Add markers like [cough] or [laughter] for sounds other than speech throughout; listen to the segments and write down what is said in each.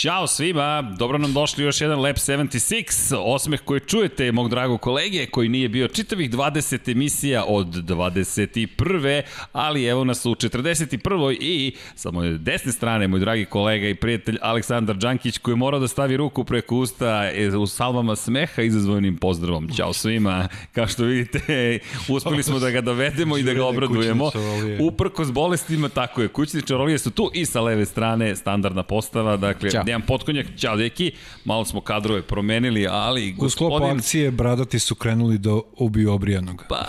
Ćao svima, dobro nam došli još jedan Lab 76, osmeh koji čujete mog dragog kolege koji nije bio čitavih 20 emisija od 21. Ali evo nas u 41. i sa moje desne strane moj dragi kolega i prijatelj Aleksandar Đankić koji je morao da stavi ruku preko usta e, u salvama smeha izazvojnim pozdravom. Ćao svima, kao što vidite uspeli smo da ga dovedemo i da ga obradujemo. Uprkos bolestima, tako je, kućni čarolije su tu i sa leve strane standardna postava, dakle Ćao. Dejan Potkonjak, čao deki, malo smo kadrove promenili, ali gospodin... U sklopu akcije bradati su krenuli da ubiju obrijanog. Pa,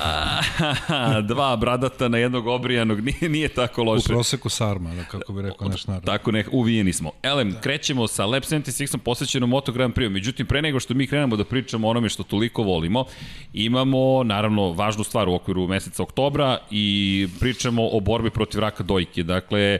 [laughs] dva bradata na jednog obrijanog, [laughs] nije, nije tako loše. U proseku sarma, da kako bi rekao naš narod. Tako ne, uvijeni smo. Elem, da. krećemo sa Lab 76-om posvećenom Moto Grand Prix. Međutim, pre nego što mi krenemo da pričamo o onome što toliko volimo, imamo, naravno, važnu stvar u okviru meseca oktobra i pričamo o borbi protiv raka dojke. Dakle,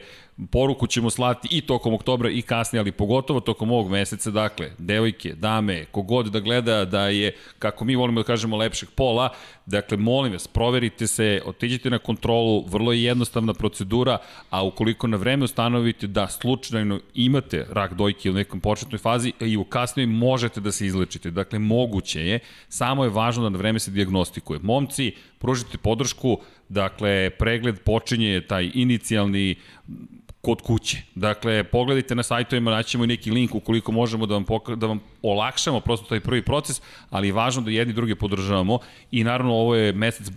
poruku ćemo slati i tokom oktobra i kasnije, ali pogotovo tokom ovog meseca, dakle, devojke, dame, kogod da gleda da je, kako mi volimo da kažemo, lepšeg pola, dakle, molim vas, proverite se, otiđite na kontrolu, vrlo je jednostavna procedura, a ukoliko na vreme ustanovite da slučajno imate rak dojke u nekom početnoj fazi i u kasnijoj možete da se izlečite, dakle, moguće je, samo je važno da na vreme se diagnostikuje. Momci, pružite podršku, dakle, pregled počinje taj inicijalni kod kuće. Dakle, pogledajte na sajtovima, naćemo i neki link ukoliko možemo da vam, da vam olakšamo prosto taj prvi proces, ali je važno da jedni druge podržavamo i naravno ovo je mesec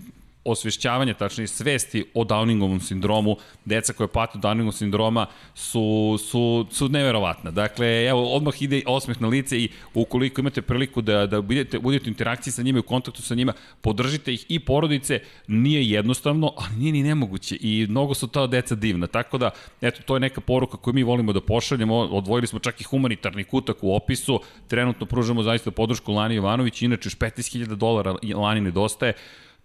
osvešćavanja, tačnije svesti o Downingovom sindromu, deca koja pate Downingov sindroma su, su, su neverovatna. Dakle, evo, odmah ide osmeh na lice i ukoliko imate priliku da, da budete, budete u interakciji sa njima i u kontaktu sa njima, podržite ih i porodice, nije jednostavno, ali nije ni nemoguće i mnogo su ta deca divna. Tako da, eto, to je neka poruka koju mi volimo da pošaljemo, odvojili smo čak i humanitarni kutak u opisu, trenutno pružamo zaista podršku Lani Jovanović, inače još 15.000 dolara Lani nedostaje,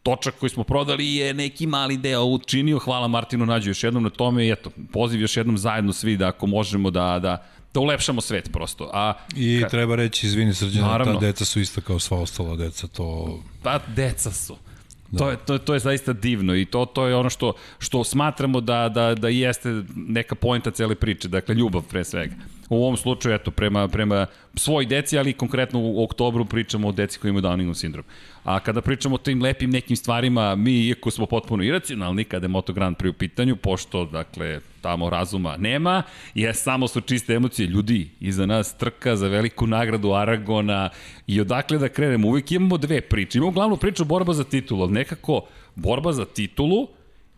točak koji smo prodali je neki mali deo učinio. Hvala Martinu Nađu još jednom na tome i eto, poziv još jednom zajedno svi da ako možemo da, da, da ulepšamo svet prosto. A, I ka... treba reći, izvini srđana, ta deca su ista kao sva ostala deca, to... Pa, deca su. Da. To, je, to, to je zaista divno i to, to je ono što, što smatramo da, da, da jeste neka pojenta cele priče, dakle ljubav pre svega. U ovom slučaju, eto, prema, prema svoj deci, ali konkretno u oktobru pričamo o deci koji imaju Downingov sindrom. A kada pričamo o tim lepim nekim stvarima, mi, iako smo potpuno iracionalni kada je Moto Grand Prix u pitanju, pošto, dakle, tamo razuma nema, je samo su čiste emocije ljudi iza nas trka za veliku nagradu Aragona i odakle da krenemo, uvijek imamo dve priče. Imamo glavnu priču borba za titulu, ali nekako borba za titulu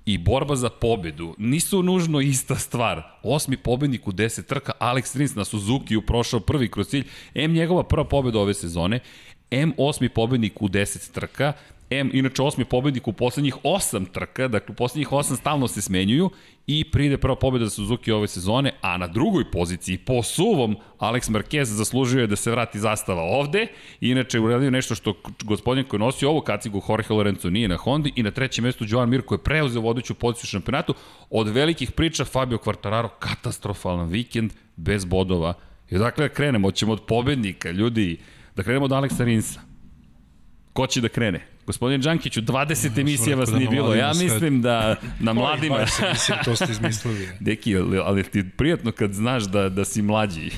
i borba za pobedu nisu nužno ista stvar. Osmi pobednik u 10 trka, Alex Rins na Suzuki prošao prvi kroz cilj, M njegova prva pobeda ove sezone, M osmi pobednik u 10 trka, M, inače osmi pobednik u poslednjih 8 trka, dakle u poslednjih 8 stalno se smenjuju i pride prva pobeda za Suzuki ove sezone, a na drugoj poziciji po suvom Alex Marquez zaslužio je da se vrati zastava ovde, inače uradio nešto što gospodin koji nosi ovu kacigu Jorge Lorenzo nije na Hondi. I na trećem mestu Joan Mir koji je preuzeo vodeću poziciju u šampionatu, od velikih priča Fabio Quartararo, katastrofalan vikend bez bodova. I dakle krenemo, ćemo od pobednika, ljudi, Da krenemo od Aleksa Rinsa. Ko će da krene? Gospodin Đankiću, 20 emisija vas da nije bilo. Ja mislim da na mladima... 20 emisija, to ste izmislili. [laughs] Deki, ali ti prijatno kad znaš da, da si mlađi.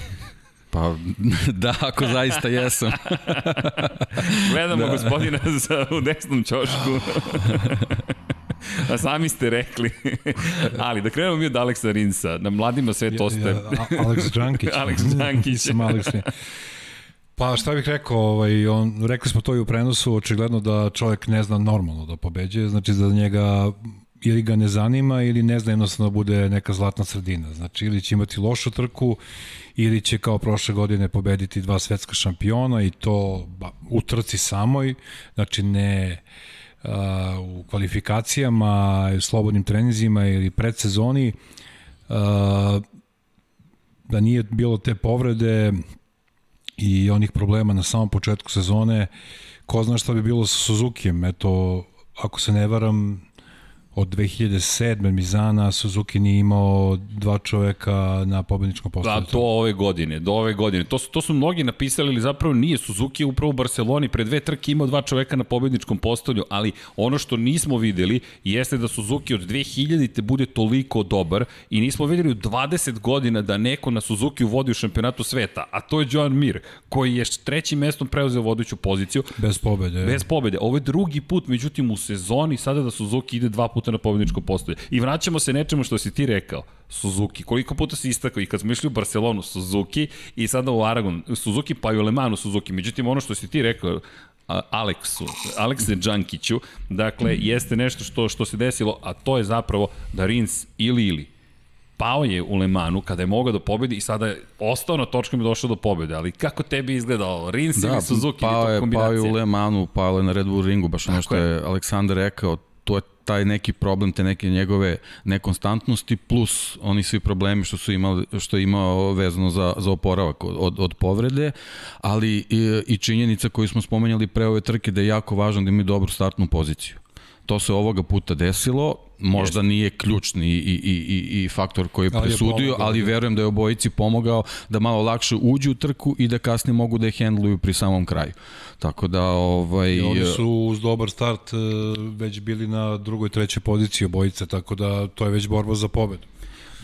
Pa [laughs] da, ako zaista jesam. [laughs] Gledamo da. gospodina za, u desnom ćošku. A sami ste rekli. Ali da krenemo mi od Aleksa Rinsa. Na mladima sve to ste... Ja, ja, Aleks Đankić. Aleks Đankić. Sam Aleks Pa šta bih rekao, ovaj, on, rekli smo to i u prenosu, očigledno da čovjek ne zna normalno da pobeđuje, znači da njega ili ga ne zanima ili ne zna jednostavno da bude neka zlatna sredina. Znači ili će imati lošu trku ili će kao prošle godine pobediti dva svetska šampiona i to ba, u trci samoj, znači ne uh, u kvalifikacijama, slobodnim trenizima ili predsezoni, uh, da nije bilo te povrede, i onih problema na samom početku sezone, ko zna šta bi bilo sa Suzukijem, eto, ako se ne varam, od 2007. Mizana Suzuki nije imao dva čoveka na pobedničkom postolju. Da, to ove godine, do ove godine. To su, to su mnogi napisali, ali zapravo nije. Suzuki je upravo u Barceloni pre dve trke imao dva čoveka na pobedničkom postolju, ali ono što nismo videli jeste da Suzuki od 2000. te bude toliko dobar i nismo videli u 20 godina da neko na Suzuki vodi u šampionatu sveta, a to je Joan Mir, koji je trećim mestom preuzeo vodeću poziciju. Bez pobede. Bez pobede. Ovo je drugi put, međutim u sezoni sada da Suzuki ide dva puta na pobedničko postolje. I vraćamo se nečemu što si ti rekao. Suzuki. Koliko puta si istakao i kad smo išli u Barcelonu Suzuki i sada u Aragon Suzuki pa i u Lemanu Suzuki. Međutim, ono što si ti rekao, Aleksu, Alekse Đankiću, dakle, jeste nešto što, što se desilo, a to je zapravo da Rins ili ili pao je u Lemanu kada je mogao da pobedi i sada je ostao na točkama i došao do pobede, ali kako tebi izgledao Rins da, ili Suzuki pao je, pao je u Lemanu, pao je na Red Bull ringu, baš ono što je Aleksandar rekao, to je taj neki problem, te neke njegove nekonstantnosti, plus oni svi problemi što su imali, što je imao vezano za, za oporavak od, od povrede, ali i, i činjenica koju smo spomenjali pre ove trke da je jako važno da imaju dobru startnu poziciju. To se ovoga puta desilo, možda Jeste. nije ključni i, i, i, i faktor koji je presudio, ali da. verujem da je obojici pomogao da malo lakše uđu u trku i da kasnije mogu da je hendluju pri samom kraju. Tako da ovaj I oni su uz dobar start e, već bili na drugoj trećoj poziciji obojice, tako da to je već borba za pobedu.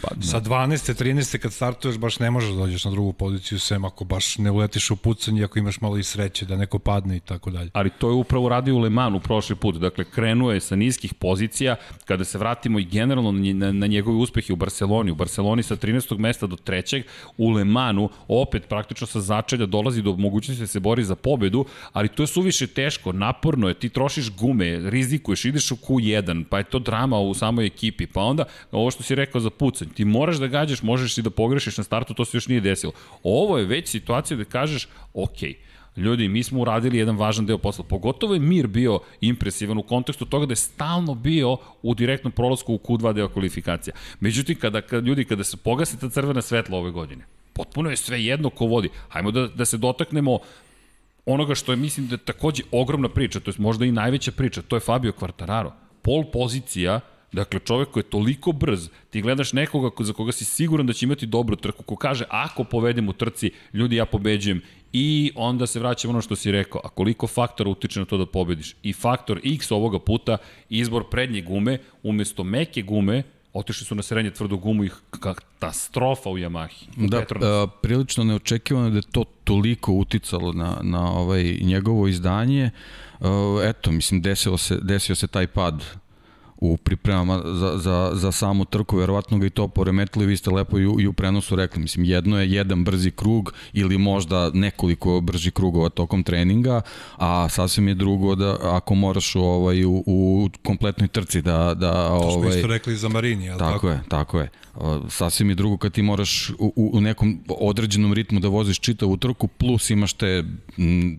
Pa, da. Sa 12. 13. kad startuješ baš ne možeš da dođeš na drugu poziciju sem ako baš ne uletiš u pucanje ako imaš malo i sreće da neko padne i tako dalje. Ali to je upravo radio u Le Manu prošli put. Dakle, krenuo je sa niskih pozicija kada se vratimo i generalno na, na njegove uspehe u Barceloni. U Barceloni sa 13. mesta do 3. U Le Manu opet praktično sa začelja dolazi do mogućnosti da se bori za pobedu, ali to je suviše teško, naporno je, ti trošiš gume, rizikuješ, ideš u Q1, pa je to drama u samoj ekipi, pa onda ovo što si rekao za pucanje, Ti moraš da gađaš, možeš i da pogrešiš na startu, to se još nije desilo. Ovo je već situacija da kažeš, ok, ljudi, mi smo uradili jedan važan deo posla. Pogotovo je Mir bio impresivan u kontekstu toga da je stalno bio u direktnom prolazku u Q2 deo kvalifikacija. Međutim, kada, kada ljudi, kada se pogasi ta crvena svetla ove godine, potpuno je sve jedno ko vodi. Hajmo da, da se dotaknemo onoga što je, mislim, da je takođe ogromna priča, to je možda i najveća priča, to je Fabio Quartararo. Pol pozicija Dakle, čovek koji je toliko brz, ti gledaš nekoga za koga si siguran da će imati dobru trku, ko kaže, ako povedem u trci, ljudi, ja pobeđujem, i onda se vraćamo ono što si rekao, a koliko faktora utiče na to da pobediš? I faktor X ovoga puta, izbor prednje gume, umesto meke gume, otišli su na srednje tvrdu gumu i katastrofa u Yamahi. U da, a, prilično neočekivano da je to toliko uticalo na, na ovaj njegovo izdanje. A, eto, mislim, desio se, desio se taj pad u pripremama za, za, za samu trku, verovatno ga i to poremetili, vi ste lepo i u, i u prenosu rekli, mislim, jedno je jedan brzi krug ili možda nekoliko brži krugova tokom treninga, a sasvim je drugo da ako moraš u, ovaj, u, u kompletnoj trci da... da ovaj, to smo ovaj, isto rekli za Marini, je tako? Tako je, tako je. Sasvim je drugo kad ti moraš u, u nekom određenom ritmu da voziš čitavu trku, plus imaš te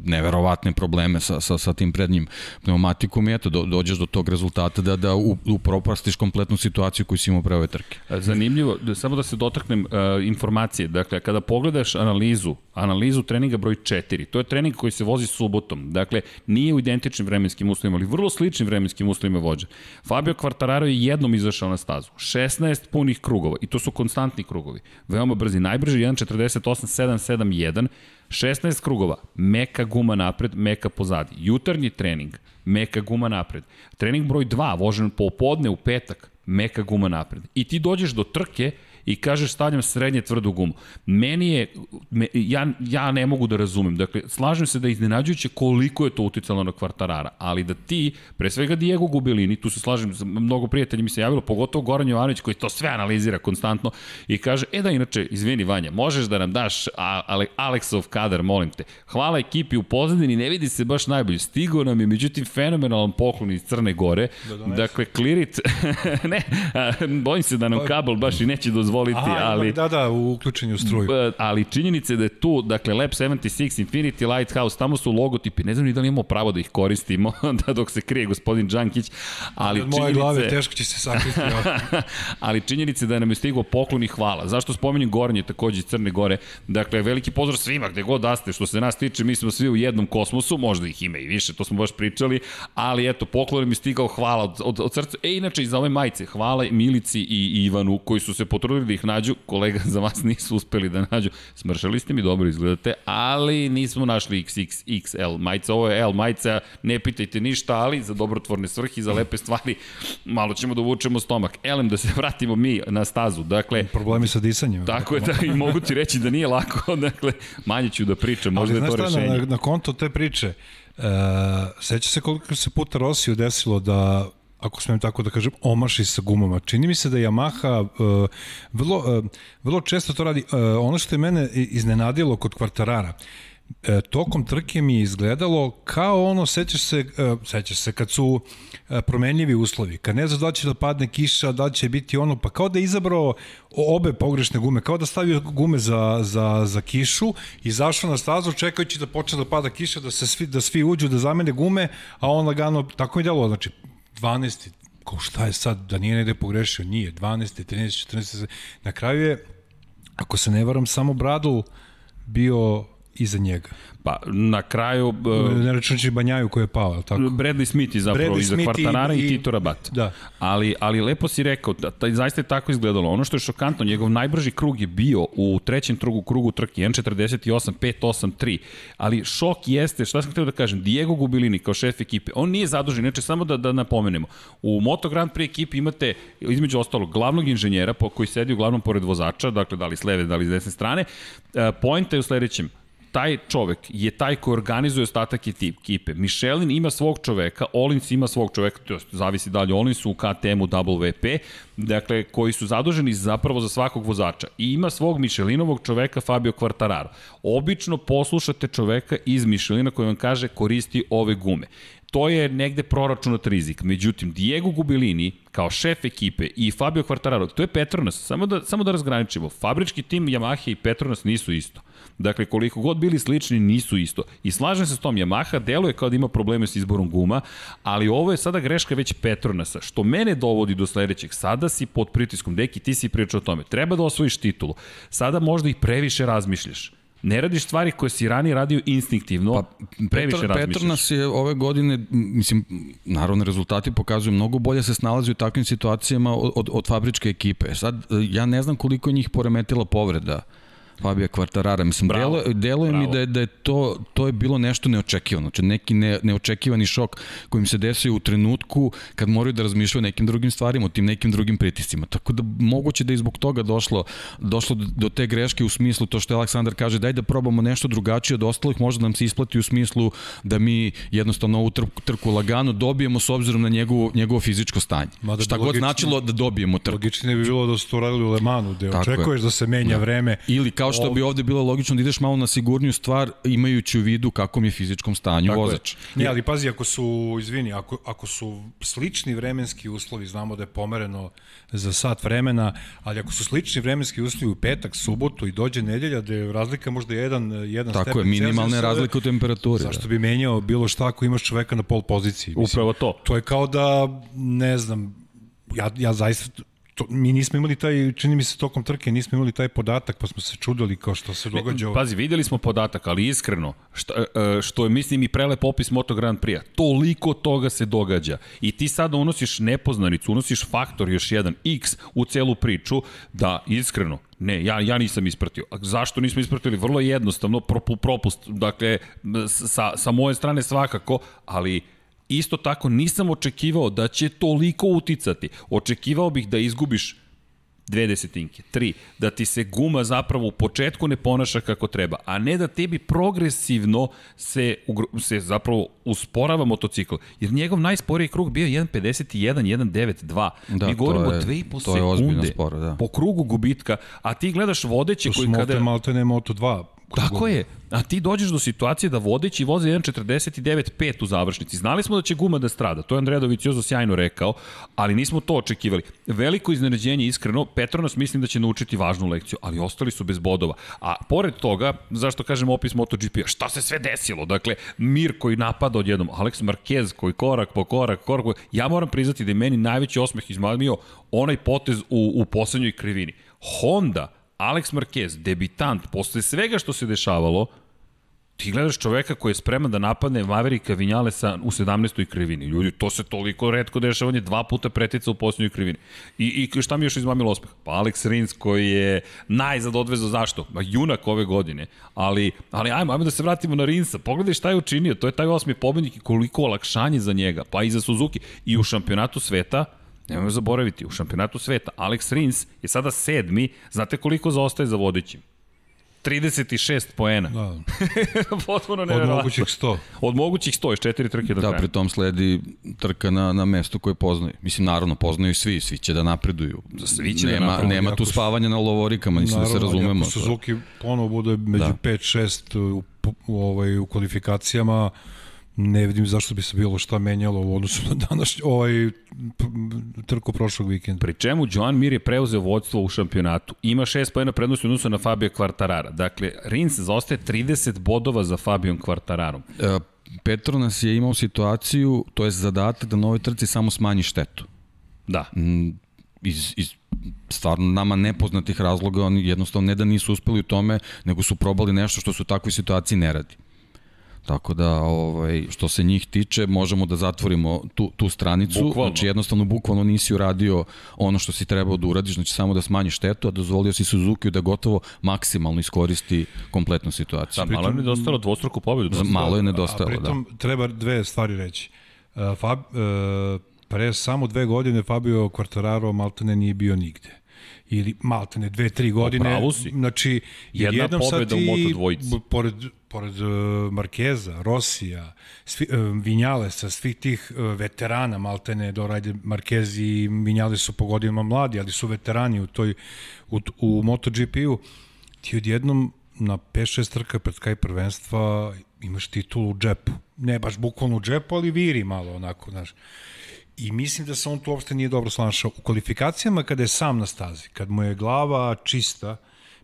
neverovatne probleme sa, sa, sa tim prednjim pneumatikom i eto, do, dođeš do tog rezultata da, da upropastiš kompletnu situaciju koju si imao pre ove trke. Zanimljivo, da, samo da se dotaknem uh, informacije. Dakle, kada pogledaš analizu, analizu treninga broj 4, to je trening koji se vozi subotom. Dakle, nije u identičnim vremenskim uslovima, ali vrlo sličnim vremenskim uslovima vođa. Fabio Quartararo je jednom izašao na stazu. 16 punih krugova i to su konstantni krugovi. Veoma brzi, najbrži 1.48.771, 16 krugova, meka guma napred, meka pozadi. Jutarnji trening, meka guma napred. Trening broj 2, vožen popodne u petak, meka guma napred. I ti dođeš do trke i kažeš stavljam srednje tvrdu gumu. Meni je, me, ja, ja ne mogu da razumem. Dakle, slažem se da je iznenađujuće koliko je to uticalo na kvartarara, ali da ti, pre svega Diego Gubelini, tu se slažem, mnogo prijatelji mi se javilo, pogotovo Goran Jovanović koji to sve analizira konstantno i kaže, e da inače, izvini Vanja, možeš da nam daš Ale, Aleksov kadar, molim te. Hvala ekipi u pozadini, ne vidi se baš najbolje. Stigo nam je, međutim, fenomenalan poklon iz Crne Gore. Da dakle, clear it. [laughs] ne, bojim se da nam kabel baš i neće dozvoliti dozvoliti, Aha, ali... Da, da, u uključenju struju. Ali činjenica je da je tu, dakle, Lab 76, Infinity Lighthouse, tamo su logotipi, ne znam ni da li imamo pravo da ih koristimo, [laughs] da dok se krije gospodin Đankić, ali Od moje činjenice... glave teško će se sakriti. [laughs] ali činjenica je da nam je stiglo poklon i hvala. Zašto spominjem Gornje, takođe iz Crne Gore? Dakle, veliki pozdrav svima, gde god da ste, što se nas tiče, mi smo svi u jednom kosmosu, možda ih ima i više, to smo baš pričali, ali eto, poklon mi stigao hvala od, od, od srca. E, inače, i za ove majice, hvala Milici i, i Ivanu, koji su se potrudili da ih nađu, kolega za vas nisu uspeli da nađu. Smršali ste mi, dobro izgledate, ali nismo našli XXXL majica, ovo je L majica, ne pitajte ništa, ali za dobrotvorne svrhe, za lepe stvari, malo ćemo da uvučemo stomak. Elem, da se vratimo mi na stazu, dakle... Problemi sa disanjem. Tako je, da, i mogu ti reći da nije lako, [laughs] dakle, manje ću da pričam, možda je to rešenje. Na, na konto te priče, e, seća se koliko se puta Rosiju desilo da ako smem tako da kažem, omaši sa gumama. Čini mi se da Yamaha uh, vrlo, uh, vrlo često to radi. Uh, ono što je mene iznenadilo kod kvartarara, e, tokom trke mi je izgledalo kao ono, sećaš se, e, sećaš se kad su e, promenljivi uslovi, kad ne znaš da će da padne kiša, da će biti ono, pa kao da je izabrao obe pogrešne gume, kao da stavio gume za, za, za kišu, izašao na stazu čekajući da počne da pada kiša, da se svi, da svi uđu, da zamene gume, a on lagano, tako mi delo, znači 12. Ko šta je sad, da nije negde pogrešio? Nije. 12. 13. 14. Na kraju je, ako se ne varam, samo Bradl bio iza njega. Pa na kraju... Uh, ne računajući Banjaju koji je pao, je tako? Bradley Smith je zapravo Bradley iza Smith Kvartarara i, i, i Tito Rabat. Da. Ali, ali lepo si rekao, da, da, zaista je tako izgledalo. Ono što je šokantno, njegov najbrži krug je bio u trećem trugu, krugu trke 1.48, 5.8, 3. Ali šok jeste, šta sam htio da kažem, Diego Gubilini kao šef ekipe, on nije zadužen, neče samo da, da napomenemo. U Moto Grand Prix ekipi imate, između ostalog, glavnog inženjera po, koji sedi uglavnom pored vozača, dakle da li s leve, da li s desne strane. E, Point je u sledećem, taj čovek je taj koji organizuje ostatak ekipe. Michelin ima svog čoveka, Olins ima svog čoveka, to zavisi dalje Olins u KTM-u WP, dakle, koji su zaduženi zapravo za svakog vozača. I ima svog Michelinovog čoveka Fabio Quartararo. Obično poslušate čoveka iz Michelina koji vam kaže koristi ove gume to je negde proračunat rizik. Međutim, Diego Gubilini, kao šef ekipe, i Fabio Quartararo, to je Petronas, samo da, samo da razgraničimo. Fabrički tim Yamaha i Petronas nisu isto. Dakle, koliko god bili slični, nisu isto. I slažem se s tom, Yamaha deluje kao da ima probleme s izborom guma, ali ovo je sada greška već Petronasa, što mene dovodi do sledećeg. Sada si pod pritiskom, deki, ti si pričao o tome. Treba da osvojiš titulu. Sada možda i previše razmišljaš. Ne radiš stvari koje si ranije radio instinktivno, pa, previše Petr, razmišljaš. Petronas je ove godine, mislim, naravno rezultati pokazuju mnogo bolje se snalazi u takvim situacijama od, od, od fabričke ekipe. Sad, ja ne znam koliko njih poremetila povreda Fabio Kvartarara. Mislim, bravo, delo, deluje bravo. mi da je, da je to, to je bilo nešto neočekivano. Znači, neki ne, neočekivani šok kojim se desio u trenutku kad moraju da razmišljaju o nekim drugim stvarima, o tim nekim drugim pritiscima. Tako da moguće da je zbog toga došlo, došlo do te greške u smislu to što je Aleksandar kaže, daj da probamo nešto drugačije od ostalih, možda nam se isplati u smislu da mi jednostavno ovu trku, trku lagano dobijemo s obzirom na njegovo, njegovo fizičko stanje. Mada Šta god značilo da dobijemo trku. Logičnije bi bilo da su to radili u Lemanu, gde očekuješ je. da se menja da. vreme. Ili kao što bi ovde bilo logično da ideš malo na sigurniju stvar imajući u vidu kakvom je fizičkom stanju Tako vozač. Je. Ne, ali pazi, ako su, izvini, ako, ako su slični vremenski uslovi, znamo da je pomereno za sat vremena, ali ako su slični vremenski uslovi u petak, subotu i dođe nedelja, da je razlika možda jedan, jedan Tako stepen je, minimalne razlike u temperaturi. Zašto da. bi menjao bilo šta ako imaš čoveka na pol poziciji? Mislim, Upravo to. To je kao da, ne znam, ja, ja zaista to, mi nismo imali taj, čini mi se tokom trke, nismo imali taj podatak, pa smo se čudili kao što se događa. Ne, pazi, videli smo podatak, ali iskreno, što, e, e, što je, mislim, i prelep opis Moto Grand Prix-a, toliko toga se događa. I ti sada unosiš nepoznanicu, unosiš faktor još jedan, x u celu priču, da, iskreno, Ne, ja, ja nisam ispratio. A zašto nismo ispratili? Vrlo jednostavno, propust, dakle, sa, sa moje strane svakako, ali isto tako nisam očekivao da će toliko uticati. Očekivao bih da izgubiš dve desetinke, tri, da ti se guma zapravo u početku ne ponaša kako treba, a ne da tebi progresivno se, se zapravo usporava motocikl. Jer njegov najsporiji krug bio 1.51, 1.92. Da, Mi govorimo o 2,5 sekunde sporo, da. po krugu gubitka, a ti gledaš vodeće koji kada... To su malte ne Moto2 Tako je. A ti dođeš do situacije da vodeći voze 1.49.5 u završnici. Znali smo da će guma da strada, to je Andreja Doviciozo sjajno rekao, ali nismo to očekivali. Veliko iznenađenje, iskreno, Petronas mislim da će naučiti važnu lekciju, ali ostali su bez bodova. A pored toga, zašto kažem opis MotoGP-a, šta se sve desilo? Dakle, Mir koji napada odjednom, Alex Marquez koji korak po korak, korak po... Ja moram priznati da je meni najveći osmeh izmamio onaj potez u, u poslednjoj krivini. Honda, Alex Marquez, debitant, posle svega što se dešavalo, ti gledaš čoveka koji je spreman da napadne Maverika Vinjalesa u 17. krivini. Ljudi, to se toliko redko dešava, on je dva puta pretica u posljednjoj krivini. I, I šta mi još izmamilo ospeh? Pa Alex Rins koji je najzad odvezao zašto? Ma junak ove godine. Ali, ali ajmo, ajmo da se vratimo na Rinsa. Pogledaj šta je učinio. To je taj osmi pobednik i koliko olakšanje za njega. Pa i za Suzuki. I u šampionatu sveta Nemojmo zaboraviti, u šampionatu sveta Alex Rins je sada sedmi, znate koliko zaostaje za vodećim? 36 poena. Da. [laughs] Potpuno nevjerojatno. Od mogućih 100. Od mogućih 100, još četiri trke do da, kraja. Da, pri tom sledi trka na, na mesto koje poznaju. Mislim, naravno, poznaju svi, svi će da napreduju. Svi će da nema, da napreduju. Nema tu spavanja na lovorikama, mislim naravno, da se razumemo. Ako Suzuki ponovo bude među da. 5-6 u, u, ovaj, u kvalifikacijama, ne vidim zašto bi se bilo šta menjalo u odnosu na današnji ovaj trku prošlog vikenda. Pri čemu Joan Mir je preuzeo vodstvo u šampionatu. Ima 6 pojena prednosti u odnosu na Fabio Quartarara. Dakle, Rins zaostaje 30 bodova za Fabijom Quartararom. E, Petronas je imao situaciju, to je zadatak da na ovoj trci samo smanji štetu. Da. Mm, iz, iz stvarno nama nepoznatih razloga, oni jednostavno ne da nisu uspeli u tome, nego su probali nešto što su u takvoj situaciji ne radi. Tako da, ovaj, što se njih tiče, možemo da zatvorimo tu, tu stranicu. Bukvalno. Znači, jednostavno, bukvalno nisi uradio ono što si trebao da uradiš, znači samo da smanjiš štetu, a dozvolio si Suzuki da gotovo maksimalno iskoristi kompletnu situaciju. Da, malo je nedostalo dvostruku pobedu. Malo je nedostalo, da. a pritom, da. treba dve stvari reći. Uh, Fab, uh, pre samo dve godine Fabio Quartararo maltene nije bio nigde ili maltene dve, tri godine. Pravo si. Znači, Jedna jednom pobeda u Moto dvojici. Pored, pored uh, Markeza, Rosija, svi, uh, Vinjalesa, svih tih uh, veterana maltene, do Rajde Marquez i Vinjales su po godinama mladi, ali su veterani u toj u, u MotoGP-u. Ti odjednom na 5-6 trka pred kraj prvenstva imaš titulu u džepu. Ne baš bukvalno u džepu, ali viri malo onako, znaš. I mislim da se on tu uopšte nije dobro snašao. U kvalifikacijama kada je sam na stazi, kad mu je glava čista,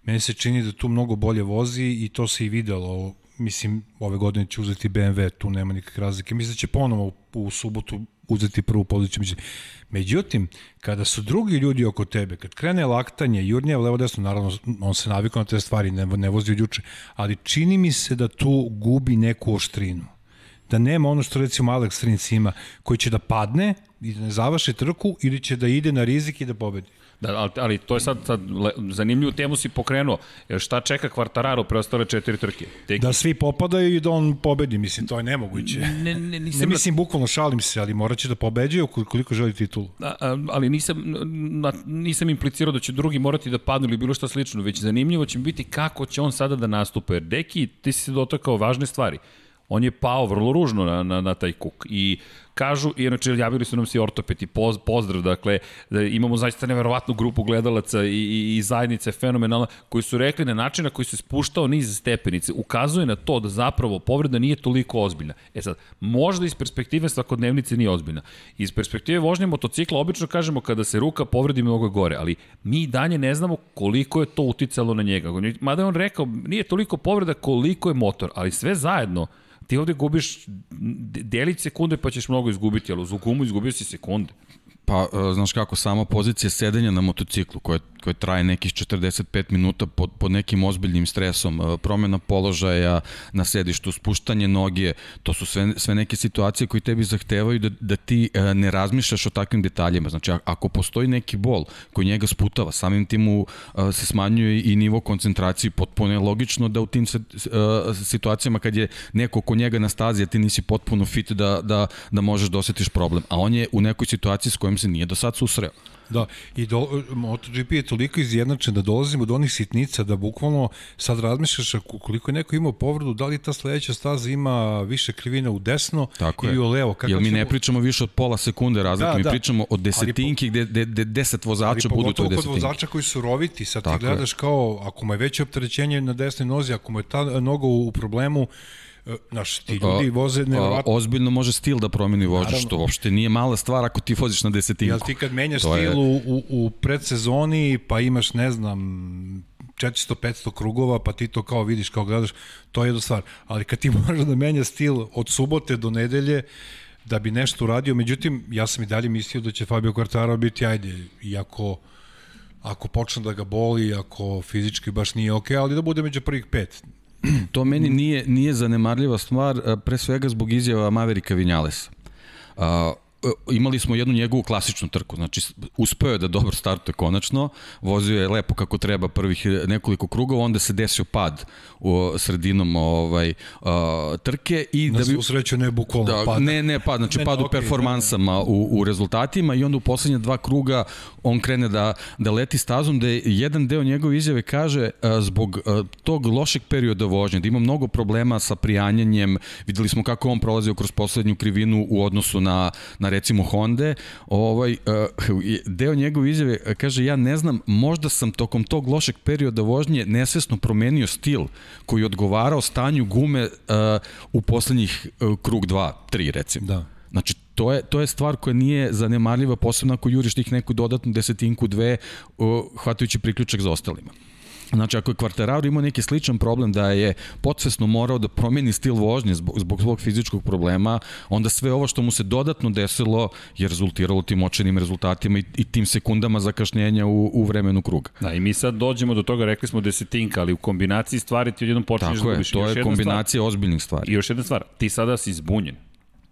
meni se čini da tu mnogo bolje vozi i to se i videlo. Mislim, ove godine će uzeti BMW, tu nema nikakve razlike. Mislim da će ponovo u, subotu uzeti prvu poziciju. Međutim, kada su drugi ljudi oko tebe, kad krene laktanje, jurnija levo desno, naravno on se navikao na te stvari, ne, ne vozi od juče, ali čini mi se da tu gubi neku oštrinu da nema ono što recimo Alex Rins ima, koji će da padne i da ne završi trku ili će da ide na rizik i da pobedi. Da, ali, ali to je sad, sad le, zanimljivu temu si pokrenuo. Jer šta čeka Kvartararo preostale četiri trke? Tek... Da svi popadaju i da on pobedi, mislim, to je nemoguće. Ne, ne, nisam... ne mislim, bukvalno šalim se, ali morat će da pobeđuje koliko želi titulu. A, a, ali nisam, na, nisam implicirao da će drugi morati da padnu ili bilo šta slično, već zanimljivo će mi biti kako će on sada da nastupe. Jer Deki, ti si se dotakao važne stvari on je pao vrlo ružno na, na, na taj kuk. I kažu, i inače javili su nam se ortopeti, poz, pozdrav, dakle, da imamo zaista neverovatnu grupu gledalaca i, i, i zajednice fenomenalna, koji su rekli na način na koji se spuštao niz stepenice, ukazuje na to da zapravo povreda nije toliko ozbiljna. E sad, možda iz perspektive svakodnevnice nije ozbiljna. Iz perspektive vožnje motocikla obično kažemo kada se ruka povredi mnogo gore, ali mi i dalje ne znamo koliko je to uticalo na njega. Mada je on rekao, nije toliko povreda koliko je motor, ali sve zajedno, ti ovde gubiš delić sekunde pa ćeš mnogo izgubiti, ali uz gumu izgubio si sekunde. Pa, e, znaš kako, sama pozicija sedenja na motociklu, koja, koja traje nekih 45 minuta pod, pod nekim ozbiljnim stresom, e, promjena položaja na sedištu, spuštanje noge, to su sve, sve neke situacije koje tebi zahtevaju da, da ti e, ne razmišljaš o takvim detaljima. Znači, ako postoji neki bol koji njega sputava, samim tim mu se smanjuje i nivo koncentracije, potpuno je logično da u tim situacijama kad je neko ko njega na stazi, ti nisi potpuno fit da, da, da možeš da osjetiš problem. A on je u nekoj situaciji s kojom kojom se nije do sad susreo. Da, i do, MotoGP je toliko izjednačen da dolazimo do onih sitnica da bukvalno sad razmišljaš koliko je neko imao povredu, da li ta sledeća staza ima više krivina u desno Tako ili je. u levo. Kako Jer mi ćemo... ne pričamo više od pola sekunde razlike, da, mi da. pričamo o desetinki gde, gde, gde deset vozača budu toj desetinki. Ali vozača koji su roviti, sad Tako ti gledaš je. kao, ako mu je veće opterećenje na desnoj nozi, ako mu je ta noga u problemu, Znaš, ti ljudi voze nevjerovatno. Ozbiljno može stil da promeni vožnju, što uopšte nije mala stvar ako ti voziš na desetinku. Jel ti kad menjaš to stil je... u, u, predsezoni, pa imaš, ne znam, 400-500 krugova, pa ti to kao vidiš, kao gledaš, to je jedna stvar. Ali kad ti [laughs] možeš da menja stil od subote do nedelje, da bi nešto uradio, međutim, ja sam i dalje mislio da će Fabio Quartaro biti, ajde, iako ako počne da ga boli, ako fizički baš nije okej, okay, ali da bude među prvih pet. [clears throat] to meni nije, nije zanemarljiva stvar, pre svega zbog izjava Maverika Vinjalesa. Uh, imali smo jednu njegovu klasičnu trku, znači uspeo je da dobro startuje konačno, vozio je lepo kako treba prvih nekoliko krugova, onda se desio pad u sredinom ovaj uh, trke i Na da bi sreću ne bukvalno da, pad. Ne, ne pad, znači ne, pad ne, u okay, performansama u, u rezultatima i onda u poslednje dva kruga on krene da da leti stazom da je jedan deo njegove izjave kaže uh, zbog uh, tog lošeg perioda vožnje, da ima mnogo problema sa prijanjanjem, videli smo kako on prolazio kroz poslednju krivinu u odnosu na na recimo Honda, ovaj, uh, deo njegove izjave kaže ja ne znam, možda sam tokom tog lošeg perioda vožnje nesvesno promenio stil koji je odgovarao stanju gume uh, u poslednjih krug 2, 3 recimo. Da. Znači, to je, to je stvar koja nije zanemarljiva, posebno ako juriš tih neku dodatnu desetinku, dve, uh, hvatajući priključak za ostalima. Znači, ako je Quartararo imao neki sličan problem da je podsvesno morao da promeni stil vožnje zbog, zbog svog fizičkog problema, onda sve ovo što mu se dodatno desilo je rezultiralo tim očenim rezultatima i, i tim sekundama zakašnjenja u, u vremenu kruga. Da, i mi sad dođemo do toga, rekli smo desetinka, ali u kombinaciji stvari ti odjednom počneš da gubiš. Tako je, to je kombinacija stvar, ozbiljnih stvari. I još jedna stvar, ti sada si zbunjen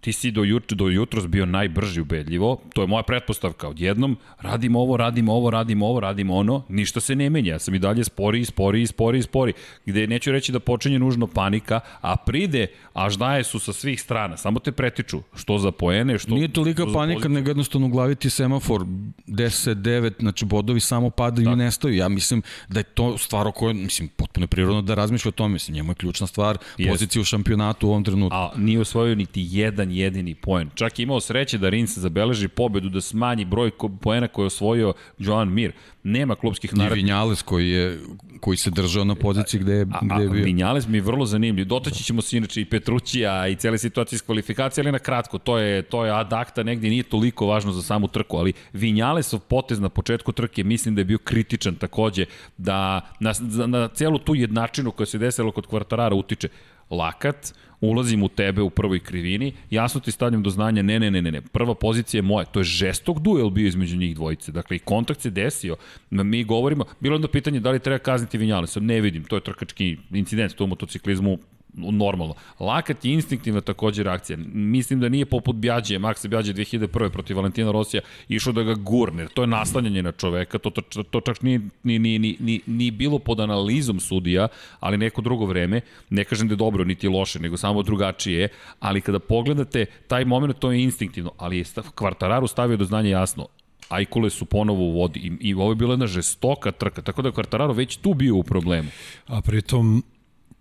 ti si do, jut, do jutros bio najbrži ubedljivo, to je moja pretpostavka, odjednom radimo ovo, radimo ovo, radimo ovo, radimo ono, ništa se ne menja, ja sam i dalje spori, spori, spori, spori, gde neću reći da počinje nužno panika, a pride, a ždaje su sa svih strana, samo te pretiču, što za poene, što... Nije tolika panika, nego jednostavno u glavi ti semafor 10, 9, znači bodovi samo padaju da. i nestaju, ja mislim da je to stvar o kojoj, mislim, potpuno prirodno da razmišlja o tome, mislim, njemu je ključna stvar, pozicija u šampionatu u ovom trenutku. A nije osvojio niti jedan jedini poen. Čak je imao sreće da Rins zabeleži pobedu, da smanji broj poena koje je osvojio Joan Mir. Nema klubskih naravno. I Vinjales koji, je, koji se držao na poziciji gde je, gde je bio. A, Vinjales mi je vrlo zanimljiv. Dotaći ćemo se inače i Petrućija i cele situacije iz kvalifikacije, ali na kratko, to je, to je adakta negdje, nije toliko važno za samu trku, ali Vinjalesov potez na početku trke mislim da je bio kritičan takođe, da na, na celu tu jednačinu koja se desila kod kvartarara utiče lakat, ulazim u tebe u prvoj krivini, jasno ti stavljam do znanja, ne, ne, ne, ne, ne, prva pozicija je moja, to je žestok duel bio između njih dvojice, dakle i kontakt se desio, mi govorimo, bilo onda pitanje da li treba kazniti Vinjalesa, ne vidim, to je trkački incident, u motociklizmu normalno. Lakat je instinktivna takođe reakcija. Mislim da nije poput Bjađe, Maxa Bjađe 2001. protiv Valentina Rosija išao da ga gurne. To je naslanjanje na čoveka, to, to, to čak nije ni, ni, ni, ni, ni bilo pod analizom sudija, ali neko drugo vreme. Ne kažem da je dobro, niti loše, nego samo drugačije je. Ali kada pogledate taj moment, to je instinktivno. Ali je Kvartararu stavio do znanja jasno. Ajkule su ponovo u vodi i, i ovo je bila jedna žestoka trka, tako da je Kvartararo već tu bio u problemu. A pritom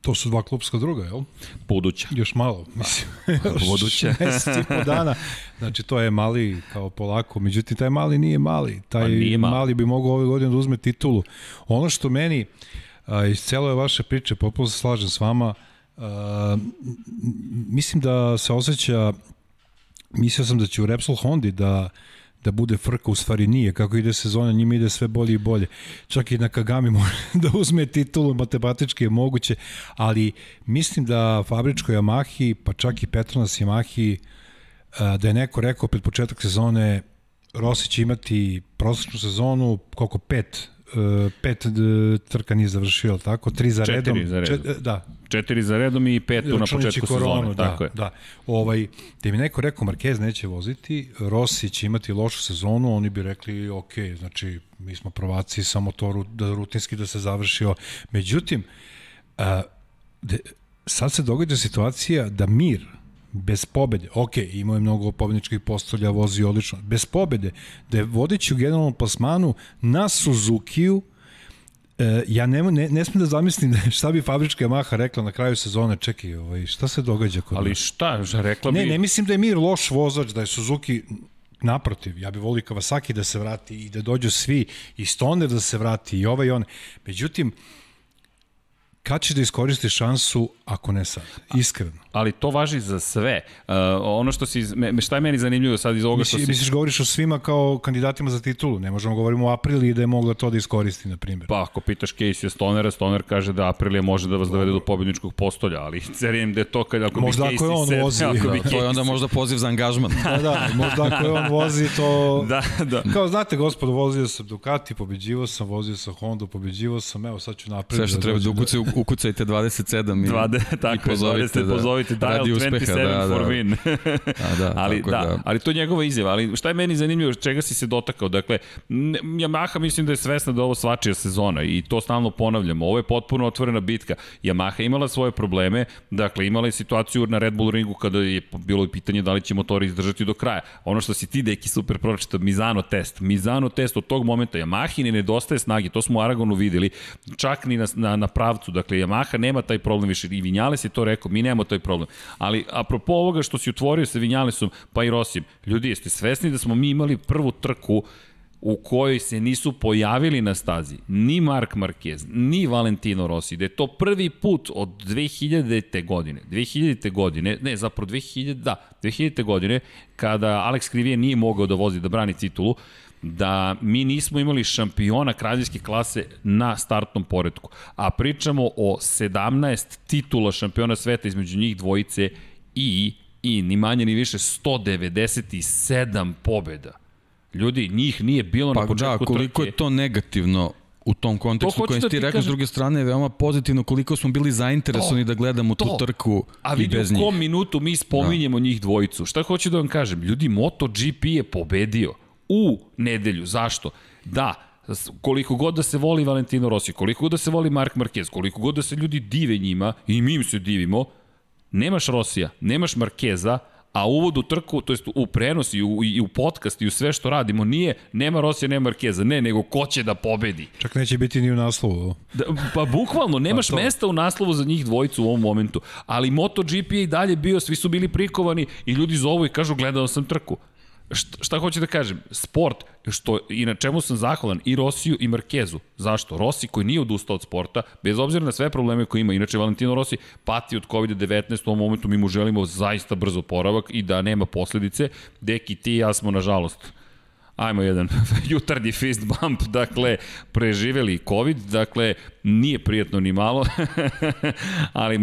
To su dva klubska druga, jel? Buduća. Još malo, mislim. [laughs] Buduća. [laughs] Mesec i po dana. Znači, to je mali kao polako. Međutim, taj mali nije mali. Taj pa nije mali. mali bi mogao ove godine da uzme titulu. Ono što meni, a, iz celo vaše priče, popolo se slažem s vama, a, mislim da se osjeća, mislio sam da će u Repsol Hondi da da bude frka, u stvari nije. Kako ide sezona, njima ide sve bolje i bolje. Čak i na Kagami [laughs] može da uzme titulu, matematički je moguće, ali mislim da Fabričko Yamahi, pa čak i Petronas Yamahi, da je neko rekao pred početak sezone Rossi će imati prosečnu sezonu, koliko pet pet e, trka nije završio, tako? Tri za Četiri redom. za redom. Čet, da. Četiri za redom i pet na početku koronu, sezone. Da, tako je. Da. Ovaj, da mi neko rekao Marquez neće voziti, Rossi će imati lošu sezonu, oni bi rekli ok, znači mi smo prvaci, samo to da rutinski da se završio. Međutim, a, de, sad se događa situacija da Mir, bez pobede, ok, imao je mnogo pobedničkih postolja, vozi odlično, bez pobede, da je vodeći u generalnom plasmanu na Suzukiju, E, ja ne, ne, ne smijem da zamislim šta bi fabrička Yamaha rekla na kraju sezone, čekaj, ovaj, šta se događa kod Ali šta, rekla bi... Ne, ne mislim da je Mir loš vozač, da je Suzuki naprotiv, ja bih volio Kawasaki da se vrati i da dođu svi, i Stoner da se vrati, i ovaj i one. Međutim, kad ćeš da iskoristiš šansu ako ne sad? Iskreno ali to važi za sve. Uh, ono što si, me, šta je meni zanimljivo sad iz ovoga Misli, što si... Misliš, govoriš o svima kao kandidatima za titulu, ne možemo govorimo o Apriliji da je mogla to da iskoristi, na primjer. Pa, ako pitaš Casey Stonera, Stoner kaže da Aprilija može da vas dovede do pobedničkog postolja, ali [laughs] cerim da je to kad ako možda bi ako je on set, vozi. [laughs] Ako bi da, to je onda možda poziv za angažman. da, da, možda ako je on vozi to... [laughs] da, da. Kao znate, gospodo, vozio sam Ducati, pobeđivo sam, vozio sam Honda, pobeđivo sam, evo sad ću napred. Sve što da treba da ukucaj, ukucajte 27 i, 20, tako, i pozovite, 20, pozovite da, dial 27 uspeha, da, for da. win. [laughs] A, da, ali, da, da, ali to je njegova izjava. Ali šta je meni zanimljivo, čega si se dotakao? Dakle, Yamaha mislim da je svesna da ovo svačija sezona i to stalno ponavljamo. Ovo je potpuno otvorena bitka. Yamaha imala svoje probleme, dakle imala je situaciju na Red Bull ringu kada je bilo pitanje da li će motori izdržati do kraja. Ono što si ti, deki, super pročitao, Mizano test. Mizano test od tog momenta Yamahi ne nedostaje snage, to smo u Aragonu videli, čak ni na, na, na pravcu. Dakle, Yamaha nema taj problem više. I Vinjales je to rekao, mi nemamo taj problem. Ali apropo ovoga što si otvorio sa Vinjalesom, pa i Rosim, ljudi, jeste svesni da smo mi imali prvu trku u kojoj se nisu pojavili na stazi ni Mark Marquez, ni Valentino Rossi, da je to prvi put od 2000. godine, 2000. godine, ne, zapravo 2000, da, 2000. godine, kada Alex Krivije nije mogao da vozi, da brani titulu, da mi nismo imali šampiona kraljevske klase na startnom poredku. A pričamo o 17 titula šampiona sveta između njih dvojice i, i ni manje ni više 197 pobeda. Ljudi, njih nije bilo pa, na početku da, koliko trke. je to negativno u tom kontekstu koji da ti rekao, kažem... s druge strane je veoma pozitivno koliko smo bili zainteresovani da gledamo to. tu trku A i bez njih. A vidi u kom minutu mi spominjemo da. njih dvojicu. Šta hoću da vam kažem? Ljudi, MotoGP je pobedio u nedelju. Zašto? Da, koliko god da se voli Valentino Rossi, koliko god da se voli Mark Marquez, koliko god da se ljudi dive njima, i mi im se divimo, nemaš Rosija, nemaš Markeza, a uvod u trku, to jest u prenos i u, i u podcast i u sve što radimo, nije nema Rosija, nema Markeza, ne, nego ko će da pobedi. Čak neće biti ni u naslovu. Da, pa bukvalno, nemaš pa mesta u naslovu za njih dvojicu u ovom momentu. Ali MotoGP je i dalje bio, svi su bili prikovani i ljudi zovu i kažu gledao sam trku. Šta, šta hoću da kažem? Sport, što i na čemu sam zahvalan i Rosiju i Markezu. Zašto? Rossi koji nije odustao od sporta, bez obzira na sve probleme koje ima, inače Valentino Rossi pati od COVID-19, u ovom momentu mi mu želimo zaista brzo poravak i da nema posledice. Deki, ti i ja smo, nažalost, ajmo jedan [laughs] jutarnji fist bump, dakle, preživeli COVID, dakle, nije prijetno ni malo, [laughs] ali,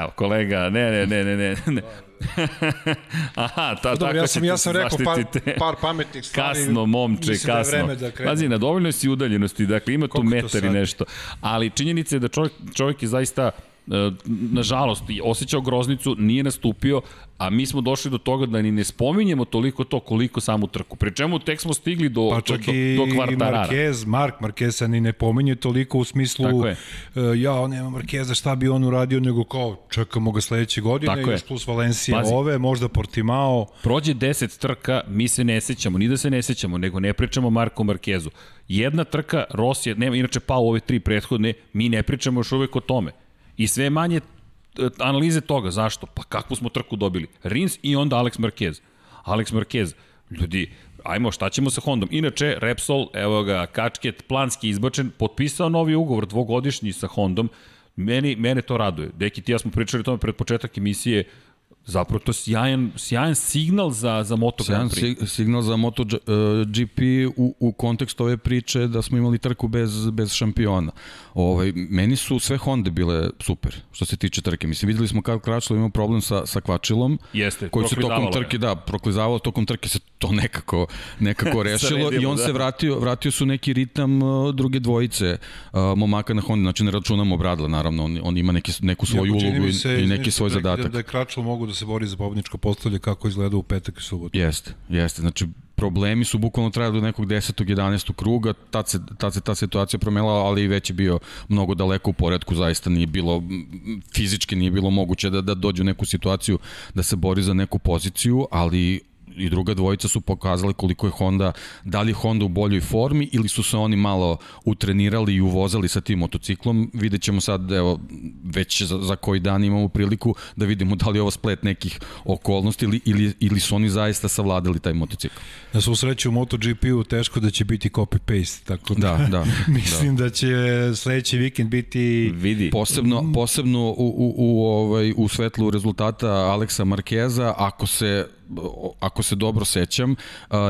evo, kolega, ne, ne, ne, ne, ne, [laughs] Aha, ta, Dobro, ja sam, ja sam rekao par, par pametnih stvari. Kasno, momče, da kasno. Da Pazi, na dovoljnoj si udaljenosti, dakle ima tu metar i nešto. Ali činjenica je da čovjek, čovjek je zaista nažalost, osjećao groznicu, nije nastupio, a mi smo došli do toga da ni ne spominjemo toliko to koliko samu trku. Pri čemu tek smo stigli do, pa čak do, do, do kvartarara. Marquez, Mark Marquez ni ne pominje toliko u smislu uh, ja, nema Marqueza, šta bi on uradio, nego kao čekamo ga sledeće godine, Tako još je. plus Valencija Pazi. ove, možda Portimao. Prođe 10 trka, mi se ne sećamo, ni da se ne sećamo, nego ne pričamo Marko Markezu. Jedna trka, Rosija, nema, inače pao ove tri prethodne, mi ne pričamo još uvek o tome. I sve manje e, analize toga. Zašto? Pa kakvu smo trku dobili? Rins i onda Alex Marquez. Alex Marquez, ljudi, ajmo, šta ćemo sa Hondom? Inače, Repsol, evo ga, Kačket, planski izbačen, potpisao novi ugovor dvogodišnji sa Hondom, meni, mene to raduje. Deki, ti ja smo pričali o tome pred početak emisije, Zapravo to je sjajan, sjajan signal za, za Moto sjajan Grand Prix. signal za Moto GP u, u kontekstu ove priče da smo imali trku bez, bez šampiona. Ovaj, meni su sve Honda bile super što se tiče trke. Mislim, videli smo kako Kračlo imao problem sa, sa kvačilom. Jeste, koji su tokom trke, da, proklizavalo tokom trke se to nekako, nekako [laughs] rešilo i on da. se vratio, vratio su neki ritam uh, druge dvojice uh, momaka na Honda, znači ne računamo Bradla, naravno, on, on ima neki, neku svoju ulogu i, i neki svoj zadatak. Da, da je Kračlo mogu da se bori za pobničko postavlje kako izgleda u petak i subotu. Jeste, jeste, znači problemi su bukvalno trajali do nekog 10. 11. kruga, tad se, tad se ta situacija promenila, ali već je bio mnogo daleko u poredku, zaista nije bilo, fizički nije bilo moguće da, da dođe u neku situaciju da se bori za neku poziciju, ali i druga dvojica su pokazali koliko je Honda, da li je Honda u boljoj formi ili su se oni malo utrenirali i uvozali sa tim motociklom. Vidjet ćemo sad, evo, već za, za koji dan imamo priliku da vidimo da li je ovo splet nekih okolnosti ili, ili, ili su oni zaista savladali taj motocikl. Na svu sreću u MotoGP-u teško da će biti copy-paste, tako da, da, da [laughs] mislim da. da će sledeći vikend biti... Vidi. Posebno, posebno u, u, u, ovaj, u svetlu rezultata Aleksa Markeza, ako se ako se dobro sećam,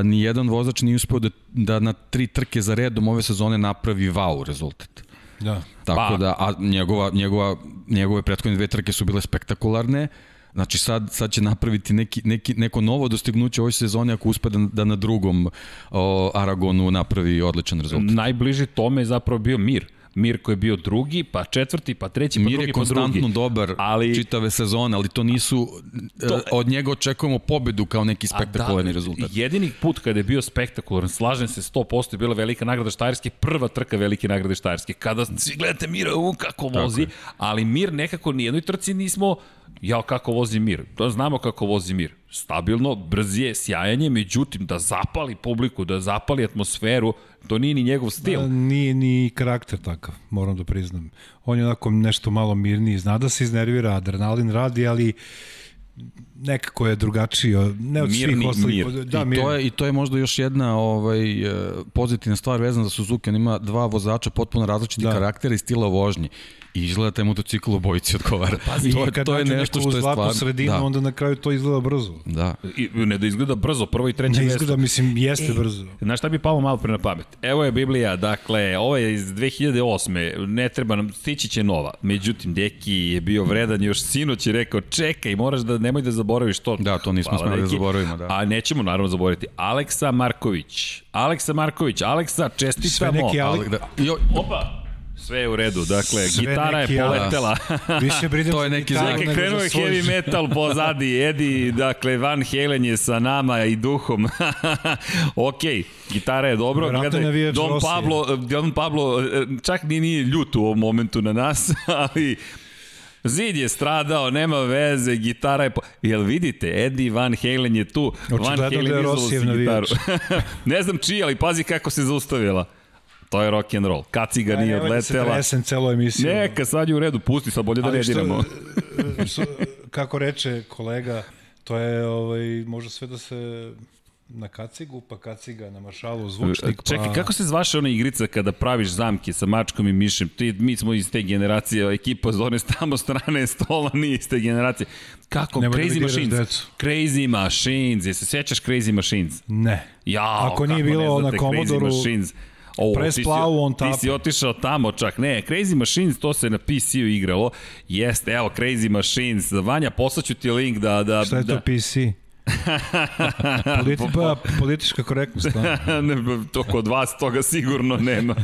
ni jedan vozač nije uspeo da, da na tri trke za redom ove sezone napravi wow rezultat. Da. Tako pa. da, a njegova, njegova, njegove prethodne dve trke su bile spektakularne, Znači sad, sad će napraviti neki, neki, neko novo dostignuće ovoj sezoni ako uspe da, da na drugom o, Aragonu napravi odličan rezultat. Najbliži tome je zapravo bio Mir Mirko je bio drugi, pa četvrti, pa treći, pa Mir drugi, pa drugi. Mir je konstantno dobar ali, čitave sezone, ali to nisu, to, e, od njega očekujemo pobedu kao neki spektakularni da, rezultat. Jedini put kada je bio spektakularan, slažem se 100%, je bila velika nagrada Štajerske, prva trka velike nagrade Štajerske. Kada svi gledate Mira, u kako vozi, ali Mir nekako nijednoj trci nismo ja kako vozi Mir. To znamo kako vozi Mir. Stabilno, brz je, sjajan je, međutim da zapali publiku, da zapali atmosferu, to nije ni njegov stil. Da, nije ni karakter takav, moram da priznam. On je onako nešto malo mirniji, zna da se iznervira, adrenalin radi, ali nekako je drugačiji, ne od Mirni, svih ostalih. Mir. Da, I, mir. to je, I to je možda još jedna ovaj, e, pozitivna stvar vezana za Suzuki. On ima dva vozača potpuno različiti da. karaktera i stila vožnje i izgleda taj motocikl u bojici odgovara. Pazi, [laughs] to, je, to je nešto što je stvarno... sredinu, da. onda na kraju to izgleda brzo. Da. I, ne da izgleda brzo, prvo i treće mesto. Ne izgleda, mislim, jeste e, brzo. Znaš šta bi palo malo pre na pamet? Evo je Biblija, dakle, ovo je iz 2008. Ne treba nam, stići će nova. Međutim, Deki je bio vredan, još sinoć je rekao, čekaj, moraš da, nemoj da zaboraviš to. Da, to nismo smeli da zaboravimo, da. A nećemo naravno zaboraviti. Aleksa Marković. Aleksa Marković, Aleksa, čestitamo. Sve neki Alek... Da, jo, opa! Sve je u redu, dakle, Sve gitara neki, je poletela. Više brinem [laughs] to je neki znak. Dakle, krenuo je heavy metal [laughs] pozadi, Edi, dakle, Van Halen je sa nama i duhom. [laughs] ok, gitara je dobro. Gledaj, Don Pablo, Don Pablo čak ni nije ljut u ovom momentu na nas, ali Zid je stradao, nema veze, gitara je... Po... Jel vidite, Eddie Van Halen je tu. Očigledno Van Halen da je Rosijev navijač. ne znam čiji, ali pazi kako se zaustavila. To je rock and roll. Kaciga nije odletela. Ja se celo emisiju. Neka, sad je u redu, pusti, sad bolje da ne diramo. kako reče kolega, to je, ovaj, može sve da se na kacigu, pa kaciga na maršalu, zvučnik, pa... Čekaj, kako se zvaše ona igrica kada praviš zamke sa mačkom i mišem? Ti, mi smo iz te generacije, ekipa zone tamo strane stola nije iz te generacije. Kako? Nemoj da Crazy da Machines. Decu. Crazy Machines. Jesi se sećaš Crazy Machines? Ne. Ja, Ako nije bilo na Commodore Machines. O, Press plavu on tap. Ti si otišao tamo čak. Ne, Crazy Machines, to se na PC-u igralo. Jeste, evo, Crazy Machines. Vanja, poslaću ti link da... da Šta je da, to PC? [laughs] Politi, pa, politička korektnost. Da? [laughs] ne, to kod vas toga sigurno nema.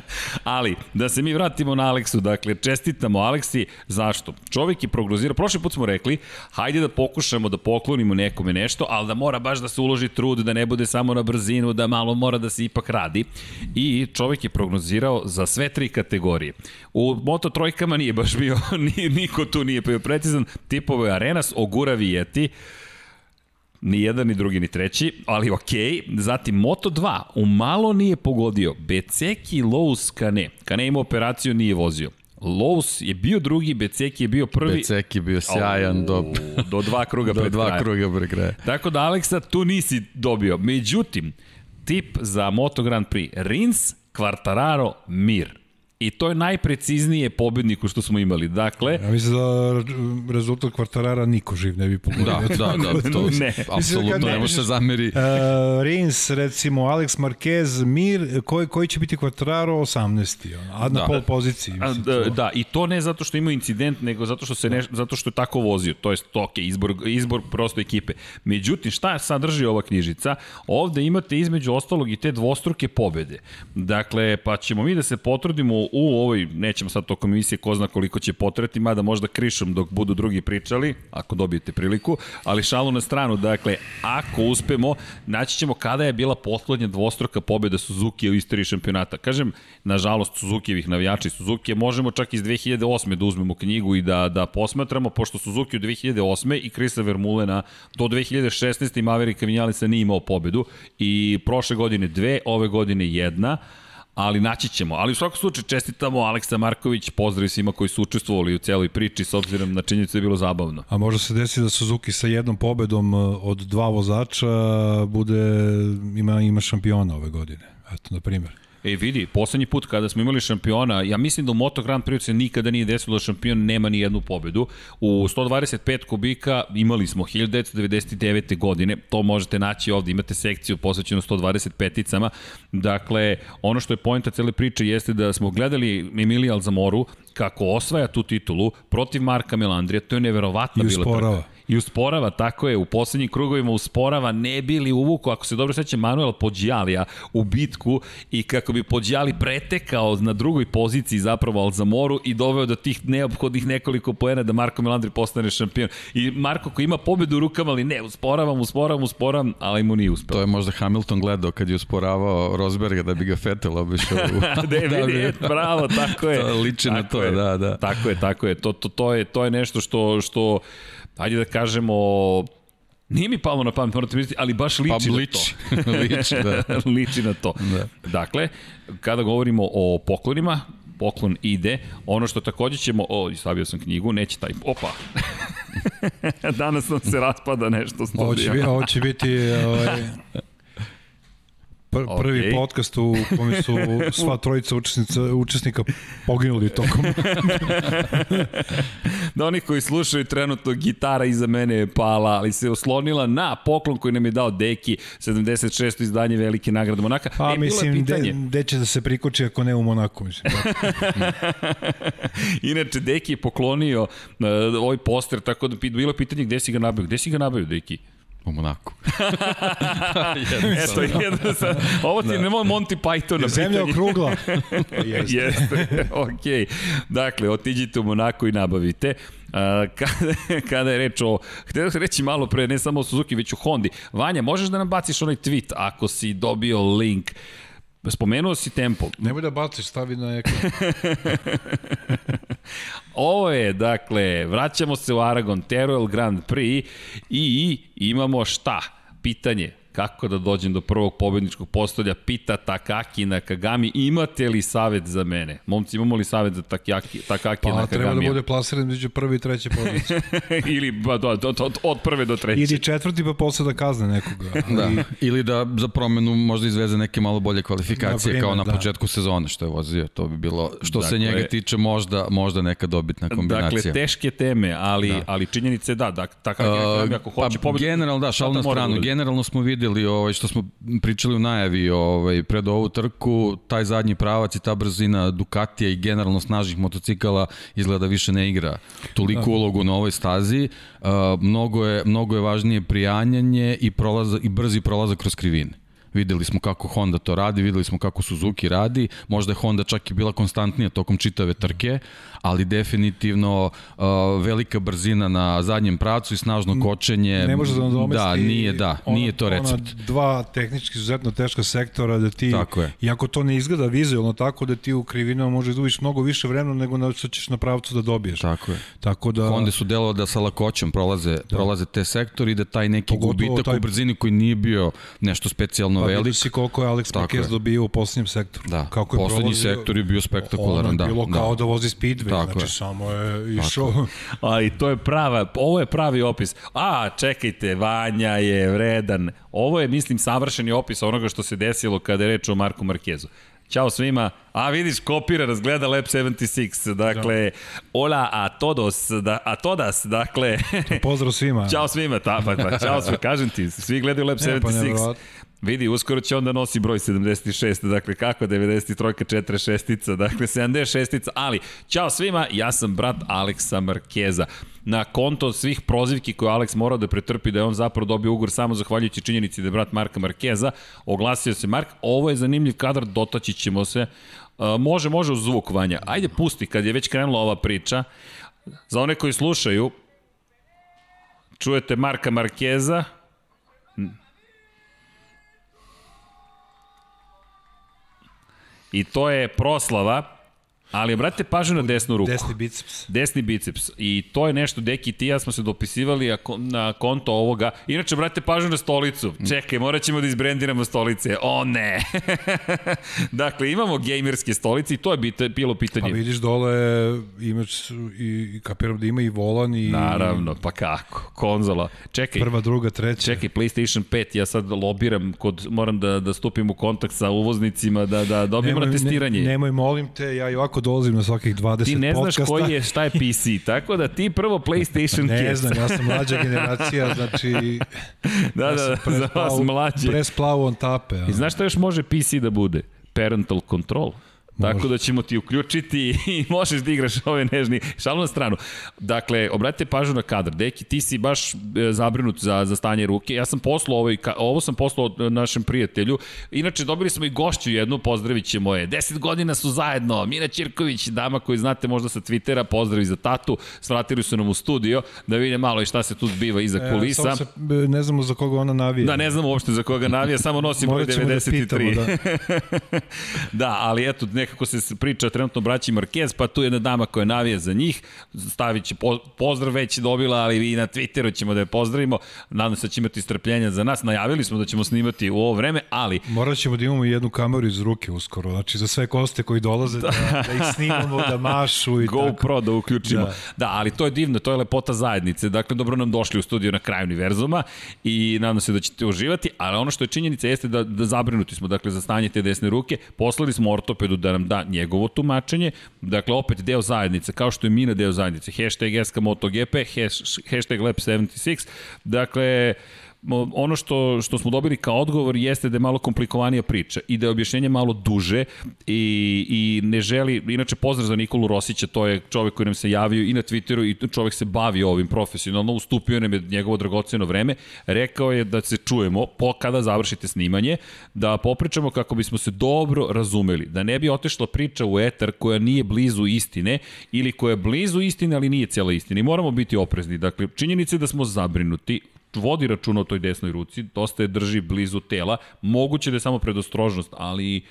[laughs] Ali, da se mi vratimo na Aleksu, dakle, čestitamo Aleksi, zašto? Čovjek je prognozirao, prošli put smo rekli, hajde da pokušamo da poklonimo nekome nešto, ali da mora baš da se uloži trud, da ne bude samo na brzinu, da malo mora da se ipak radi. I čovjek je prognozirao za sve tri kategorije. U Moto trojkama nije baš bio, niko tu nije bio precizan, tipove Arenas, Ogura Vijeti, Ni jedan, ni drugi, ni treći, ali okej. Okay. Zatim Moto2, u malo nije pogodio. Beceki, Lowe's, Kane. Kane ima operaciju, nije vozio. Lowe's je bio drugi, Beceki je bio prvi. Beceki je bio sjajan do, do dva [laughs] kruga do pred dva kraja. kruga pred kraja. Tako da, Aleksa, tu nisi dobio. Međutim, tip za Moto Grand Prix, Rins, Quartararo, Mir. I to je najpreciznije pobedniku što smo imali. Dakle, Ja mislim da rezultat kvartarara niko živ ne bi pogodio. Da, da, da, [laughs] to Ne. apsolutno ne može se zameri. Uh, Rins, recimo, Alex Marquez, Mir, koji, koji će biti kvartararo 18. ono, A na Da. pol poziciji. A, Mislim, da, da, i to ne zato što ima incident, nego zato što se ne, zato što je tako vozio. To je to, okay, izbor, izbor prosto ekipe. Međutim, šta sadrži ova knjižica? Ovde imate između ostalog i te dvostruke pobede. Dakle, pa ćemo mi da se potrudimo u ovoj, nećemo sad tokom emisije ko zna koliko će potreti, mada možda krišom dok budu drugi pričali, ako dobijete priliku, ali šalu na stranu, dakle, ako uspemo, naći ćemo kada je bila poslednja dvostruka pobeda Suzuki u istoriji šampionata. Kažem, nažalost, Suzukijevih navijača i Suzuki, možemo čak iz 2008. da uzmemo knjigu i da, da posmatramo, pošto Suzuki u 2008. i Krisa Vermulena do 2016. i Maverika Vinjalisa nije imao pobedu i prošle godine dve, ove godine jedna, ali naći ćemo. Ali u svakom slučaju čestitamo Aleksa Marković, pozdrav svima koji su učestvovali u celoj priči s obzirom na činjenicu da je bilo zabavno. A može se desiti da Suzuki sa jednom pobedom uh, od dva vozača bude, ima, ima šampiona ove godine. Eto, na primjer. E vidi, poslednji put kada smo imali šampiona, ja mislim da u Moto Grand Prix se nikada nije desilo da šampion nema ni jednu pobedu. U 125 kubika imali smo 1999. godine, to možete naći ovde, imate sekciju posvećenu 125-icama. Dakle, ono što je pojenta cele priče jeste da smo gledali Emilija Alzamoru kako osvaja tu titulu protiv Marka Melandrija, to je neverovatna bila trka. I usporava, tako je, u poslednjim krugovima usporava, ne bili uvuku, ako se dobro seća, Manuel Pođalija u bitku i kako bi Pođali pretekao na drugoj poziciji zapravo Alzamoru i doveo do tih neophodnih nekoliko poena da Marko Melandri postane šampion. I Marko koji ima pobedu u rukama, ali ne, usporavam, usporavam, usporavam, ali mu nije uspeo. To je možda Hamilton gledao kad je usporavao Rosberga da bi ga Vettel obišao. u- [laughs] [laughs] da, vidi, et, bravo, tako [laughs] je. To liči na Tako to, je. da, da. Tako je, tako je. To, to, to, je, to je nešto što, što ajde da kažemo, Nije mi palo na pamet, morate misliti, ali baš liči Pa na liči. to. liči, [laughs] da. [laughs] liči na to. Da. Dakle, kada govorimo o poklonima, poklon ide. Ono što takođe ćemo, o, stavio sam knjigu, neće taj, opa. [laughs] Danas nam se raspada nešto Ovo će, studija. bi, ovo će biti ovaj, pr, prvi Okej. podcast u kome su [laughs] sva trojica učesnica, učesnika poginuli tokom. [laughs] Da oni koji slušaju trenutno gitara iza mene je pala, ali se oslonila na poklon koji nam je dao Deki, 76. izdanje Velike nagrade Monaka. Pa e, mislim, de, de će da se prikoči ako ne u Monaku. Mislim, da. [laughs] Inače, Deki je poklonio uh, ovaj poster, tako da bilo je pitanje gde si ga nabavio. Gde si ga nabavio, Deki? U Monaku. [laughs] Eto, jedno sa, ovo ti da. nemoj Monty Python na Zemlja okrugla. [laughs] Jeste. Jeste, okej. Dakle, otiđite u Monako i nabavite. A, kada, kada je reč o, htio sam reći malo pre, ne samo o Suzuki, već o Hondi. Vanja, možeš da nam baciš onaj tweet ako si dobio link Spomenuo si tempo. Nemoj da baciš, stavi na ekran. [laughs] Ovo je, dakle, vraćamo se u Aragon, Teruel Grand Prix i imamo šta? Pitanje, kako da dođem do prvog pobedničkog postolja, pita Takaki na Kagami, imate li savet za mene? Momci, imamo li savet za Takaki, Takaki Pa na treba da Kagami? bude plasiran među prvi i treće pozicije. [laughs] Ili ba, do, do, do, od prve do treće. Idi četvrti pa posle da kazne nekoga. Da. Ali, Ili da za promenu možda izveze neke malo bolje kvalifikacije Na primer, kao na da. početku sezone što je vozio. To bi bilo, što se Dakle- njega tiče, možda, možda neka dobitna kombinacija. Dakle, teške teme, ali, da. ali činjenice da, da Takaki na Kagami ako hoće pa, pobedu... generalno, da, šal šta na to mora da stranu. Generalno smo videli, ovaj, što smo pričali u najavi ovaj, pred ovu trku, taj zadnji pravac i ta brzina Ducatija i generalno snažnih motocikala izgleda više ne igra toliku Da. ulogu na ovoj stazi. Uh, mnogo, je, mnogo je važnije prijanjanje i, prolaza, i brzi prolazak kroz krivine. Videli smo kako Honda to radi, videli smo kako Suzuki radi, možda je Honda čak i bila konstantnija tokom čitave trke, ali definitivno uh, velika brzina na zadnjem pracu i snažno kočenje. ne može da nadomesti Da, nije, da, ona, nije to recept. Ona dva tehnički izuzetno teška sektora da ti, Tako je. iako to ne izgleda vizualno tako da ti u krivinama možeš da uviš mnogo više vremena nego na što ćeš na pravcu da dobiješ. Tako je. Tako da... Honda su delalo da sa lakoćem prolaze, da. prolaze te sektori i da taj neki Pogotovo gubitak taj- u brzini koji nije bio nešto specijalno Pa velik. vidio si koliko je Alex Marquez dobio u poslednjem sektoru. Da, Kako je poslednji prolazio, sektor je bio spektakularan, ono da. je bilo da. kao da vozi speedway, Tako znači je. samo je išao... Ali to je prava, ovo je pravi opis. A, čekajte, Vanja je vredan. Ovo je, mislim, savršeni opis onoga što se desilo kada je reč o Marku Markezu. Ćao svima. A vidiš, kopira, razgleda Lab 76. Dakle, da. hola a todos, da, a todas, dakle... Pozdrav svima. [laughs] Ćao svima, ta, pa, pa, čao svima, kažem ti, svi gledaju Lab 76. Pa Vidi, uskoro će onda nosi broj 76, dakle kako 93, 4 šestica, dakle 76, ali ćao svima, ja sam brat Aleksa Markeza. Na konto svih prozivki koje Alex morao da pretrpi da je on zapravo dobio ugor samo zahvaljujući činjenici da je brat Marka Markeza, oglasio se Mark, ovo je zanimljiv kadar, dotaći ćemo se. Uh, može, može uz zvuk vanja. Ajde pusti, kad je već krenula ova priča, za one koji slušaju, čujete Marka Markeza, I to je proslava Ali obratite pažnju na desnu ruku. Desni biceps. Desni biceps. I to je nešto, Deki i ti ja smo se dopisivali na konto ovoga. Inače, obratite pažnju na stolicu. Čekaj, morat ćemo da izbrendiramo stolice. O ne! [laughs] dakle, imamo gejmerske stolice i to je bita, bilo pitanje. Pa vidiš dole, imaš i, kapiram da ima i volan i... Naravno, pa kako? Konzola. Čekaj. Prva, druga, treća. Čekaj, PlayStation 5, ja sad lobiram, kod, moram da, da stupim u kontakt sa uvoznicima, da, da dobijemo na testiranje. Ne, nemoj, molim te, ja i ovako dolazim na svakih 20 podcasta. Ti ne znaš podcasta. koji je, šta je PC, tako da ti prvo PlayStation Ne znam, ja sam mlađa generacija, znači... da, ja da, da za vas mlađe. Presplavu on tape. I znaš šta još može PC da bude? Parental control. Tako da ćemo ti uključiti [laughs] i možeš da igraš ove nežni. Šalu na stranu. Dakle, obratite pažnju na kadar. Deki, ti si baš e, zabrinut za, za stanje ruke. Ja sam poslao ovo, ovo sam poslao našem prijatelju. Inače, dobili smo i gošću jednu, pozdravit ćemo je. 10 godina su zajedno. Mina Ćirković, dama koju znate možda sa Twittera, pozdravi za tatu. Svratili su nam u studio da vide malo i šta se tu zbiva iza e, kulisa. E, se, ne znamo za koga ona navija. Da, ne znamo uopšte za koga navija, samo nosi broj 93. Da, pitamo, da. [laughs] da, ali eto, ne nekako se priča trenutno braći Marquez, pa tu jedna dama koja navija za njih, stavit će po, pozdrav već dobila, ali i na Twitteru ćemo da je pozdravimo, nadam se da će imati strpljenja za nas, najavili smo da ćemo snimati u ovo vreme, ali... Morat ćemo da imamo jednu kameru iz ruke uskoro, znači za sve koste koji dolaze da, [laughs] da ih snimamo, da mašu i GoPro tako. da uključimo. Da. da, ali to je divno, to je lepota zajednice, dakle dobro nam došli u studiju na kraju univerzuma i nadam se da ćete uživati, ali ono što je činjenica jeste da, da zabrinuti smo, dakle za stanje te desne ruke, poslali smo ortopedu da nam da njegovo tumačenje, dakle opet deo zajednice, kao što je Mina deo zajednice, hashtag SK MotoGP, hashtag Lab76, dakle ono što, što smo dobili kao odgovor jeste da je malo komplikovanija priča i da je objašnjenje malo duže i, i ne želi, inače pozdrav za Nikolu Rosića, to je čovek koji nam se javio i na Twitteru i čovek se bavi ovim profesionalno, ustupio nam je njegovo dragoceno vreme, rekao je da se čujemo po kada završite snimanje, da popričamo kako bismo se dobro razumeli, da ne bi otešla priča u etar koja nije blizu istine ili koja je blizu istine, ali nije cijela istina i moramo biti oprezni. Dakle, činjenica je da smo zabrinuti, vodi računa o toj desnoj ruci, dosta je drži blizu tela, moguće da je samo predostrožnost, ali...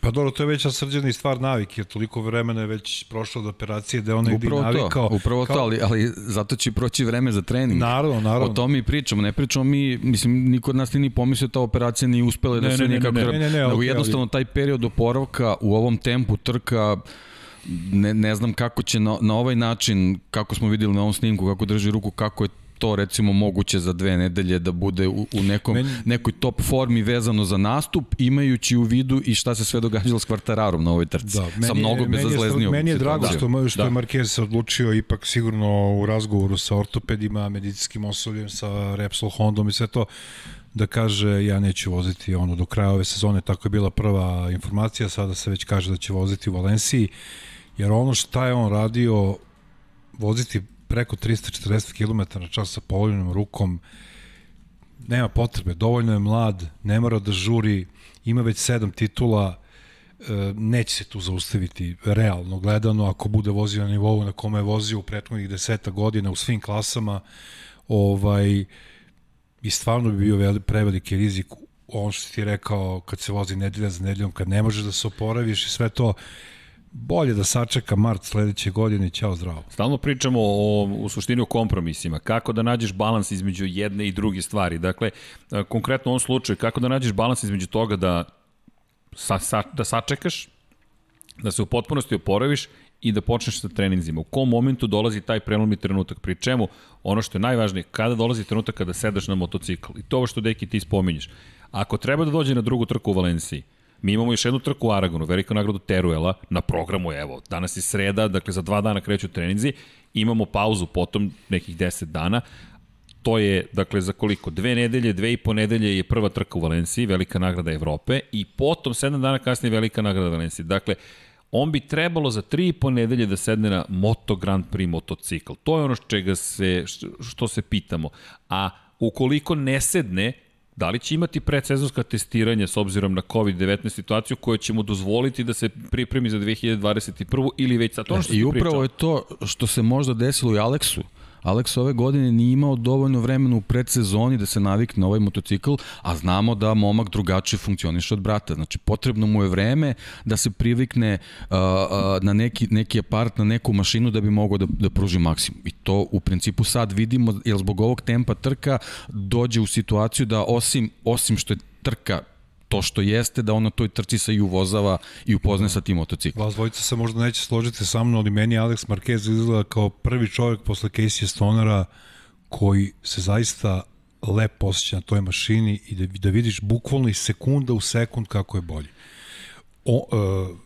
Pa dobro, to je već srđena i stvar navike, jer toliko vremena je već prošlo od operacije da on negdje navikao. To, upravo kao... to, ali, ali zato će proći vreme za trening. Naravno, naravno. O tome i pričamo, ne pričamo mi, mislim, niko od nas ni pomislio da ta operacija nije uspela da se nikako... Ne, ne, ne, ne, ne, okay, jednostavno ali... taj period oporavka u ovom tempu trka ne, ne znam kako će na, na ovaj način, kako smo videli na ovom snimku, kako drži ruku, kako je to recimo moguće za dve nedelje da bude u, u nekom, meni, nekoj top formi vezano za nastup, imajući u vidu i šta se sve događalo s Kvartararom na ovoj trci. Da, meni, Sa mnogo bezazleznijom Meni je drago što, što da. je Marquez se odlučio ipak sigurno u razgovoru sa ortopedima, medicinskim osobljem, sa Repsol Hondom i sve to, da kaže ja neću voziti ono do kraja ove sezone, tako je bila prva informacija, sada se već kaže da će voziti u Valenciji, jer ono šta je on radio, voziti preko 340 km na čas sa povoljenom rukom, nema potrebe, dovoljno je mlad, ne mora da žuri, ima već sedam titula, e, neće se tu zaustaviti realno gledano ako bude vozio na nivou na kome je vozio u prethodnih deseta godina u svim klasama ovaj i stvarno bi bio preveliki rizik on što ti rekao kad se vozi nedelja za nedeljom kad ne možeš da se oporaviš i sve to bolje da sačeka mart sledeće godine, ćao zdravo. Stalno pričamo o, u suštini o kompromisima, kako da nađeš balans između jedne i druge stvari. Dakle, e, konkretno u ovom slučaju, kako da nađeš balans između toga da, sa, sa, da sačekaš, da se u potpunosti oporaviš i da počneš sa treninzima. U kom momentu dolazi taj prelomni trenutak? Pri čemu, ono što je najvažnije, kada dolazi trenutak kada sedaš na motocikl. I to ovo što, Deki, ti spominješ. Ako treba da dođe na drugu trku u Valenciji, Mi imamo još jednu trku u Aragonu, veliku nagradu Teruela, na programu evo, danas je sreda, dakle za dva dana kreću treninzi, imamo pauzu potom nekih 10 dana, to je, dakle, za koliko? Dve nedelje, dve i po nedelje je prva trka u Valenciji, velika nagrada Evrope, i potom sedam dana kasnije velika nagrada Valenciji. Dakle, on bi trebalo za tri i po nedelje da sedne na Moto Grand Prix motocikl. To je ono čega se, što se pitamo. A ukoliko ne sedne, Da li će imati predsezonska testiranja s obzirom na COVID-19 situaciju koja će mu dozvoliti da se pripremi za 2021. ili već sad ono što I upravo je to što se možda desilo i Aleksu. Alex ove godine nije imao dovoljno vremena u predsezoni da se navikne na ovaj motocikl, a znamo da momak drugačije funkcioniše od brata. Znači, potrebno mu je vreme da se privikne uh, uh, na neki, neki apart, na neku mašinu da bi mogao da, da pruži maksimum. I to u principu sad vidimo, jer zbog ovog tempa trka dođe u situaciju da osim, osim što je trka to što jeste da on na toj trci se i uvozava i upozne sa tim motociklom. Vas dvojica se možda neće složiti sa mnom, ali meni Alex Marquez izgleda kao prvi čovjek posle Casey Stonera koji se zaista lepo osjeća na toj mašini i da, da vidiš bukvalno iz sekunda u sekund kako je bolji. O, uh,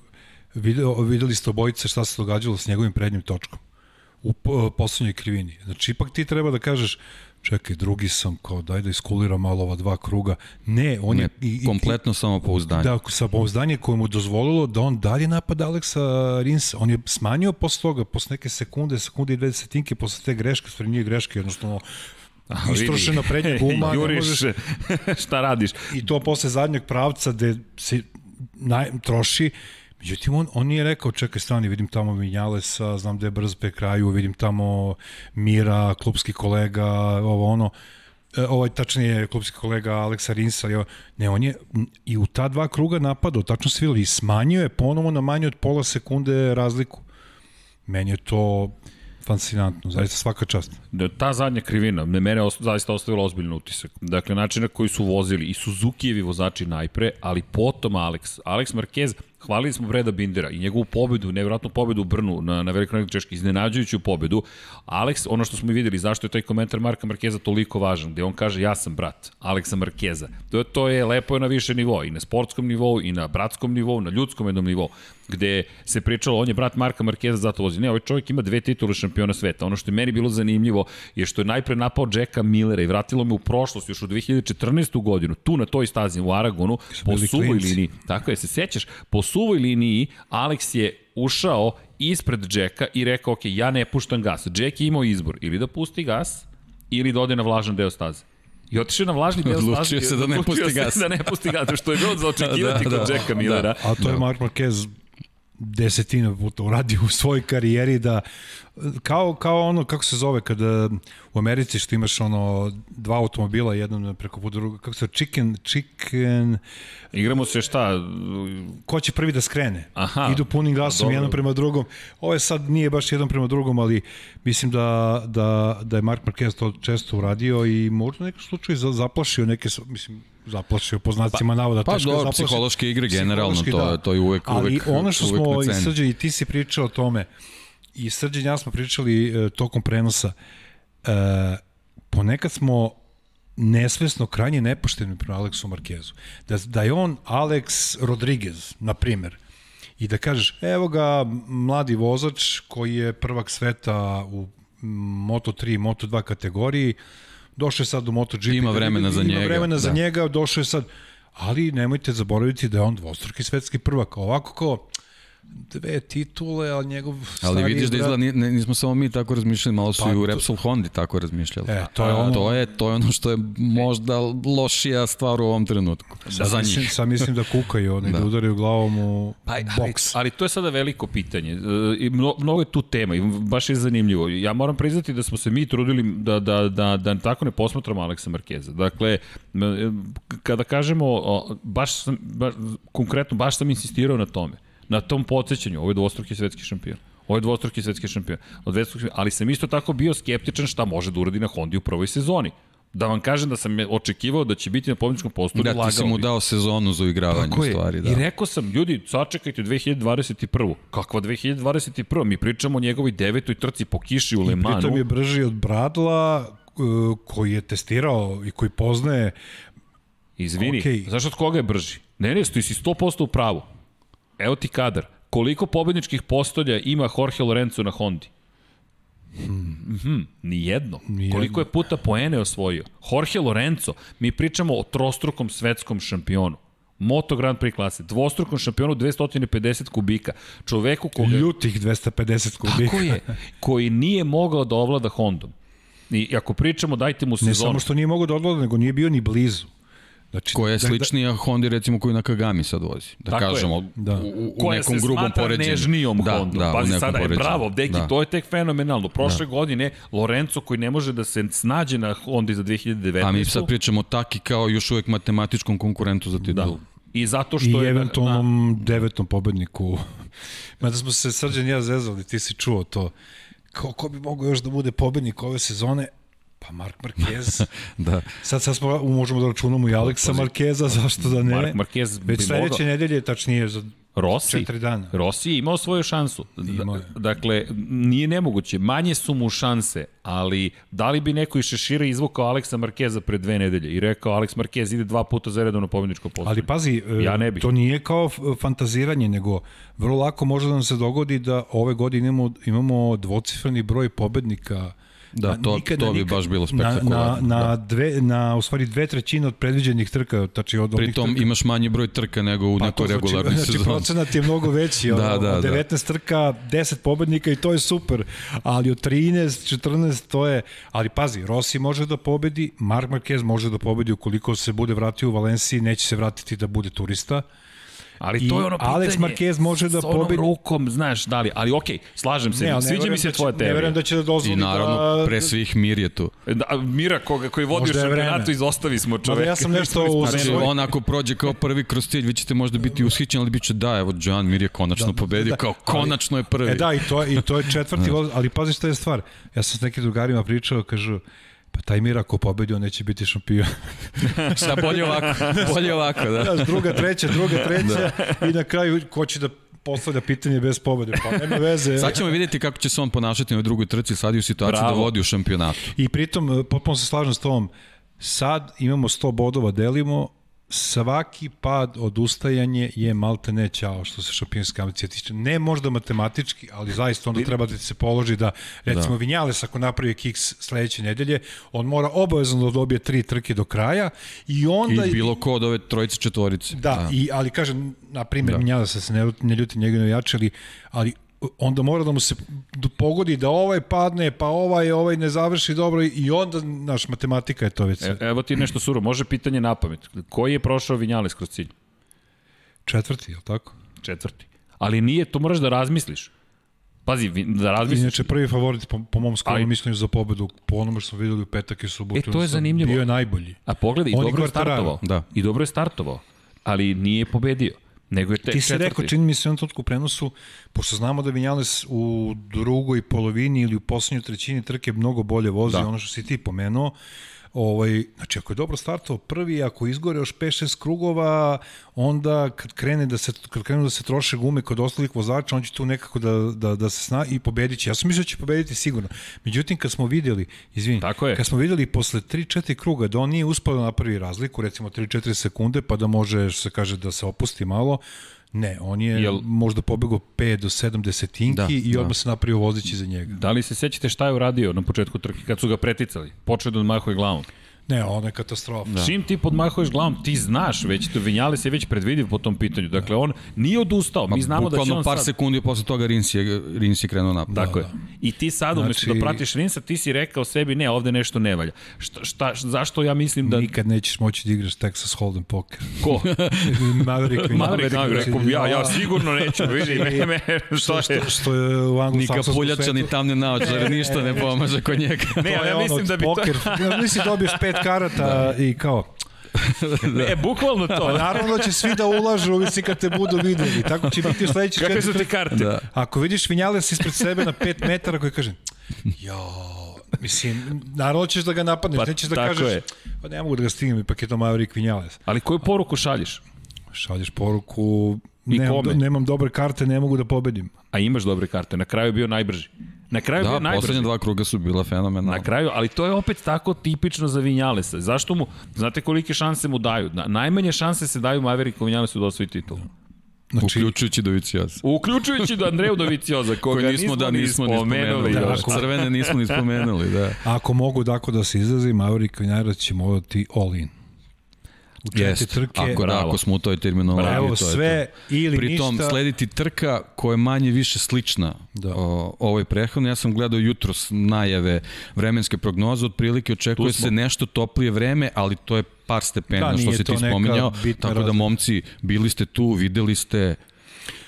video, videli ste obojice šta se događalo s njegovim prednjim točkom u poslednjoj krivini. Znači, ipak ti treba da kažeš, čekaj, drugi sam, kao daj da iskuliram malo ova dva kruga. Ne, on ne, je... I, kompletno samopouzdanje. Da, samopouzdanje koje mu dozvolilo da on dalje napada Aleksa Rinsa. On je smanjio posle toga, posle neke sekunde, sekunde i dve desetinke, posle te greške, stvari nije greške, jednostavno istrošena prednja [laughs] guma. Juriš, možeš... [laughs] šta radiš? I to posle zadnjeg pravca gde se naj, troši, Međutim, on, on nije rekao, čekaj stani, vidim tamo Vinjalesa, znam da je brz pe kraju, vidim tamo Mira, klubski kolega, ovo ono, e, ovaj tačnije klubski kolega Aleksa Rinsa, jo, ne, on je i u ta dva kruga napadao, tačno se videli, i smanjio je ponovo na manje od pola sekunde razliku. Meni je to fascinantno, zaista svaka čast. Da, ta zadnja krivina, me mene os, zaista ostavila ozbiljno utisak. Dakle, način na koji su vozili i Suzukijevi vozači najpre, ali potom Alex. Alex Marquez, hvalili smo Breda Bindera i njegovu pobedu, nevjerojatnu pobedu u Brnu na, na velikoj nagradi Češki, iznenađujuću pobedu. Alex, ono što smo i videli, zašto je taj komentar Marka Markeza toliko važan, gde on kaže ja sam brat Aleksa Markeza. To, to je lepo je na više nivou, i na sportskom nivou, i na bratskom nivou, na ljudskom jednom nivou, gde se pričalo, on je brat Marka Markeza, zato vozi. Ne, ovaj čovjek ima dve titule šampiona sveta. Ono što je meni bilo zanimljivo je što je najpre napao Jacka Millera i vratilo me u prošlost još u 2014. godinu, tu na toj stazi u Aragonu, po suvoj liniji. Tako je, se sećaš, po suvoj liniji Alex je ušao ispred Jacka i rekao, ok, ja ne puštam gas. Jack je imao izbor, ili da pusti gas, ili da ode na vlažan deo staze. I otišao na vlažni deo staze. Odlučio se da ne pusti gas. da ne pusti gas, što je bilo za [laughs] očekivati da, kod da, Jacka Millera. Da. A to je da. Mark Marquez desetina puta uradio u svojoj karijeri da kao, kao ono, kako se zove, kada u Americi što imaš ono dva automobila, jedan preko puta druga, kako se chicken, chicken... Igramo se šta? Ko će prvi da skrene? Aha. Idu punim gasom Dobro. jedan prema drugom. Ovo je sad nije baš jedan prema drugom, ali mislim da, da, da je Mark Marquez to često uradio i možda nekom slučaju zaplašio neke, mislim, zaplašio po znacima pa, navoda. Pa teško dobro, psihološke igre generalno, to, da. to je uvek, uvek Ali ono što smo, i i ti si pričao o tome, i Srđan ja smo pričali e, tokom prenosa, e, ponekad smo nesvesno krajnje nepošteni prema Aleksu Markezu. Da, da je on Alex Rodriguez, na primer, i da kažeš, evo ga mladi vozač koji je prvak sveta u Moto3, Moto2 kategoriji, došao je sad u MotoGP. Ima vremena za ima njega. Ima vremena da. za njega, došao je sad, ali nemojte zaboraviti da je on dvostruki svetski prvak. Ovako kao, dve titule, ali njegov Ali vidiš da izgleda, nismo samo mi tako razmišljali, malo su pa, i u Repsol Hondi tako razmišljali. E, to je ono... To je, to je ono što je možda lošija stvar u ovom trenutku. Da, za mislim, njih. Sad mislim da kukaju, oni [laughs] da, da udaraju glavom u pa, boks. Ali, ali to je sada veliko pitanje. E, I mno, mnogo je tu tema i baš je zanimljivo. Ja moram priznati da smo se mi trudili da, da, da, da tako ne posmatramo Aleksa Markeza. Dakle, e, kada kažemo, baš sam, baš, konkretno, baš sam insistirao na tome na tom podsjećanju, ovo je dvostruki svetski šampion. Ovo je dvostruki svetski šampion. Od dvostruki, ali sam isto tako bio skeptičan šta može da uradi na Hondi u prvoj sezoni. Da vam kažem da sam očekivao da će biti na pobjedičkom postoju. Da, ti si mu dao sezonu za uigravanje Tako stvari. Da. I rekao sam, ljudi, sačekajte 2021. Kakva 2021. Mi pričamo o njegovoj devetoj trci po kiši u Lemanu. I pritom je brži od Bradla, uh, koji je testirao i koji poznaje Izvini, okay. zašto od koga je brži? Ne, ne, ti si 100% u pravu. Evo ti kadar. Koliko pobedničkih postolja ima Jorge Lorenzo na Hondi? Hmm. Mm nijedno. nijedno. Koliko je puta poene osvojio? Jorge Lorenzo, mi pričamo o trostrukom svetskom šampionu. Moto Grand Prix klase, dvostrukom šampionu 250 kubika, čoveku koga... Ljutih 250 kubika. Tako je, koji nije mogao da ovlada Hondom. I ako pričamo, dajte mu sezonu. Ne samo što nije mogao da ovlada, nego nije bio ni blizu. Znači, koja je sličnija da, da, Honda recimo koju na Kagami sad vozi. Da Tako kažemo da. u, u koja nekom grubom poređenju. Koja se nežnijom da, Honda. Da, Pazi sada, je bravo, deki, da. to je tek fenomenalno. Prošle da. godine Lorenzo koji ne može da se snađe na Hondi za 2019. A mi sad pričamo taki kao još uvek matematičkom konkurentu za titulu. Da. I zato što I je... I eventualnom na... devetom pobedniku. [laughs] Mada smo se srđan ja zezali, ti si čuo to. Kao ko bi mogao još da bude pobednik ove sezone? Pa Mark Marquez. [laughs] da. Sad, sad smo, možemo da računamo i Aleksa Markeza, zašto da ne? Mark Marquez Već sledeće mogao... nedelje, tačnije za Rossi, četiri dana. Rossi je imao svoju šansu. Imao je. Dakle, nije nemoguće. Manje su mu šanse, ali da li bi neko iz Šešira izvukao Aleksa Markeza pre dve nedelje i rekao Aleks Markez ide dva puta za redovno pobedničko postoje. Ali pazi, ja ne bih. to nije kao fantaziranje, nego vrlo lako može da nam se dogodi da ove godine imamo, imamo dvocifreni broj pobednika Da, to, nikada, to bi nikada, baš bilo spektakularno. Na, na, na, da. dve, na, u stvari, dve trećine od predviđenih trka. Tači od Pritom trka. imaš manji broj trka nego u pa nekoj znači, regularnoj [laughs] znači, sezoni. Znači, procenat je mnogo veći. [laughs] da, da, od 19 da. trka, 10 pobednika i to je super. Ali od 13, 14, to je... Ali pazi, Rossi može da pobedi, Mark Marquez može da pobedi ukoliko se bude vratio u Valenciji, neće se vratiti da bude turista. Ali I to je ono pitanje. Alex Marquez može da pobedi. Rukom, znaš, da li, ali okej, okay, slažem se, ne, ne sviđa mi se da tvoja teorija. Ne verujem da će da dozvoli I naravno, da... pre svih Mir je tu. Da, Mira koga, koji vodi u šampionatu, izostavi smo čoveka. ja sam nešto u znači, on ako prođe kao prvi kroz cilj, vi ćete možda biti ushićeni, ali bit će da, evo, John Mir je konačno da, pobedio, da, kao konačno je prvi. E da, i to, i to je četvrti, ali pazi šta je stvar. Ja sam s nekim drugarima pričao, kažu, Pa taj mir ako pobedi, on neće biti šampion. [laughs] Šta, bolje ovako, [laughs] bolje ovako, da. Znaš, druga, treća, druga, treća da. i na kraju ko će da postavlja pitanje bez pobede, pa nema veze. Sad ćemo vidjeti kako će se on ponašati na drugoj trci, sad je u situaciji da Bravo. da vodi u šampionatu. I pritom, potpuno se slažem s tom, sad imamo 100 bodova, delimo, svaki pad, odustajanje je malte ne ćao što se šampionske ambicije tiče. Ne možda matematički, ali zaista onda treba da se položi da, recimo da. Vinjales ako napravi kiks sledeće nedelje, on mora obavezno da dobije tri trke do kraja i onda... I bilo ko od ove trojice četvorice. Da, da. I, ali kažem, na primjer, da. Vinjales se ne, ne ljuti njega navijači, ali, ali onda mora da mu se pogodi da ovaj padne, pa ovaj, ovaj ne završi dobro i onda, naš matematika je to već. E, evo ti nešto suro, može pitanje na pamet. Koji je prošao Vinjales kroz cilj? Četvrti, je li tako? Četvrti. Ali nije, to moraš da razmisliš. Pazi, da razmisliš. Inače, prvi favorit po, po mom skromnom mišljenju za pobedu, po onome što smo videli u petak i subotu. E, to je zanimljivo. Bio je najbolji. A pogledaj, i dobro je startovao. Da. I dobro je startovao, ali nije pobedio. Nego je te Ti si četvrti. rekao, čini mi se on totku prenosu, pošto znamo da Vinjales u drugoj polovini ili u poslednjoj trećini trke mnogo bolje vozi, da. ono što si ti pomenuo, Ovaj, znači, ako je dobro startovao prvi, ako izgore još 5-6 krugova, onda kad krene da se kad krenu da se troše gume kod ostalih vozača, on će tu nekako da, da, da se sna i pobediće. Ja sam mislio da će pobediti sigurno. Međutim, kad smo videli, izvini, Tako je. kad smo videli posle 3-4 kruga da on nije uspao da napravi razliku, recimo 3-4 sekunde, pa da može, što se kaže, da se opusti malo, Ne, on je Jel, možda pobegao 5 do 7 desetinki da, i odmah da. se napravio vozići za njega. Da li se sećate šta je uradio na početku trke kad su ga preticali? Počeo da odmahuje glavom. Ne, ono je katastrofa. Da. Čim ti podmahuješ glavom, ti znaš već, to Vinjale se već predvidiv po tom pitanju. Dakle, on nije odustao. Mi znamo da će on par sad... sekundi posle toga Rins je, Rins je krenuo napad. Tako da, je. Da. I ti sad, znači... umesto da pratiš Rinsa, ti si rekao sebi, ne, ovde nešto ne valja. Šta, šta, zašto ja mislim da... Nikad nećeš moći da igraš Texas Hold'em poker. Ko? [laughs] Maverick. Maverick, Maverick. Ja, ja sigurno neću, vidi, [laughs] me, me, što je? Što, što je u anglosaksonskom svetu. Nika puljača ni tamne naočare, [laughs] ništa ne pomaže kod njega. Ne, ja mislim da bi to... Nisi dobiješ pet karata i kao da. E, bukvalno to. Pa naravno da će svi da ulažu, ovisi kad te budu videli. Tako će biti u sledeći Kakve su ti karte? Da. Ako vidiš Vinjales ispred sebe na 5 metara koji kaže, jo, Mislim, naravno ćeš da ga napadneš, pa, nećeš da kažeš, je. pa ne mogu da ga stignem, ipak je to Maverick Vinjales. Ali koju poruku šalješ? Šalješ poruku, nemam, nemam dobre karte, ne mogu da pobedim. A imaš dobre karte, na kraju je bio najbrži. Na kraju bio Da, najbrži. poslednja dva kruga su bila fenomenalna. Na kraju, ali to je opet tako tipično za Vinjalesa. Zašto mu, znate kolike šanse mu daju? Na, najmanje šanse se daju Maveriku Vinjalesu da osvoji titul. Znači, Uključujući Dovicioza. Uključujući do Andreju Dovicioza, koga Koji nismo, da, ni nismo ni spomenuli. Da, Da, ako- crvene nismo ni spomenuli, da. ako mogu tako da se izrazim, Maverick Vinjarac će morati all in. U četiri Jeste, trke, ako, da, Bravo. ako smo u toj terminologiji, evo to je sve to. ili Pritom, ništa. slediti trka koja je manje više slična Da. o, ovoj prethodnoj. Ja sam gledao jutros najave vremenske prognoze, otprilike očekuje se nešto toplije vreme, ali to je par stepena Da, što si ti spominjao. Tako da, razlika. momci, bili ste tu, videli ste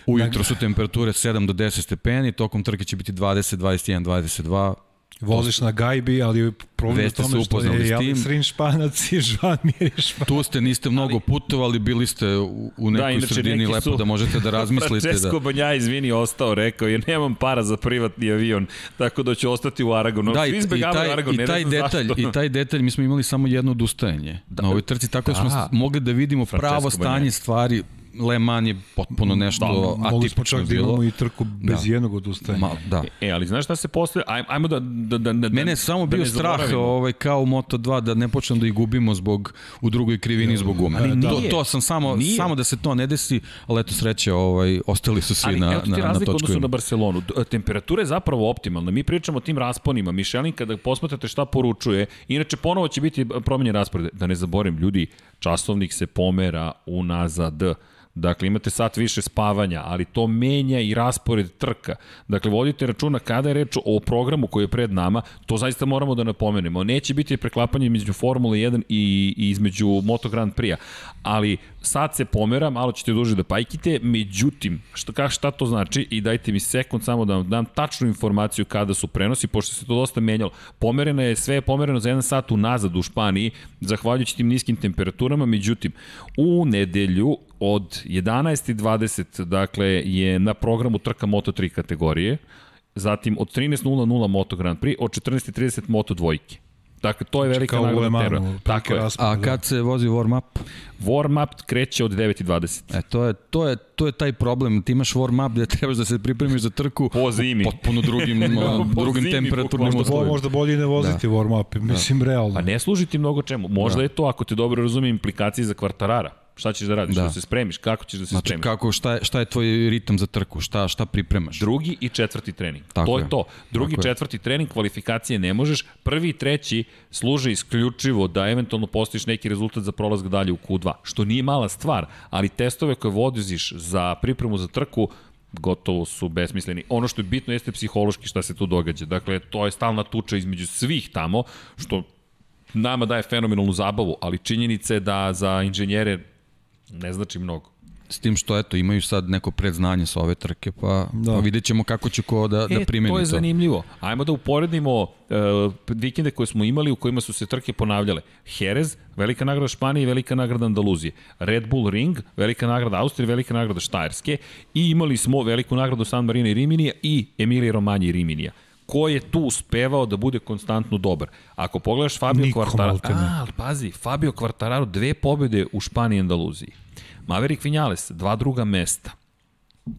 Ujutro su temperature 7 do 10 stepeni, tokom trke će biti 20, 21, 22. Voziš na gajbi, ali problem je tome što upoznali je s i tim. Alex Rin španac i Žan Mir je španac. Tu ste, niste mnogo putovali, bili ste u, u nekoj inače sredini neki lepo su- da možete da [laughs] razmislite. Francesco da... Banja, izvini, ostao, rekao, jer nemam para za privatni avion, tako da ću ostati u Aragonu. Da, i, i taj, Aragon, i taj detalj, zašto. i taj detalj, mi smo imali samo jedno odustajanje da, na ovoj trci, tako da smo Da. mogli da vidimo Francesco pravo stanje stvari. Le Mans je potpuno nešto Mogli smo atipično čak da bilo. imamo i trku bez Da. jednog odustajanja. Ma, da. E, ali znaš šta se postoje? Aj, ajmo da... da, da, da Mene je samo da bio strah ovaj, kao u Moto2 da ne počnem da ih gubimo zbog u drugoj krivini zbog gume. Ali to, nije. to sam samo, Nije. samo da se to ne desi, ali eto sreće, ovaj, ostali su svi Ali na, evo ti na, na razlika u odnosu na Barcelonu. D- Temperatura je zapravo optimalna. Mi pričamo o tim rasponima. Michelin kada posmatrate šta poručuje, inače ponovo će biti promenjen raspored. Da ne zaborim, ljudi, časovnik se pomera unazad. Dakle, imate sat više spavanja, ali to menja i raspored trka. Dakle, vodite računa kada je reč o programu koji je pred nama, to zaista moramo da napomenemo. Neće biti preklapanje između Formule 1 i, i između Moto Grand Prix-a, ali sad se pomera, malo ćete duže da pajkite, međutim, šta, ka, šta to znači i dajte mi sekund samo da vam dam tačnu informaciju kada su prenosi, pošto se to dosta menjalo. Pomereno je, sve je pomereno za jedan sat unazad u Španiji, zahvaljujući tim niskim temperaturama, međutim, u nedelju od 11.20, dakle, je na programu trka Moto3 kategorije, zatim od 13.00 Moto Grand Prix, od 14.30 Moto dvojke. Dakle, to je velika Kao nagrada. Mansu. Tako je. A kad se vozi warm-up? Warm-up kreće od 9.20. E, to je, to, je, to je taj problem. Ti imaš warm-up gde trebaš da se pripremiš za trku Po zimi. potpuno drugim, [laughs] Po drugim zimi, temperaturnim uslovima. možda bolje ne voziti da. warm-up, mislim, realno. Pa ne služi ti mnogo čemu. Možda da. je to, ako te dobro razumijem, implikacije za kvartarara. Šta ćeš da radiš? Da. Da. se spremiš? Kako ćeš da se Znači, spremiš? kako, šta, je, šta je tvoj ritam za trku? Šta, šta pripremaš? Drugi i četvrti trening. Tako to je, je. to. Drugi, Tako je. četvrti trening, kvalifikacije ne možeš. Prvi i treći služe isključivo da eventualno postojiš neki rezultat za prolazak dalje u Q2, što nije mala stvar, ali testove koje vodiš za pripremu za trku gotovo su besmisleni. Ono što je bitno jeste psihološki šta se tu događa. Dakle, to je stalna tuča između svih tamo, što nama daje fenomenalnu zabavu, ali činjenica je da za inženjere ne znači mnogo. S tim što, eto, imaju sad neko predznanje sa ove trke, pa, da. pa vidjet ćemo kako će ko da, da primeni E, to to. je zanimljivo. Ajmo da uporedimo uh, vikende koje smo imali u kojima su se trke ponavljale. Jerez, velika nagrada Španije i velika nagrada Andaluzije. Red Bull Ring, velika nagrada Austrije, velika nagrada Štajerske i imali smo veliku nagradu San Marino i Riminija i Emilije Romanje i Riminija ko je tu uspevao da bude konstantno dobar. Ako pogledaš Fabio Niko, Quartararo, a, ali pazi, Fabio Quartararo dve pobede u Španiji i Andaluziji. Maverick Vinales, dva druga mesta.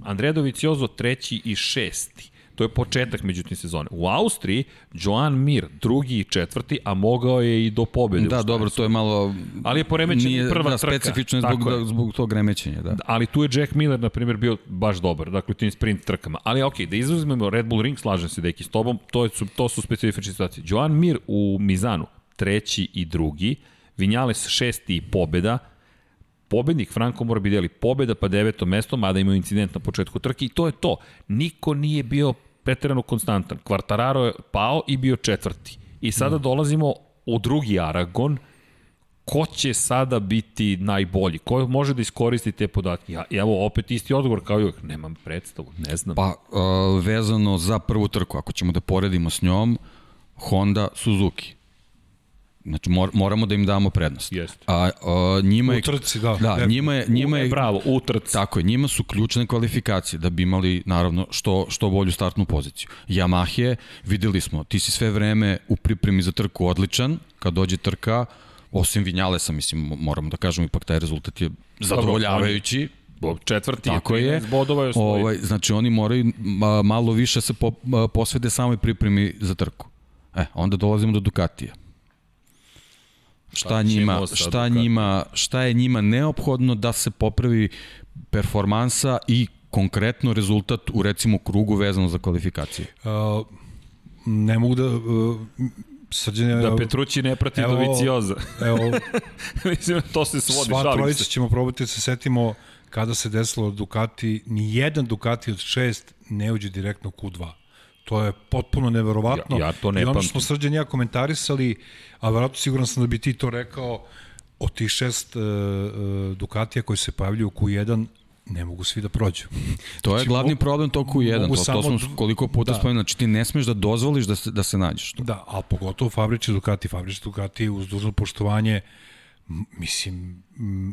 Andrea Dovizioso treći i šesti. To je početak međutim sezone. U Austriji Joan Mir drugi i četvrti, a mogao je i do pobede. Da, dobro, to je malo... Ali je poremećen nije, prva da, trka. specifično je zbog, da, zbog tog remećenja, da. Ali tu je Jack Miller, na primjer, bio baš dobar, dakle u tim sprint trkama. Ali ok, da izuzmemo Red Bull Ring, slažem se deki s tobom, to su, to su specifične situacije. Joan Mir u Mizanu, treći i drugi, Vinjales šesti i pobeda, pobednik Franco Morbidelli, pobeda pa deveto mesto, mada imao incident na početku trke i to je to. Niko nije bio preterano konstantan. Quartararo je pao i bio četvrti. I sada dolazimo u drugi Aragon, ko će sada biti najbolji? Ko može da iskoristi te podatke? Ja, evo, opet isti odgovor kao i uvek. Nemam predstavu, ne znam. Pa, uh, vezano za prvu trku, ako ćemo da poredimo s njom, Honda, Suzuki. Znači, mor, moramo da im damo prednost. Jeste. A, a njima je... U trci, da. Da, njima je, njima E, je bravo, u trci. Tako je, njima su ključne kvalifikacije da bi imali, naravno, što, što bolju startnu poziciju. Yamaha je, videli smo, ti si sve vreme u pripremi za trku odličan, kad dođe trka, osim Vinjalesa, mislim, moramo da kažemo, ipak taj rezultat je zadovoljavajući. četvrti Tako je, bodova je osvojio. Ovaj, znači oni moraju ma, malo više se po, posvede samoj pripremi za trku. E, onda dolazimo do Ducatija. Šta Pa, njima, ćemo sa šta njima, šta je njima neophodno da se popravi performansa i konkretno rezultat u recimo krugu vezano za kvalifikacije. Uh, ne mogu da... Uh, srđene, Da Petrući ne prati Evo- Dovicioza. Evo, [laughs] Mislim, to se svodi, sva šalim trojica ćemo probati da se setimo kada se desilo Ducati, ni jedan Ducati od šest ne uđe direktno u Q2. To je potpuno neverovatno. Ja- ja to ne I ono što smo srđan ja komentarisali, a verovatno siguran sam da bi ti to rekao, od tih šest uh, uh, Ducatija koji se pojavljuju u Q1, ne mogu svi da prođu. To je Znači, glavni mogu- problem tog Q1, mogu to, to samo smo dv- koliko puta da. spomenuli, znači ti ne smeš da dozvoliš da se, da se nađeš. Da, a pogotovo fabrični Ducati, fabrični Ducati uz dužno poštovanje, mislim,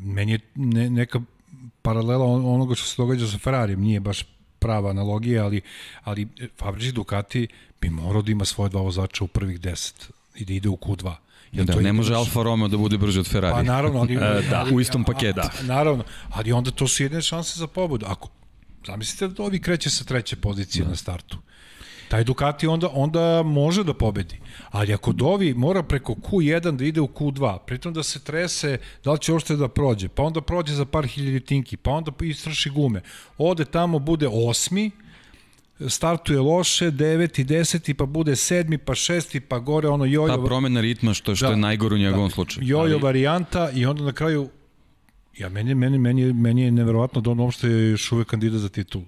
meni je ne, neka paralela on- onoga što se događa sa Ferrarijem, nije baš prava analogija, ali, ali e, fabrični Ducati bi morao da ima svoje dva vozača u prvih deset i da ide u Q2. Jer Da, to je ne može baš- Alfa Romeo da bude brži od Ferrari. Pa naravno, ali, [laughs] da. U istom paketu. A, a, naravno, ali onda to su jedine šanse za pobedu. Ako, zamislite da ovi kreće sa treće pozicije da. na startu. Taj Ducati onda, onda može da pobedi. Ali ako Dovi mora preko Q1 da ide u Q2, pritom da se trese da li će uopšte da prođe, pa onda prođe za par hiljaditinki, pa onda istraši gume. Ode tamo, bude osmi, startuje loše, deveti, deseti, pa bude sedmi, pa šesti, pa gore ono jojo. Ta promena ritma što, što Da. je najgore u njegovom slučaju. jojo Ali- varijanta i onda na kraju ja meni meni meni meni je neverovatno da on uopšte je još uvek kandidat za titulu.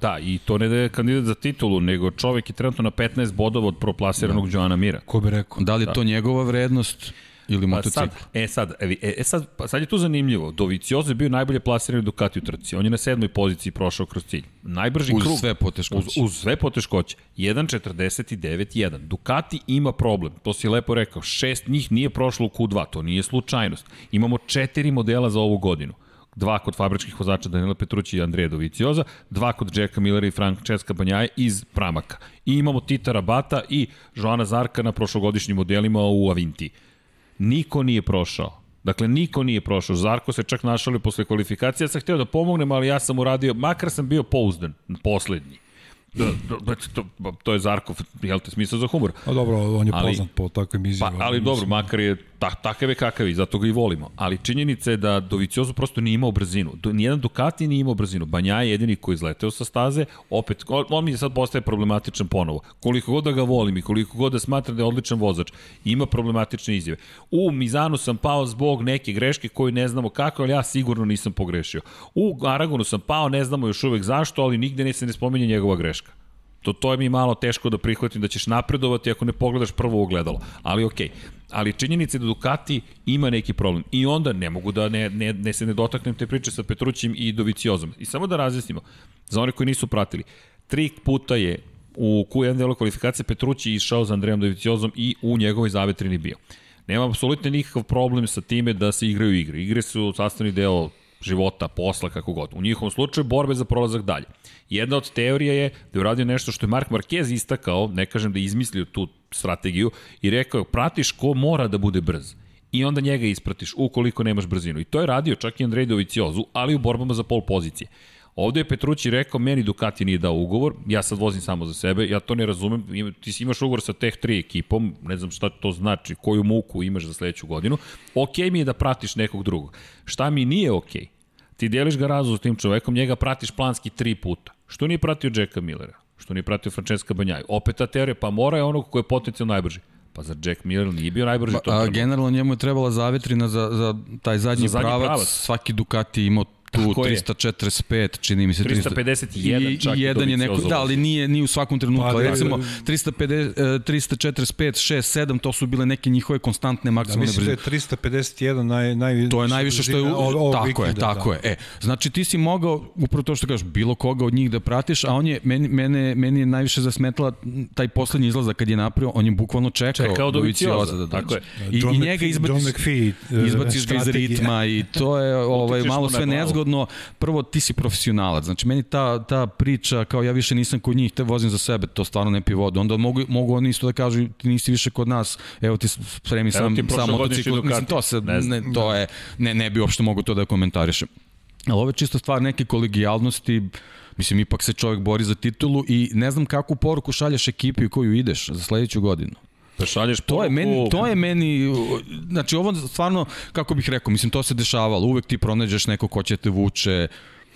Da, i to ne da je kandidat za titulu, nego čovek je trenutno na 15 bodova od proplasiranog da. Joana Mira. Ko bi rekao? Da li je to njegova vrednost ili Pa motocikl? sad, e sad, e, e sad, pa sad je tu zanimljivo. Doviciozo je bio najbolje plasirani Ducati u trci. On je na sedmoj poziciji prošao kroz cilj. Najbrži Uz krug. sve poteškoće. Uz, uz sve poteškoće. 1.49.1. Ducati ima problem. To si lepo rekao. Šest njih nije prošlo u Q2. To nije slučajnost. Imamo četiri modela za ovu godinu dva kod fabričkih vozača Danila Petrući i Andreja Dovicioza, dva kod Jacka Millera i Francesca Banjaje iz Pramaka. I imamo Tita Rabata i Joana Zarka na prošlogodišnjim modelima u Avinti. Niko nije prošao. Dakle, niko nije prošao. Zarko se čak našalio posle kvalifikacije. Ja sam htio da pomognem, ali ja sam uradio, makar sam bio pouzdan, poslednji. Da, da, to, to je Zarkov, jel te, smisao za humor. A dobro, on je Ali- poznat po takvim Pa, izjavama. ali dobro, makar je ta, takav je kakav je, zato ga i volimo. Ali činjenica je da Doviciozo prosto nije imao brzinu. Do, nijedan Ducati nije imao brzinu. Banja je jedini koji je izleteo sa staze, opet, on, on mi sad postaje problematičan ponovo. Koliko god da ga volim i koliko god da smatram da je odličan vozač, ima problematične izjave. U Mizanu sam pao zbog neke greške koju ne znamo kako, ali ja sigurno nisam pogrešio. U Aragonu sam pao, ne znamo još uvek zašto, ali nigde ne se ne spominje njegova greška. To, to je mi malo teško da prihvatim da ćeš napredovati ako ne pogledaš prvo ogledalo. Ali okej. Ali činjenica je da Ducati ima neki problem. I onda ne mogu da ne, ne, ne se ne dotaknem te priče sa Petrućim i Doviciozom. I samo da razjasnimo, za one koji nisu pratili, tri puta je u Q1 delu kvalifikacije Petrući išao za Andrejom Doviciozom i u njegovoj zavetrini bio. Nema apsolutno nikakav problem sa time da se igraju igre. Igre su sastavni deo života, posla, kako god. U njihovom slučaju borbe za prolazak dalje. Jedna od teorija je da je uradio nešto što je Mark Marquez istakao, ne kažem da je izmislio tu strategiju, i rekao, pratiš ko mora da bude brz. I onda njega ispratiš ukoliko nemaš brzinu. I to je radio čak i Andrej Doviciozu, ali u borbama za pol pozicije. Ovde je Petrući rekao, meni Ducati nije dao ugovor, ja sad vozim samo za sebe, ja to ne razumem, Ima- ti si imaš ugovor sa Teh 3 ekipom, ne znam šta to znači, koju muku imaš za sledeću godinu, ok mi je da pratiš nekog drugog. Šta mi nije ok? Ti deliš ga razu s tim čovekom, njega pratiš planski tri puta. Što nije pratio Jacka Millera? Što nije pratio Francesca Banjaju? Opet ta teorija, pa mora je onog ko je potencijalno najbrži. Pa za Jack Miller nije bio najbrži to Pa, a, generalno njemu je trebala zavetrina za, za taj zadnji, Za zadnji pravac. pravac. Svaki Ducati imao tu Tako je. 345, čini mi se. 351 I, čak i jedan je neko, da, ali nije, nije u svakom trenutku. Pa, da, recimo, da. 350, e, 345, 6, 7, to su bile neke njihove konstantne Da, maksimalne mislim da brzine. je 351 naj, naj, To je najviše što je u, ovog tako je, tako da. je. E, znači ti si mogao upravo to što kažeš, bilo koga od njih da pratiš, a on je meni mene meni je najviše zasmetala taj poslednji izlazak kad je napravio, on je bukvalno čekao, Čekao Dovicioza, da tako dođe. je. I, John i njega John izbaciš McPhee, e, izbaciš ga iz ritma i to je [laughs] ovaj malo sve glavu. Nezgodno. Prvo ti si profesionalac. Znači meni ta ta priča kao ja više nisam kod njih, te vozim za sebe, to stvarno ne pije vodu. Onda mogu mogu oni isto da kažu ti nisi više kod nas. Evo ti spremi sam sam motocikl. Mislim to se Ne ne, to je ne ne bi uopšte mogu to da komentarišem. Ali ovo je čisto stvar neke kolegijalnosti, mislim, ipak se čovjek bori za titulu i ne znam kakvu poruku šalješ ekipi u koju ideš za sledeću godinu. Da šalješ To je meni, to je meni, znači ovo stvarno, kako bih rekao, mislim, to se dešavalo, uvek ti pronađeš neko ko će te vuče,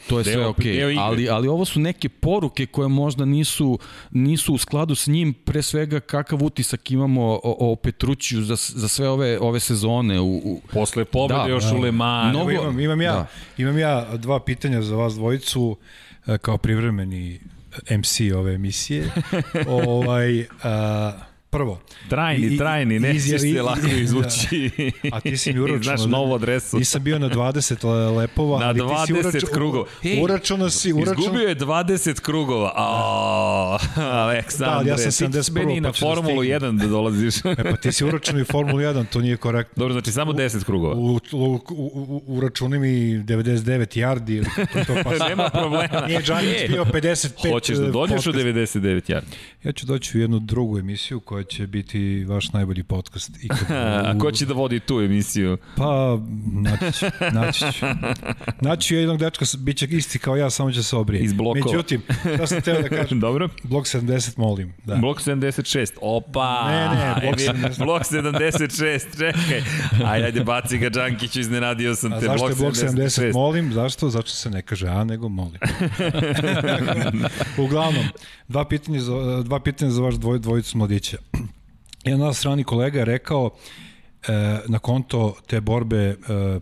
to je Deo- sve okej, okay. ali, ali ovo su neke poruke koje možda nisu, nisu u skladu s njim, pre svega kakav utisak imamo o, o Petrućiju za, za sve ove, ove sezone. U, u, Posle pobede Da, još da. u Le Mans. Mnogo- Evo imam, imam, ja, Da. imam ja dva pitanja za vas dvojicu e, kao privremeni MC ove emisije. [laughs] ovaj, a, prvo. Trajni, I- trajni, nećeš izjavi- [laughs] se lako [laughs] da. izvući. A ti si mi uračunao. Znaš novu adresu. Nisam bio na 20 le- lepova, Na ali ti si 20 uračunao. krugova. Ej, Uračunao si, uračunao. Izgubio je 20 krugova. O, [laughs] Aleksandre, Da, ali ja sam ti ćeš 71, meni na pa ću da Formulu stignem. 1 da dolaziš. E pa ti si uračunao i Formulu 1, to nije korektno. Dobro, znači samo 10 krugova. U, u, u, uračuni mi 99 yardi kako to pa Nema problema. Nije Džanjić E, bio 55 Hoćeš da dođeš u podcast. 99 jardi. Ja ću doći u jednu drugu emisiju koja će biti vaš najbolji podcast ikada. [laughs] A ko će da vodi tu emisiju? Pa, naći ću, naći ću. Naći ću jednog dečka, bit će isti kao ja, samo će se obrije. Iz blokova. Međutim, šta sam teo da [laughs] kažem, Dobro. blok 70 molim. Da. Blok 76. Opa! Ne, ne, blok Ajde, 76. Blok 76, čekaj. Ajde, ajde, baci ga Đankiću, iznenadio sam A te. zašto je blok 70 76. molim? Zašto? Zašto se ne kaže a, nego molim. [laughs] Uglavnom, dva pitanja za, dva pitanja za vaš dvoj, dvojicu mladića. Jedan nas strani kolega je rekao e, na konto te borbe e,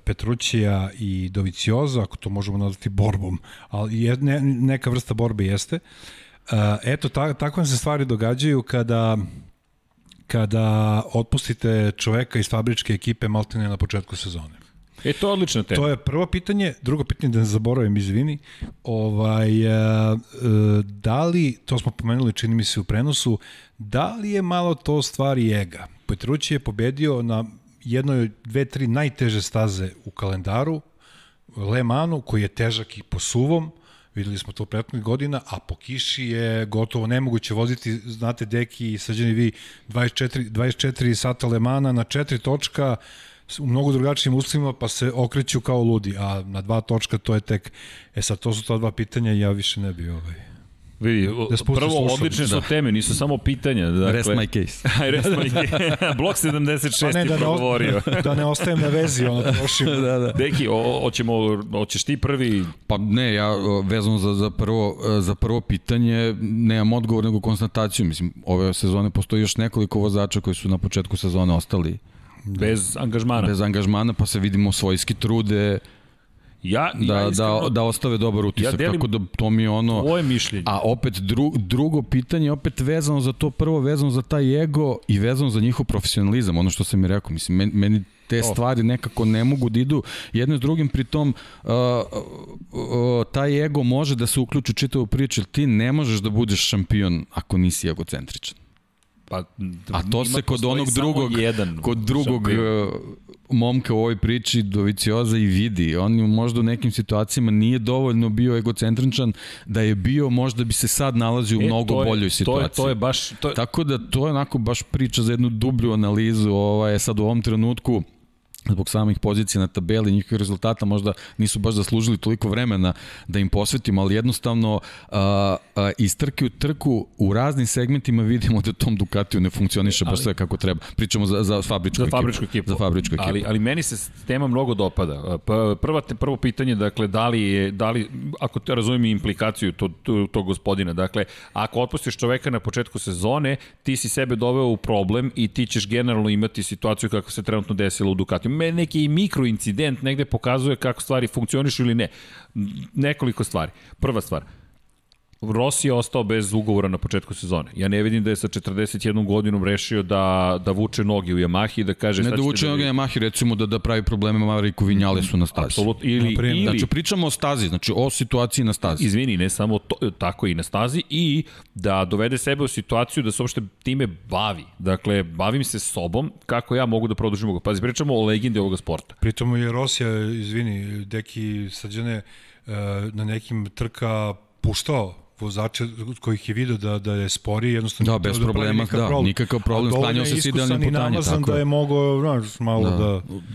Petrućija i Dovicioza, ako to možemo nazvati borbom, ali je, ne, neka vrsta borbe jeste. E, eto, ta, takve se stvari događaju kada kada otpustite čoveka iz fabričke ekipe maltene na početku sezone. E, to je odlična tema. To je prvo pitanje. Drugo pitanje, da ne zaboravim, izvini. Ovaj, e, e, da li, to smo pomenuli, čini mi se u prenosu, da li je malo to stvari ega? Petrući je pobedio na jednoj, dve, tri najteže staze u kalendaru, Le Manu, koji je težak i po suvom, videli smo to prethodnih godina, a po kiši je gotovo nemoguće voziti, znate, deki i sađeni vi 24, 24 sata Le Mana na četiri točka, u mnogo drugačijim uslovima, pa se okreću kao ludi, a na dva točka to je tek, e sad to su ta dva pitanja ja više ne bi ovaj. Vidi, Da prvo, odlične su Da. teme, nisu samo pitanja. Dakle, Rest my case. Aj, [laughs] rest my [laughs] case. [laughs] Blok 76 Pa ne, je da ne, progovorio. ostajem, da ne ostajem na vezi, ono trošim. da, da. Deki, o, hoćemo, hoćeš ti prvi Pa ne, ja vezano za, za, prvo, e, za prvo pitanje nemam odgovor nego konstataciju. Mislim, ove sezone postoji još nekoliko vozača koji su na početku sezone ostali bez angažmana. bez angažmana, pa se vidimo svojski trude ja, da, ja da, iskreno, da ostave dobar utisak. Ja delim Tako da to mi je ono... Tvoje mišljenje. A opet dru, drugo pitanje, opet vezano za to, prvo vezano za taj ego i vezano za njihov profesionalizam, ono što sam mi rekao, mislim, meni, meni te stvari nekako ne mogu da idu jedno s drugim, pritom uh, uh, taj ego može da se uključi u čitavu priču, ti ne možeš da budeš šampion ako nisi egocentričan. Pa, A to se kod onog drugog, jedan kod drugog šampion. uh, momka u ovoj priči Dovicioza i vidi. On je možda u nekim situacijama nije dovoljno bio egocentričan, da je bio možda bi se sad nalazio u E, mnogo je- boljoj situaciji. To je, to je baš... To je, Tako da to je onako baš priča za jednu dublju analizu, ovaj, sad u ovom trenutku zbog samih pozicija na tabeli, njihovih rezultata možda nisu baš zaslužili toliko vremena da im posvetimo, ali jednostavno a, a, iz trke u trku u raznim segmentima vidimo da tom Ducatiju ne funkcioniše baš sve kako treba. Pričamo za, za fabričku za ekipu. fabričku ekipu. Za fabričku ekipu. Ali, ali meni se tema mnogo dopada. P- Prva, te- prvo pitanje, dakle, da li je, da li, ako te razumijem implikaciju tog, to, to gospodina, dakle, ako otpustiš čoveka na početku sezone, ti si sebe doveo u problem i ti ćeš generalno imati situaciju kako se trenutno desilo u Ducatiju. Neki mikroincident negde pokazuje kako stvari funkcionišu ili ne. Nekoliko stvari. Prva stvar, Rossi je ostao bez ugovora na početku sezone. Ja ne vidim da je sa 41 godinom rešio da, da vuče noge u Yamahi i da kaže... ne da ćete uče vi- na Yamahi recimo da da pravi probleme Maveriku Vinjalesu na stazi. Apsolutno. Ili, ili Znači pričamo o stazi, znači o situaciji na stazi. izvini, ne samo to, tako i na stazi i da dovede sebe u situaciju da se uopšte time bavi. Dakle, bavim se sobom kako ja mogu da produžim ovoga. Pazi, pričamo o legendi ovoga sporta. Pritom je Rosija, izvini, deki sađene e, na nekim trka puštao vozača kojih je video da, da je spori, jednostavno Da, bez da problema, da, problem. nikakav problem, sklanjao se s idealnim putanjem, namazan tako da je. mogao, znaš, malo da...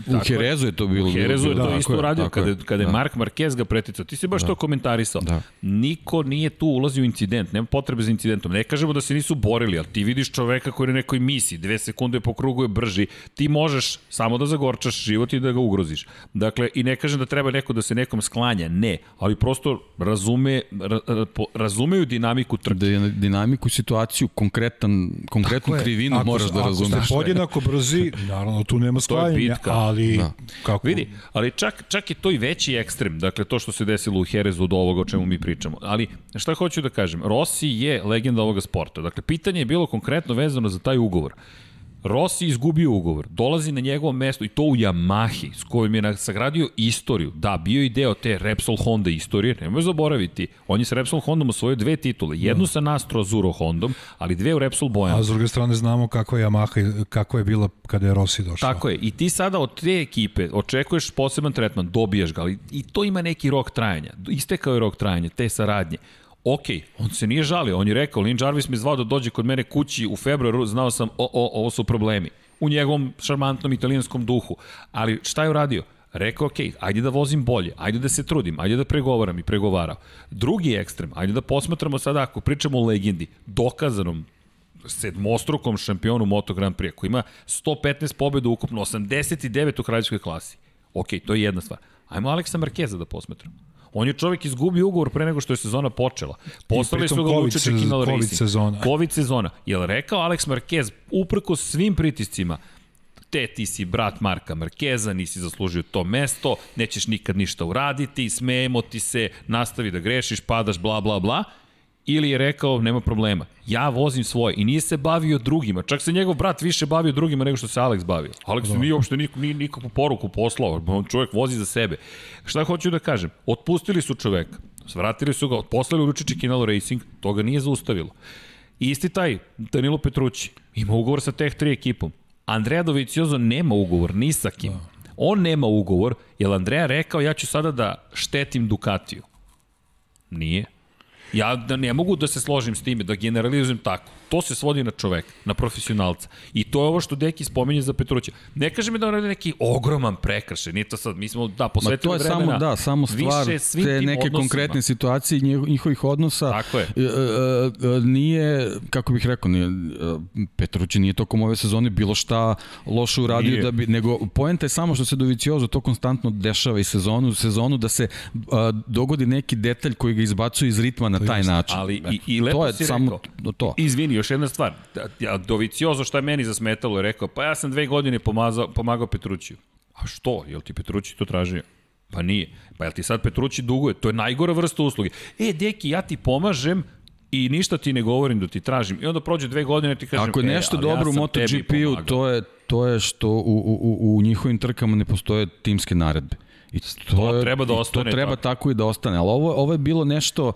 da U Herezu je to bilo. U Herezu je to da, isto tako je, uradio, tako kada, je. kada je Da. Mark Marquez ga preticao. Ti si baš to komentarisao. Da. Niko nije tu ulazio u incident, nema potrebe za incidentom. Ne kažemo da se nisu borili, ali ti vidiš čoveka koji je na nekoj misiji, dve sekunde po krugu je brži, ti možeš samo da zagorčaš život i da ga ugroziš. Dakle, i ne kažem da treba neko da se nekom sklanja, ne, ali prosto razume, ra, ra, po- razumeju dinamiku trke. Da dinamiku, situaciju, konkretan, konkretnu Tako je. krivinu Ako- moraš da razumeš. Ako ste podjednako brzi, naravno tu nema sklanjanja, ali Da. kako... Vidi, ali čak, čak je to i veći ekstrem, dakle to što se desilo u Herezu od ovoga o čemu mi pričamo. Ali šta hoću da kažem, Rossi je legenda ovoga sporta. Dakle, pitanje je bilo konkretno vezano za taj ugovor. Rossi izgubio ugovor, dolazi na njegovo mesto i to u Yamahi, s kojim je sagradio istoriju. Da, bio i deo te Repsol Honda istorije, nemoj zaboraviti. On je sa Repsol Hondom osvojio dve titule, jednu sa Nastro Azuro Hondom, ali dve u Repsol Bojanu. A s druge strane znamo kakva je Yamaha i kakva je bila kada je Rossi došao. Tako je, i ti sada od te ekipe očekuješ poseban tretman, dobijaš ga, ali i to ima neki rok trajanja. Istekao je rok trajanja, te saradnje. Ok, on se nije žalio, on je rekao, Lin Jarvis me zvao da dođe kod mene kući u februaru, znao sam, o, o, ovo su problemi. U njegovom šarmantnom italijanskom duhu. Ali šta je uradio? Rekao, ok, ajde da vozim bolje, ajde da se trudim, ajde da pregovaram i pregovarao. Drugi ekstrem, ajde da posmatramo sada, ako pričamo o legendi, dokazanom sedmostrukom šampionu Moto Grand Prix, koji ima 115 pobjeda ukupno, 89 u kraljevskoj klasi. Ok, to je jedna stvar. Ajmo Aleksa Markeza da posmetramo. On je čovjek izgubio ugovor pre nego što je sezona počela. Poslali su ga COVID Luče sez- Čekinal COVID Racing. sezona. COVID sezona. Jel rekao Alex Marquez, uprko svim pritiscima, te ti si brat Marka Markeza, nisi zaslužio to mesto, nećeš nikad ništa uraditi, smejemo ti se, nastavi da grešiš, padaš, bla, bla, bla. Ili je rekao, nema problema, ja vozim svoje i nije se bavio drugima. Čak se njegov brat više bavio drugima nego što se Alex bavio. Alex nije uopšte nik, ni, nikakvu poruku poslao, on čovjek vozi za sebe. Šta hoću da kažem? Otpustili su čoveka, svratili su ga, poslali u Ručići Kinalo Racing, to ga nije zaustavilo. Isti taj Danilo Petrući ima ugovor sa Teh 3 ekipom. Andrea Dovizioso nema ugovor ni sa kim. On nema ugovor, jer Andrea rekao ja ću sada da štetim Ducatiju. Nije. Ja da ne mogu da se složim s time, da generalizujem tako. To se svodi na čoveka, na profesionalca. I to je ovo što Deki spominje za Petruća. Ne kaže mi da on radi neki ogroman prekršaj, nije to sad, mi smo, da, posvetili to je vremena. samo, da, samo stvar te neke odnosima. konkretne situacije njihovih odnosa. Tako je. E, e, e, nije, kako bih rekao, nije, e, Petrući nije tokom ove sezone bilo šta loše uradio, Nije. da bi, nego poenta je samo što se Doviciozo to konstantno dešava i sezonu sezonu, da se a, dogodi neki detalj koji ga izbacuje iz ritma na taj način. Ali i, i lepo to je si samo rekao. to. Izvini, još jedna stvar. Da, Ja, Doviciozo šta je meni zasmetalo je rekao, pa ja sam dve godine pomazao, pomagao Petrućiju. A što? Jel ti Petrući to tražio? Pa nije. Pa jel ti sad Petrući duguje? To je najgora vrsta usluge. E, deki, ja ti pomažem i ništa ti ne govorim da ti tražim. I onda prođe dve godine ti kažem, Ako je e, nešto ali dobro ja u MotoGP-u, to je, to je što u, u, u, u njihovim trkama ne postoje timske naredbe. I to, To je, treba da ostane To treba tako. tako i da ostane, ali ovo, ovo je bilo nešto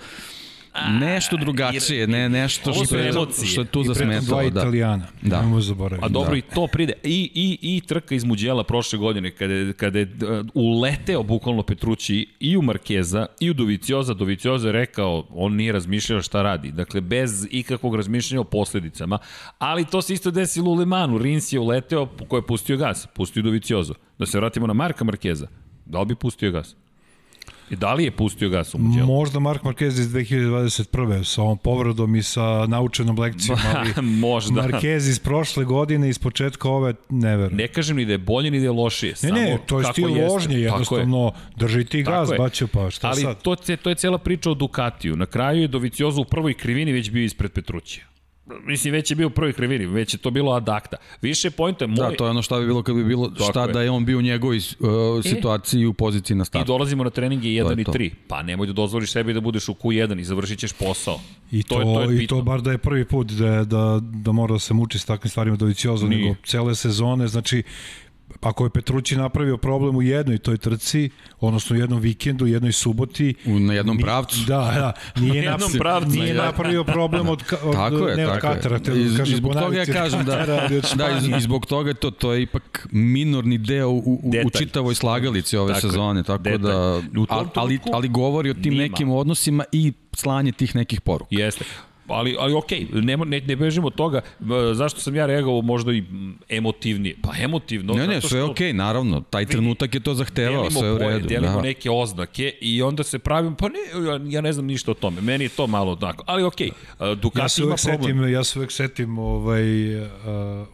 nešto drugačije, ne nešto što je, što je tu I pritom dva zasmetalo. Da. italijana. Da. Da. Nemo zaboraviti. A dobro, da. i to pride. I, i, i trka iz Muđela prošle godine, kada je, kada je uh, uleteo bukvalno Petrući i u Markeza i u Dovicioza. Dovicioza je rekao, on nije razmišljao šta radi. Dakle, bez ikakvog razmišljanja o posledicama. Ali to se isto desilo u Lemanu. Rins je uleteo, ko je pustio gas. Pustio Doviciozo. Da se vratimo na Marka Markeza. Da li bi pustio gas? I da li je pustio gas u Muđelu? Možda Mark Marquez iz 2021. sa ovom povredom i sa naučenom lekcijom, [laughs] ali Možda. Marquez iz prošle godine, iz početka ove, ne verujem. Ne kažem ni da je bolje ni da je lošije. Ne, samo ne, to je stil jeste. vožnje, Tako je. jednostavno drži ti Tako gaz, je. bacio pa šta Ali sad? to, ce- to je cela priča o Ducatiju. Na kraju je Doviciozo u prvoj krivini već bio ispred Petrućija. Mislim, već je bio u prvoj krivini, već je to bilo ad acta. Više pojenta je moj... Da, to je ono šta bi bilo kad bi bilo, šta je. da je on bio u njegovoj uh, situaciji u poziciji na I startu. dolazimo na treninge 1 je i to. 3. Pa nemoj da dozvoliš sebi da budeš u Q1 i završit ćeš posao. I to, je, to je i bitno. to bar da je prvi put da, da, da mora da se muči s takvim stvarima Doviciozo, Nije. nego cele sezone, znači ako je Petrući napravio problem u jednoj toj trci, odnosno u jednom vikendu, u jednoj suboti, U, na jednom ni- pravcu. Da, da, [laughs] nije, Na jednom pravcu, nije da. napravio problem od, od Tako je, ne od tako Katara, je. te I, kažem I zbog toga ja kažem da, [laughs] da i, Španije. i zbog toga je to, to je ipak minorni deo u, u, u Detalj. čitavoj slagalici ove Tako sezone, tako Detalj. da, U tom ali, ali govori o tim nima. nekim odnosima i slanje tih nekih poruka. Jeste. Ali, ali okej, ne, ne, ne bežimo od toga. Zašto sam ja reagovao možda i emotivnije? Pa emotivno. Ne, ne, sve je okej, naravno. Taj trenutak je to zahtevao, sve je u redu. delimo Da. neke oznake i onda se pravim, pa ne, ja, ja ne znam ništa o tome. Meni je to malo tako. Ali okej, e, Ducati Ja se ima problem. setim, ja se uvek setim ovaj, uh,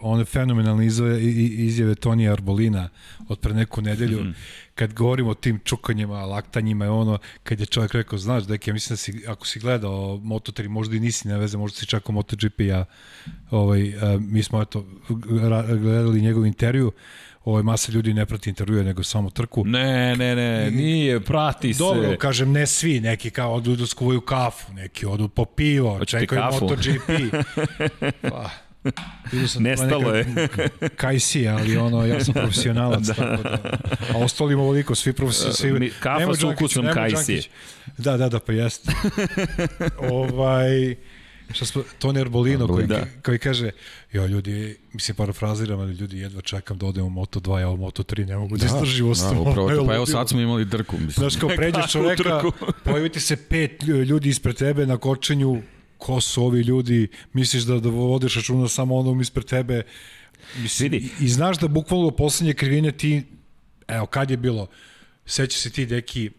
one fenomenalne izjave, izjave Tonija Arbolina od pre neku nedelju, mm -hmm. Kad govorimo o tim čukanjima, laktanjima i ono, kad je čovjek rekao, znaš, deki, ja mislim da si, ako si gledao Moto3, možda i nisi ne veze, možda si čak u MotoGP, ja, ovaj, uh, mi smo eto, gledali njegov intervju, ovaj, masa ljudi ne prati intervjue, nego samo trku. Ne, ne, ne, nije, prati se. Dobro, kažem, ne svi, neki kao odu da skuvaju kafu, neki odu po pivo, Hoćete čekaju kafu? MotoGP. [laughs] pa, Nestalo je. [laughs] Kajsi, ali ono, ja sam profesionalac, da. tako da. A ostalima ovoliko, svi profesionalci. Svi, Mi- kafa Nemo s ukusom. Đankić. Da, da, da, pa jeste. ovaj, šta smo, Toni Arbolino koji, Da. da. koji kaže, jo ljudi, mislim parafraziram, ali ljudi jedva čekam da odem u Moto2, ja u Moto3 ne mogu da, da izdržim Da, ostalo. upravo to. Pa evo sad smo imali drku. Mislim. Znaš, kao [laughs] pređeš čoveka, trku? pojavi ti se pet ljudi ispred tebe na kočenju, ko su ovi ljudi, misliš da, da vodiš računa samo onom ispred tebe, Mislim, Vidi. i, I znaš da bukvalno poslednje krivine ti, evo kad je bilo, seća se ti deki,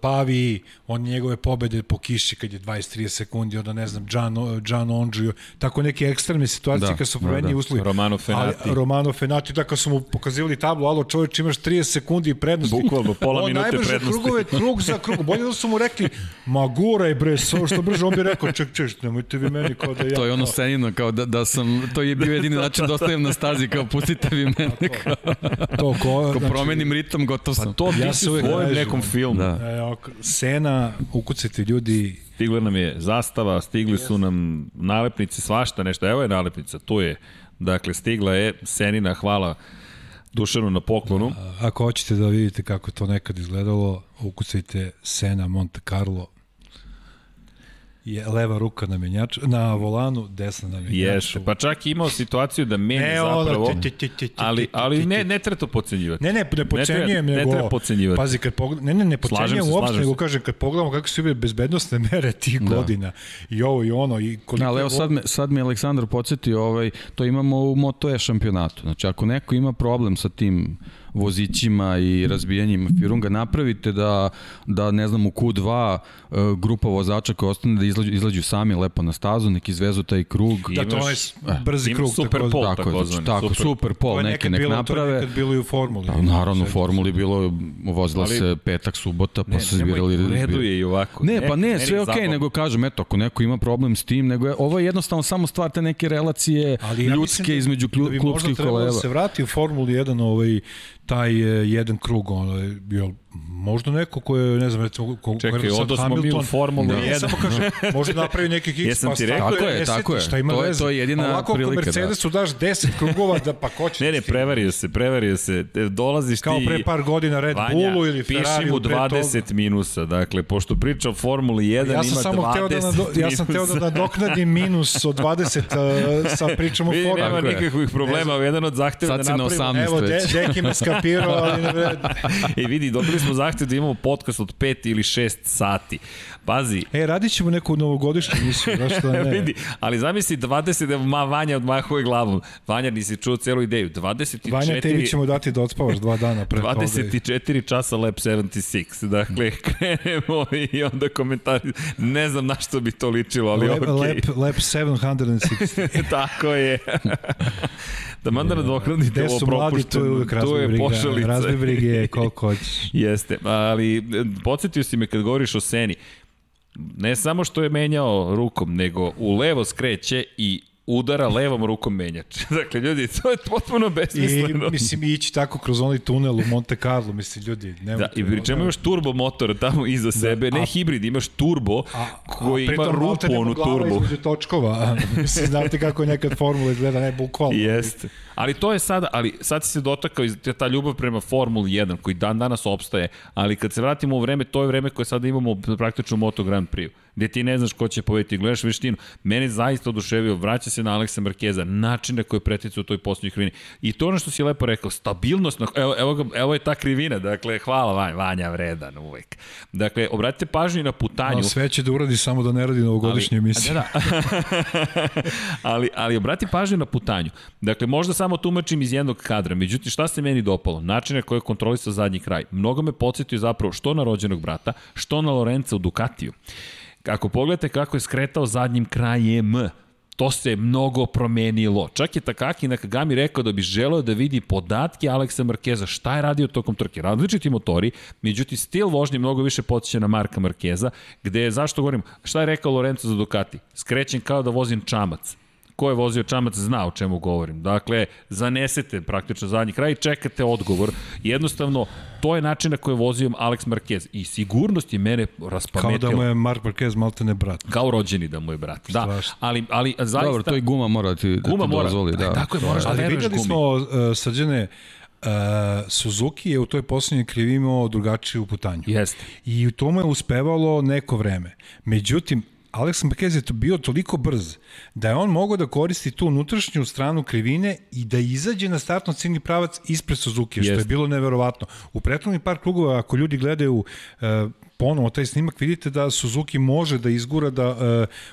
Pavi, on njegove pobede po kiši kad je 20-30 sekundi, onda ne znam, Gian, Gian Ondžio, tako neke ekstremne situacije Da, kad su da, promenjeni da. uslovi. Romano Fenati. Ali, Romano Fenati, da kad su mu pokazivali tablu, alo čovječ imaš 30 sekundi prednosti. Bukvalno, pola [laughs] On minute najbrže prednosti. krugove, krug za krug. Bolje da su mu rekli, ma guraj bre, svo što brže, on bi rekao, ček, ček, nemojte vi meni kao da ja... To je ono scenino, kao da, da sam, to je bio jedini [laughs] način da ostavim na stazi, kao pustite vi mene, kao, to ko, ako promenim ritam, gotov sam. Pa to ti Ja si u nekom filmu. Da. Ok, Sena, ukucajte ljudi, Stigla nam je zastava, stigli su nam nalepnice, svašta nešto. Evo je nalepnica, tu je. Dakle, stigla je Senina, hvala Dušanu na poklonu. ako hoćete da vidite kako to nekad izgledalo, ukucajte Sena Monte Carlo, je leva ruka na menjaču, na volanu, desna na menjaču. Jeste, pa čak imao situaciju da menja Ne, zapravo, ti, ti, ti, ti, ti, ali, ali ti, ne, ti. ne treba to pocenjivati. Ne, ne, ne podcenjujem, ne nego... treba podcenjivati. Pazi, kad pogled, ne, ne, ne se, uopšte, nego kažem, kad pogledamo kako su bile bezbednostne [laughs] mere tih Da. godina, i ovo i ono, i koliko... Da, ali evo vo- sad me, sad me Aleksandar podsjetio, ovaj, to imamo u Moto E šampionatu. Znači, ako neko ima problem sa tim vozićima i razbijanjima firunga, napravite da, da ne znam, u Q2 e, grupa vozača koja ostane da izlađu, izlađu sami lepo na stazu, neki izvezu taj krug. I- Da, to je brzi Ima krug. super tako- pol, tako, takozvani, znači, tako, super. super, pol, neki nek bilo, To je naprave. nekad bilo i u formuli. Pa, naravno, u formuli bilo, vozila Ali- se petak, subota, pa Ne, su nemoj, zbirali... u redu je i ovako. Ne, pa ne, sve je je okej, zabavno. nego kažem, eto, ako neko ima problem s tim, nego je, ovo je jednostavno samo stvar te neke relacije Ali ja ljudske da, između da klju, bi klubskih možda trebalo koleva. da se vrati u Formuli 1 ovaj, taj e, jedan krug, ono, bio možda neko ko je, ne znam, recimo, ko, Čekaj, sad odo smo mi u Formulu Ne, 1. samo kažem, [laughs] možda napravi neki kiks, Jesam pa ti rekao? Tako je, 10, tako je. Šta ima To je- veze? to je jedina A Ovako prilika, ako da. Mercedesu daš 10 krugova, da pa ko će Ne, ne, prevario se, prevario se. E, Dolaziš Kao ti... pre par godina Red Vanja, Bullu ili piši Ferrariju mu pre toga. 20 minusa. Dakle, pošto priča o Formuli 1, Ja ima sam samo 20 hteo da, nado, ja sam hteo da nadoknadim minus od 20 uh, sa pričom o nema Formuli. Je. nikakvih problema. Jedan od zahteva Sad da si na napravimo... 18 Evo, de, već. Deki me skapirao, ali ne vred. [laughs] I vidi, dobili smo zahtev da imamo podcast od 5 ili 6 sati. Pazi, E, radit ćemo neku novogodišnju emisiju, zašto da [laughs] ne? vidi, ali zamisli 20, da ma Vanja odmahuje glavom. Vanja, nisi čuo celu ideju. 24... Vanja, tebi ćemo dati da odspavaš dva dana pre toga. 24 časa Lab 76. Dakle, [laughs] krenemo i onda komentari. Ne znam na što bi to ličilo, ali okej. lep, lep 760. Tako je. [laughs] da manda nadoknadite ovo mladi, tu je propušteno. uvek razvoj je briga. pošalica. Razvoj [laughs] brige koliko hoćeš. Jeste, ali e, podsjetio si me kad govoriš o Seni. Ne samo što je menjao rukom, nego u levo skreće i udara levom rukom menjač. [laughs] dakle, ljudi, to je potpuno besmisleno. I, mislim, ići tako kroz onaj tunel u Monte Carlo, mislim, ljudi, Da, i pri čemu imaš turbo motor tamo iza sebe, da, ne a, hibrid, imaš turbo a, koji a, ima rupu onu turbo. Između točkova, mislim, znate kako je nekad formula izgleda, ne bukvalno. [laughs] Jeste. Ali to je sada, ali sad si se dotakao iz ta ljubav prema Formuli 1 koji dan danas opstaje, ali kad se vratimo u vreme, to je vreme koje sada imamo praktično u Moto Grand Prix gde ti ne znaš ko će povediti, gledaš veštinu. Mene zaista oduševio, vraća se na Aleksa Markeza, način na koji pretica u toj posljednjoj krivini. I to ono što si lepo rekao, stabilnost, na, evo, evo, ga, evo je ta krivina, dakle, hvala Vanja, Vanja vredan uvek. Dakle, obratite pažnju na putanju. No, sve će da uradi samo da ne radi novogodišnje emisije. Da, da. [laughs] ali, ali obrati pažnju na putanju. Dakle, možda samo tumačim iz jednog kadra, međutim, šta se meni dopalo? Način na koji je kontrolisao zadnji kraj. Mnogo me podsjetio zapravo što na rođenog brata, što na Lorenza u Ducatiju. Ako pogledate kako je skretao zadnjim krajem, to se mnogo promenilo. Čak je Takaki Nakagami rekao da bi želeo da vidi podatke Aleksa Markeza, šta je radio tokom trke. Različiti motori, međutim stil vožnje mnogo više podsjeća na Marka Markeza, gde je, zašto govorim, šta je rekao Lorenzo za Ducati? Skrećem kao da vozim čamac ko je vozio čamac zna o čemu govorim. Dakle, zanesete praktično zadnji kraj i čekate odgovor. Jednostavno, to je način na koji je vozio Alex Marquez i sigurnost je mene raspametila. Kao da mu je Mark Marquez maltene brat. Kao rođeni da mu je brat. Da, Strašno. ali, ali zaista... Dobro, to i guma mora ti, da guma ti mora, dozvoli. Da. Tako je, moraš da ali videli smo uh, srđene Uh, Suzuki je u toj poslednjoj krivi imao drugačiju putanju. Jeste. I u tome je uspevalo neko vreme. Međutim, Alex Marquez je to bio toliko brz da je on mogao da koristi tu unutrašnju stranu krivine i da izađe na startno ciljni pravac ispred Suzuki, što je bilo neverovatno. U prethodnih par krugova, ako ljudi gledaju uh, ponovo taj snimak vidite da Suzuki može da izgura da uh,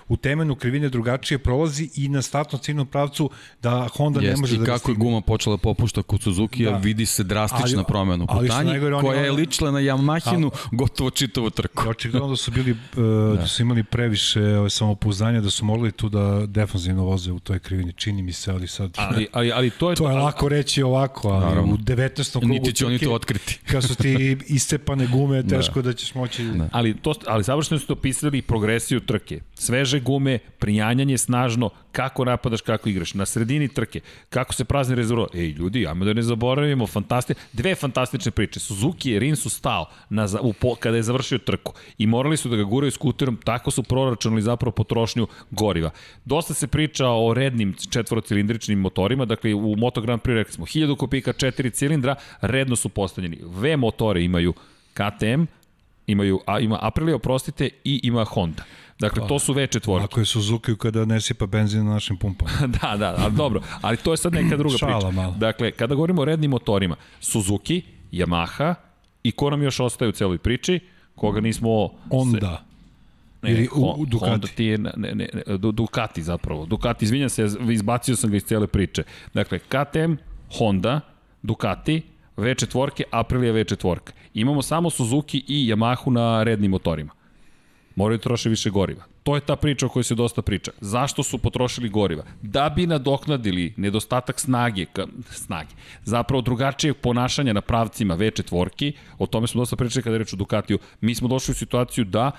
u temenu krivine drugačije prolazi i na startnom ciljnom pravcu da Honda Jest, ne može da i kako je guma počela popušta kod Suzuki, da. vidi se drastična ali, promena u putanji koja je ličila na Yamahinu a, gotovo čitavu trku. Očigledno da su bili uh, [laughs] da. da su imali previše uh, samopouzdanja da su mogli tu da defanzivno voze u toj krivini, čini mi se, ali sad ali, ali, ali to je to je lako reći ovako, ali Naravno. u 19. krugu niti će oni to otkriti. Kad su ti [laughs] iscepane gume, da. teško da, da ćeš moći Znači, da. Ali, to, ali savršeno su opisali progresiju trke. Sveže gume, prijanjanje snažno, kako napadaš, kako igraš. Na sredini trke, kako se prazni rezervo. Ej, ljudi, ajmo da ne zaboravimo, fantasti... dve fantastične priče. Suzuki je Rinsu stao na, u, po, kada je završio trku i morali su da ga guraju skuterom, tako su proračunali zapravo potrošnju goriva. Dosta se priča o rednim četvorocilindričnim motorima, dakle u Moto Grand Prix rekli smo 1000 kubika, 4 cilindra, redno su postavljeni. V motore imaju KTM, imaju, a, ima Aprilia, oprostite, i ima Honda. Dakle, to su V4. Ako je Suzuki kada ne sipa benzin na našim pumpama. [laughs] da, da, ali dobro, ali to je sad neka druga Šala, priča. Malo. Dakle, kada govorimo o rednim motorima, Suzuki, Yamaha i ko nam još ostaje u celoj priči, koga nismo... Honda. Ne, Ili u, u Ducati. Honda ti je, ne, ne, ne, Ducati zapravo. Ducati, izvinjam se, izbacio sam ga iz cele priče. Dakle, KTM, Honda, Ducati, V4, Aprilia V4. Imamo samo Suzuki i Yamahu na rednim motorima. Moraju troše više goriva. To je ta priča o kojoj se dosta priča. Zašto su potrošili goriva? Da bi nadoknadili nedostatak snage, ka, snage, zapravo drugačijeg ponašanja na pravcima V4, o tome smo dosta pričali kada reč o Ducatiju, mi smo došli u situaciju da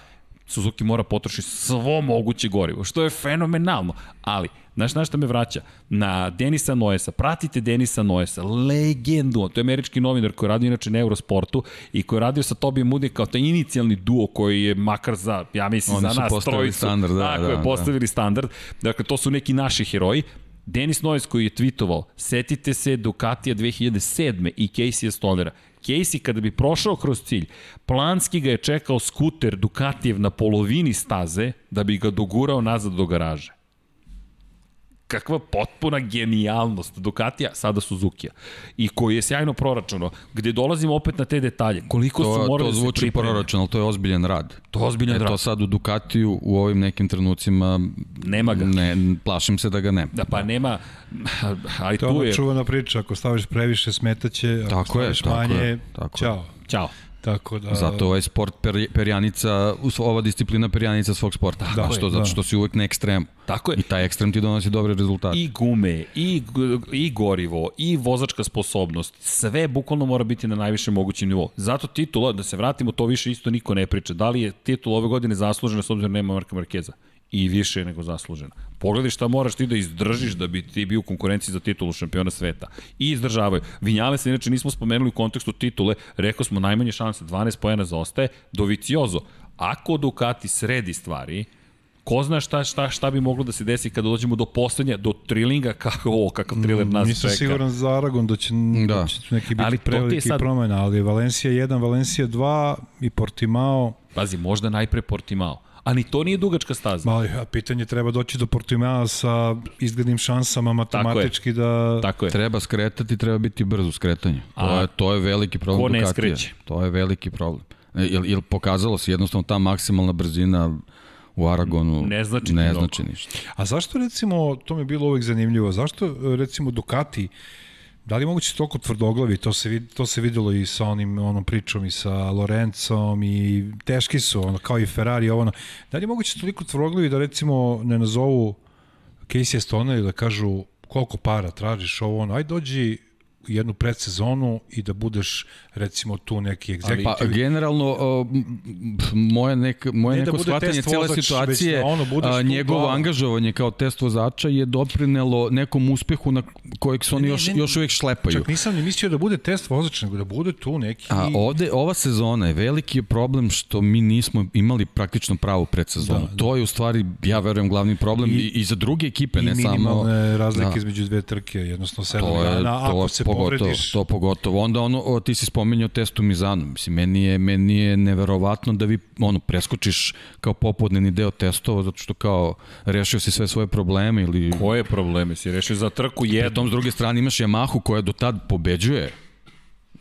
Suzuki mora potroši svo moguće gorivo, što je fenomenalno, ali Znaš na šta me vraća? Na Denisa Noesa. Pratite Denisa Noesa. Legendu. To je američki novinar koji radi inače na Eurosportu i koji je radio sa Tobi Moody kao taj inicijalni duo koji je makar za, ja mislim, Oni za nas trojicu. Standard, da, tako da, je, postavili da. standard. Dakle, to su neki naši heroji. Denis Noes koji je tweetovao, setite se Ducatija 2007. i Casey Stonera. Casey kada bi prošao kroz cilj, planski ga je čekao skuter Ducatijev na polovini staze da bi ga dogurao nazad do garaže kakva potpuna genijalnost Ducatija, sada Suzukija. I koji je sjajno proračuno, gde dolazimo opet na te detalje. Koliko to, su morali da se pripremiti. To zvuči proračun, ali to je ozbiljan rad. To je ozbiljan e, rad. To sad u Ducatiju u ovim nekim trenucima nema ga. Ne, plašim se da ga nema. Da, pa nema, ali to tu je... To je čuvana priča, ako staviš previše smetaće, ako tako staviš je, tako manje, je, tako čao. Ćao. Tako da... Zato ovaj sport per, perjanica, ova disciplina perjanica svog sporta. Tako da, što, je, zato da. što si uvek na ekstremu. Tako je. I taj ekstrem ti donosi dobre rezultate. I gume, i, i gorivo, i vozačka sposobnost, sve bukvalno mora biti na najvišem mogućem nivou. Zato titula, da se vratimo, to više isto niko ne priča. Da li je titul ove godine zaslužena s obzirom da nema Marka Markeza? I više nego zaslužena. Pogledaj šta moraš ti da izdržiš da bi ti bio u konkurenciji za titulu šampiona sveta. I izdržavaju. Vinjale se inače nismo spomenuli u kontekstu titule, rekao smo najmanje šanse, 12 pojena zaostaje, Doviciozo. Ako Ducati sredi stvari, ko zna šta, šta, šta bi moglo da se desi kada dođemo do poslednja, do trilinga, [laughs] kako ovo, kakav thriller nas Nisam čeka. Nisam siguran za Aragon da će, da. da će neki biti Ali preveliki sad- promena, ali Valencija 1, Valencija 2 i Portimao, Pazi, možda najpre Portimao. A ni to nije dugačka staza. ali a pitanje treba doći do Portimao sa izglednim šansama matematički da... Tako je. Treba skretati, treba biti brzo u skretanju. To, A, je, to je veliki problem ko ne Ducatija. skreće? To je veliki problem. E, Jel, jel pokazalo se jednostavno ta maksimalna brzina u Aragonu Ne znači ne znači ništa. A zašto recimo, to mi je bilo uvek zanimljivo, zašto recimo Ducati, da li je moguće toliko tvrdoglavi, to se, vid, to se videlo i sa onim, onom pričom i sa Lorencom i teški su, ono, kao i Ferrari, ovo, da li je moguće toliko tvrdoglavi da recimo ne nazovu Casey Stoner i da kažu koliko para tražiš ovo, ono, aj dođi jednu predsezonu i da budeš recimo tu neki egzekutiv. Pa generalno m, moje nek, moje Ne da neko bude shvatanje cele situacije, da ono a, njegovo angažovanje kao test vozača je doprinelo nekom uspehu na kojeg se oni Ne, još, ne, ne. još uvijek šlepaju. Čak nisam ni mislio da bude test vozač, nego da bude tu neki... A ovde, ova sezona je veliki problem što mi nismo imali praktično pravu predsezonu. Da, da. To je u stvari, ja verujem, glavni problem i, I- i za druge ekipe, I ne samo... minimalne razlike Da. između dve trke, jednostavno sedam dana, ako se pogotovo, to pogotovo. Onda ono, o, ti si spomenuo test u Mizanu. Mislim, meni je, meni je neverovatno da vi ono, preskočiš kao popodnevni deo testova zato što kao rešio si sve svoje probleme ili... Koje probleme si rešio za trku Pri jednom? tom s druge strane imaš Yamahu koja do tad pobeđuje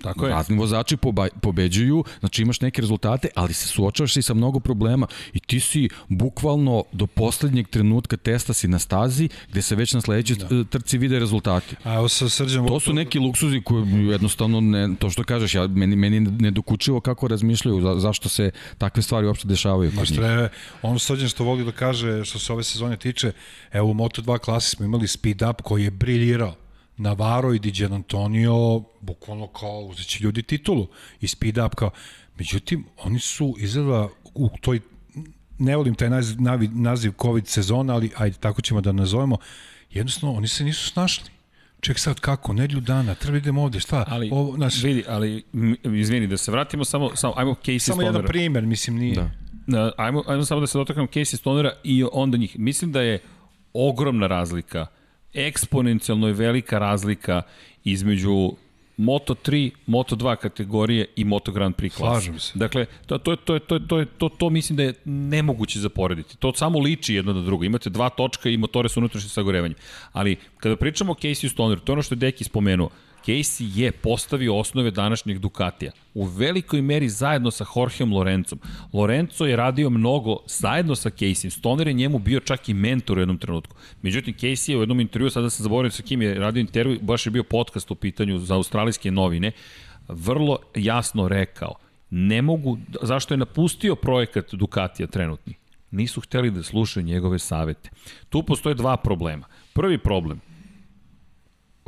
Tako je. Razni vozači poba, pobeđuju, znači imaš neke rezultate, ali se suočavaš i sa mnogo problema i ti si bukvalno do poslednjeg trenutka testa si na stazi gde se već na sledećoj da. trci vide rezultati. A evo sa Srđan To su neki luksuzi koji jednostavno, ne, to što kažeš, ja, meni, meni ne dokučivo kako razmišljaju, za, zašto se takve stvari uopšte dešavaju Baš njih. treba, ono Srđan što voli da kaže, što se ove sezone tiče, evo u Moto2 klasi smo imali speed up koji je briljirao. Navarro i Diđan Antonio, bukvalno kao uzet će ljudi titulu i speed up kao, međutim, oni su izgleda u toj ne volim taj naziv, navi- naziv COVID sezona, ali ajde, tako ćemo da nazovemo, jednostavno, oni se nisu snašli. Ček sad kako, nedlju dana, treba idemo ovde, šta? Ali, Ovo, znaš, vidi, ali, izvini, da se vratimo samo, samo ajmo Casey samo jedan Stonera. primer, mislim, nije. Da. Ajmo, ajmo samo da se dotaknem Casey Stonera i onda njih. Mislim da je ogromna razlika, eksponencijalno je velika razlika između Moto3, Moto2 kategorije i Moto Grand Prix klase. Slažem se. Dakle, to, to, to, to, to, to, to mislim da je nemoguće zaporediti. To samo liči jedno na drugo. Imate dva točka i motore su unutrašnje sagorevanje. Ali kada pričamo o Casey Stoneru, to je ono što je Deki spomenuo, Casey je postavio osnove današnjeg Ducatija. U velikoj meri zajedno sa Jorgeom Lorencom. Lorenzo je radio mnogo zajedno sa Casey. Stoner je njemu bio čak i mentor u jednom trenutku. Međutim, Casey je u jednom intervju, sada sam zaboravio sa kim je radio intervju, baš je bio podcast u pitanju za australijske novine, vrlo jasno rekao, ne mogu, zašto je napustio projekat Ducatija trenutni? Nisu hteli da slušaju njegove savete. Tu postoje dva problema. Prvi problem,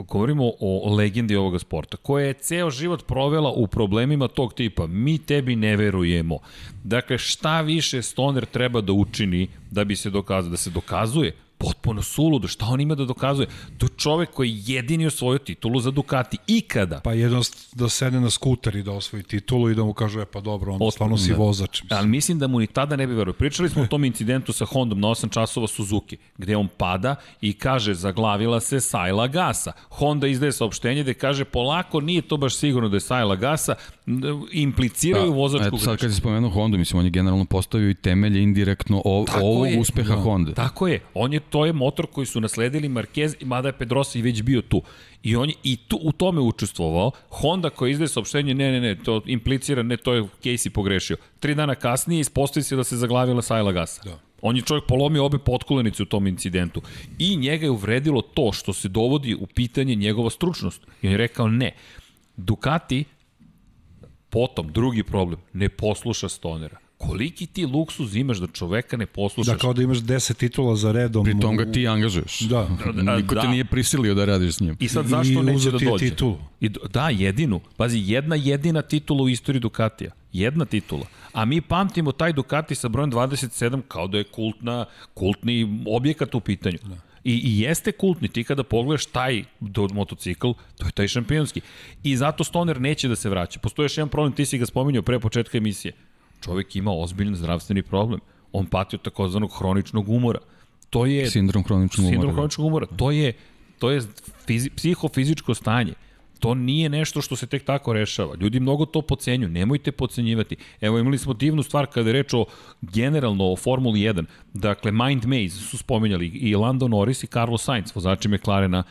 govorimo o legendi ovoga sporta, koja je ceo život provela u problemima tog tipa. Mi tebi ne verujemo. Dakle, šta više Stoner treba da učini da bi se dokazao? Da se dokazuje? Potpuno suludo. Šta on ima da dokazuje? To je čovek koji je jedini osvojio titulu za Ducati. Ikada. Pa jedno da sedne na skuter i da osvoji titulu i da mu kažu, e pa dobro, Otpor- stvarno si da. vozač. mislim. Ali mislim da mu ni tada ne bi verovao. Pričali smo o tom incidentu sa Hondom na 8 časova Suzuki, gde on pada i kaže zaglavila se sajla gasa. Honda izdaje saopštenje gde kaže polako, nije to baš sigurno da je sajla gasa, impliciraju vozačku Eto sad grešku. kad si spomenuo Honda, mislim, on je generalno postavio i temelje indirektno o, Tako ovog je. uspeha Da. Honda. Tako je. On je to je motor koji su nasledili Marquez i mada je Pedrosa i već bio tu. I on je i tu u tome učestvovao. Honda koja izdaje saopštenje, ne, ne, ne, to implicira, ne, to je Casey pogrešio. Tri dana kasnije ispostavi se da se zaglavila Sajla Gasa. Da. On je čovjek polomio obe potkolenice u tom incidentu. I njega je uvredilo to što se dovodi u pitanje njegova stručnost. I on je rekao ne. Ducati Potom, drugi problem, ne posluša Stonera. Koliki ti luksuz imaš da čoveka ne poslušaš? Da, kao da imaš 10 titula za redom. Pri tom ga ti angažuješ. Da. Niko da. te nije prisilio da radiš s njim. I sad zašto I neće da dođe? titulu. I, da, jedinu. Pazi, jedna jedina titula u istoriji Ducatija. Jedna titula. A mi pamtimo taj Ducati sa brojem 27 kao da je kultna, kultni objekat u pitanju. Da. I, I jeste kultni, ti kada pogledaš taj do, motocikl, to je taj šampionski. I zato Stoner neće da se vraća. Postoji još jedan problem, ti si ga spominjao pre početka emisije. Čovek ima ozbiljan zdravstveni problem. On pati od takozvanog hroničnog umora. To je Sindrom hroničnog umora. Sindrom hroničnog umora. To je, to je fizi, psihofizičko stanje. To nije nešto što se tek tako rešava. Ljudi mnogo to pocenju, nemojte pocenjivati. Evo imali smo divnu stvar kada je reč o generalno o Formuli 1. Dakle, Mind Maze su spominjali i Lando Norris i Carlos Sainz, vozači McLarena,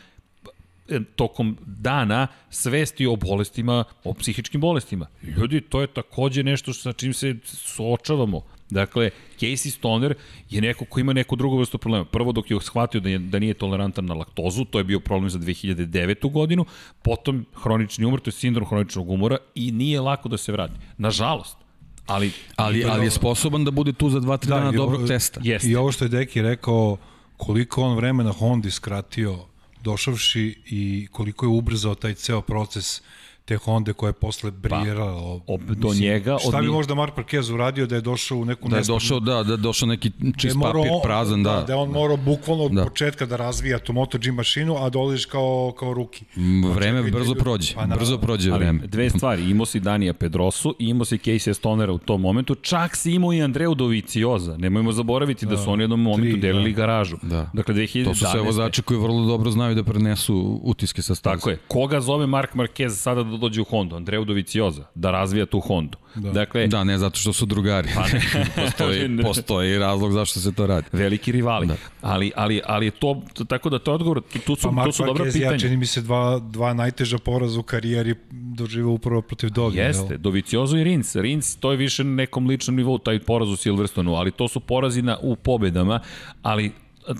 tokom dana svesti o bolestima, o psihičkim bolestima. Ljudi, to je takođe nešto sa čim se suočavamo. Dakle, Casey Stoner je neko ko ima neku drugu vrstu problema. Prvo, dok je shvatio da, je, da nije tolerantan na laktozu, to je bio problem za 2009. godinu, potom hronični umor, to je sindrom hroničnog umora i nije lako da se vrati. Nažalost. Ali, Ali, ali je sposoban da bude tu za 2-3 Da, dana dobrog testa. jeste. I ovo što je Deki rekao, koliko on vremena Hondi skratio došavši i koliko je ubrzao taj ceo proces te Honde koja je posle brijerala. Pa, ob- do njega, od Šta bi njih- možda Mark Marquez uradio da je došao u neku Da je nespremnu- došao, da, da je došao neki da čist morao papir, prazan, da. Da, da je on morao bukvalno od Da. početka da razvija tu MotoG mašinu, a dolaziš kao, kao ruki. Pa Vreme čekaj, brzo prođe, pa naravno. brzo prođe Ali vreme. dve stvari, imao si Danija Pedrosu i imao si Casey Stonera u tom momentu, čak si imao i Andreu Dovicioza. Nemojmo zaboraviti da, su oni u jednom momentu tri, delili da. garažu. Da. Dakle, 2011. To su sve vozači koji vrlo dobro znaju da prenesu utiske sa staza. Tako je. Koga zove Mark Marquez sada da dođe u Hondu? Andreu Dovicioza, da razvija tu Hondu. Da. Dakle, Da, ne zato što su drugari. Pa ne. [laughs] postoji, postoji razlog zašto se to radi. veliki rivali. Da. Ali, ali, ali je to, tako da to je odgovor, tu su, Pa to su dobra pitanja. ja čini mi se dva, dva najteža poraza u karijeri doživao upravo protiv Dogi. Jeste, Doviciozo i Rins. Rins, to je više na nekom ličnom nivou, taj poraz u Silverstonu, ali to su porazi na, u pobedama, ali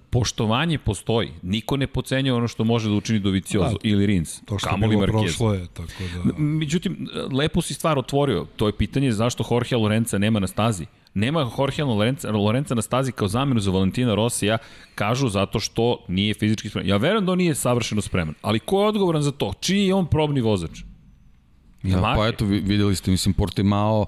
poštovanje postoji. Niko ne pocenjuje ono što može da učini Doviciozo Da, ili Rins. To što je Kamoli bilo Marquez. prošlo je, tako da... Međutim, lepo si stvar otvorio. To je pitanje zašto Jorge Lorenza nema na stazi. Nema Jorge Lorenza, Lorenza na stazi kao zamenu za Valentina Rosija, kažu zato što nije fizički spreman. Ja verujem da on nije savršeno spreman, ali ko je odgovoran za to? Čiji je on probni vozač? Da, Yamaha. pa eto, vi- videli ste, mislim, Portimao, uh,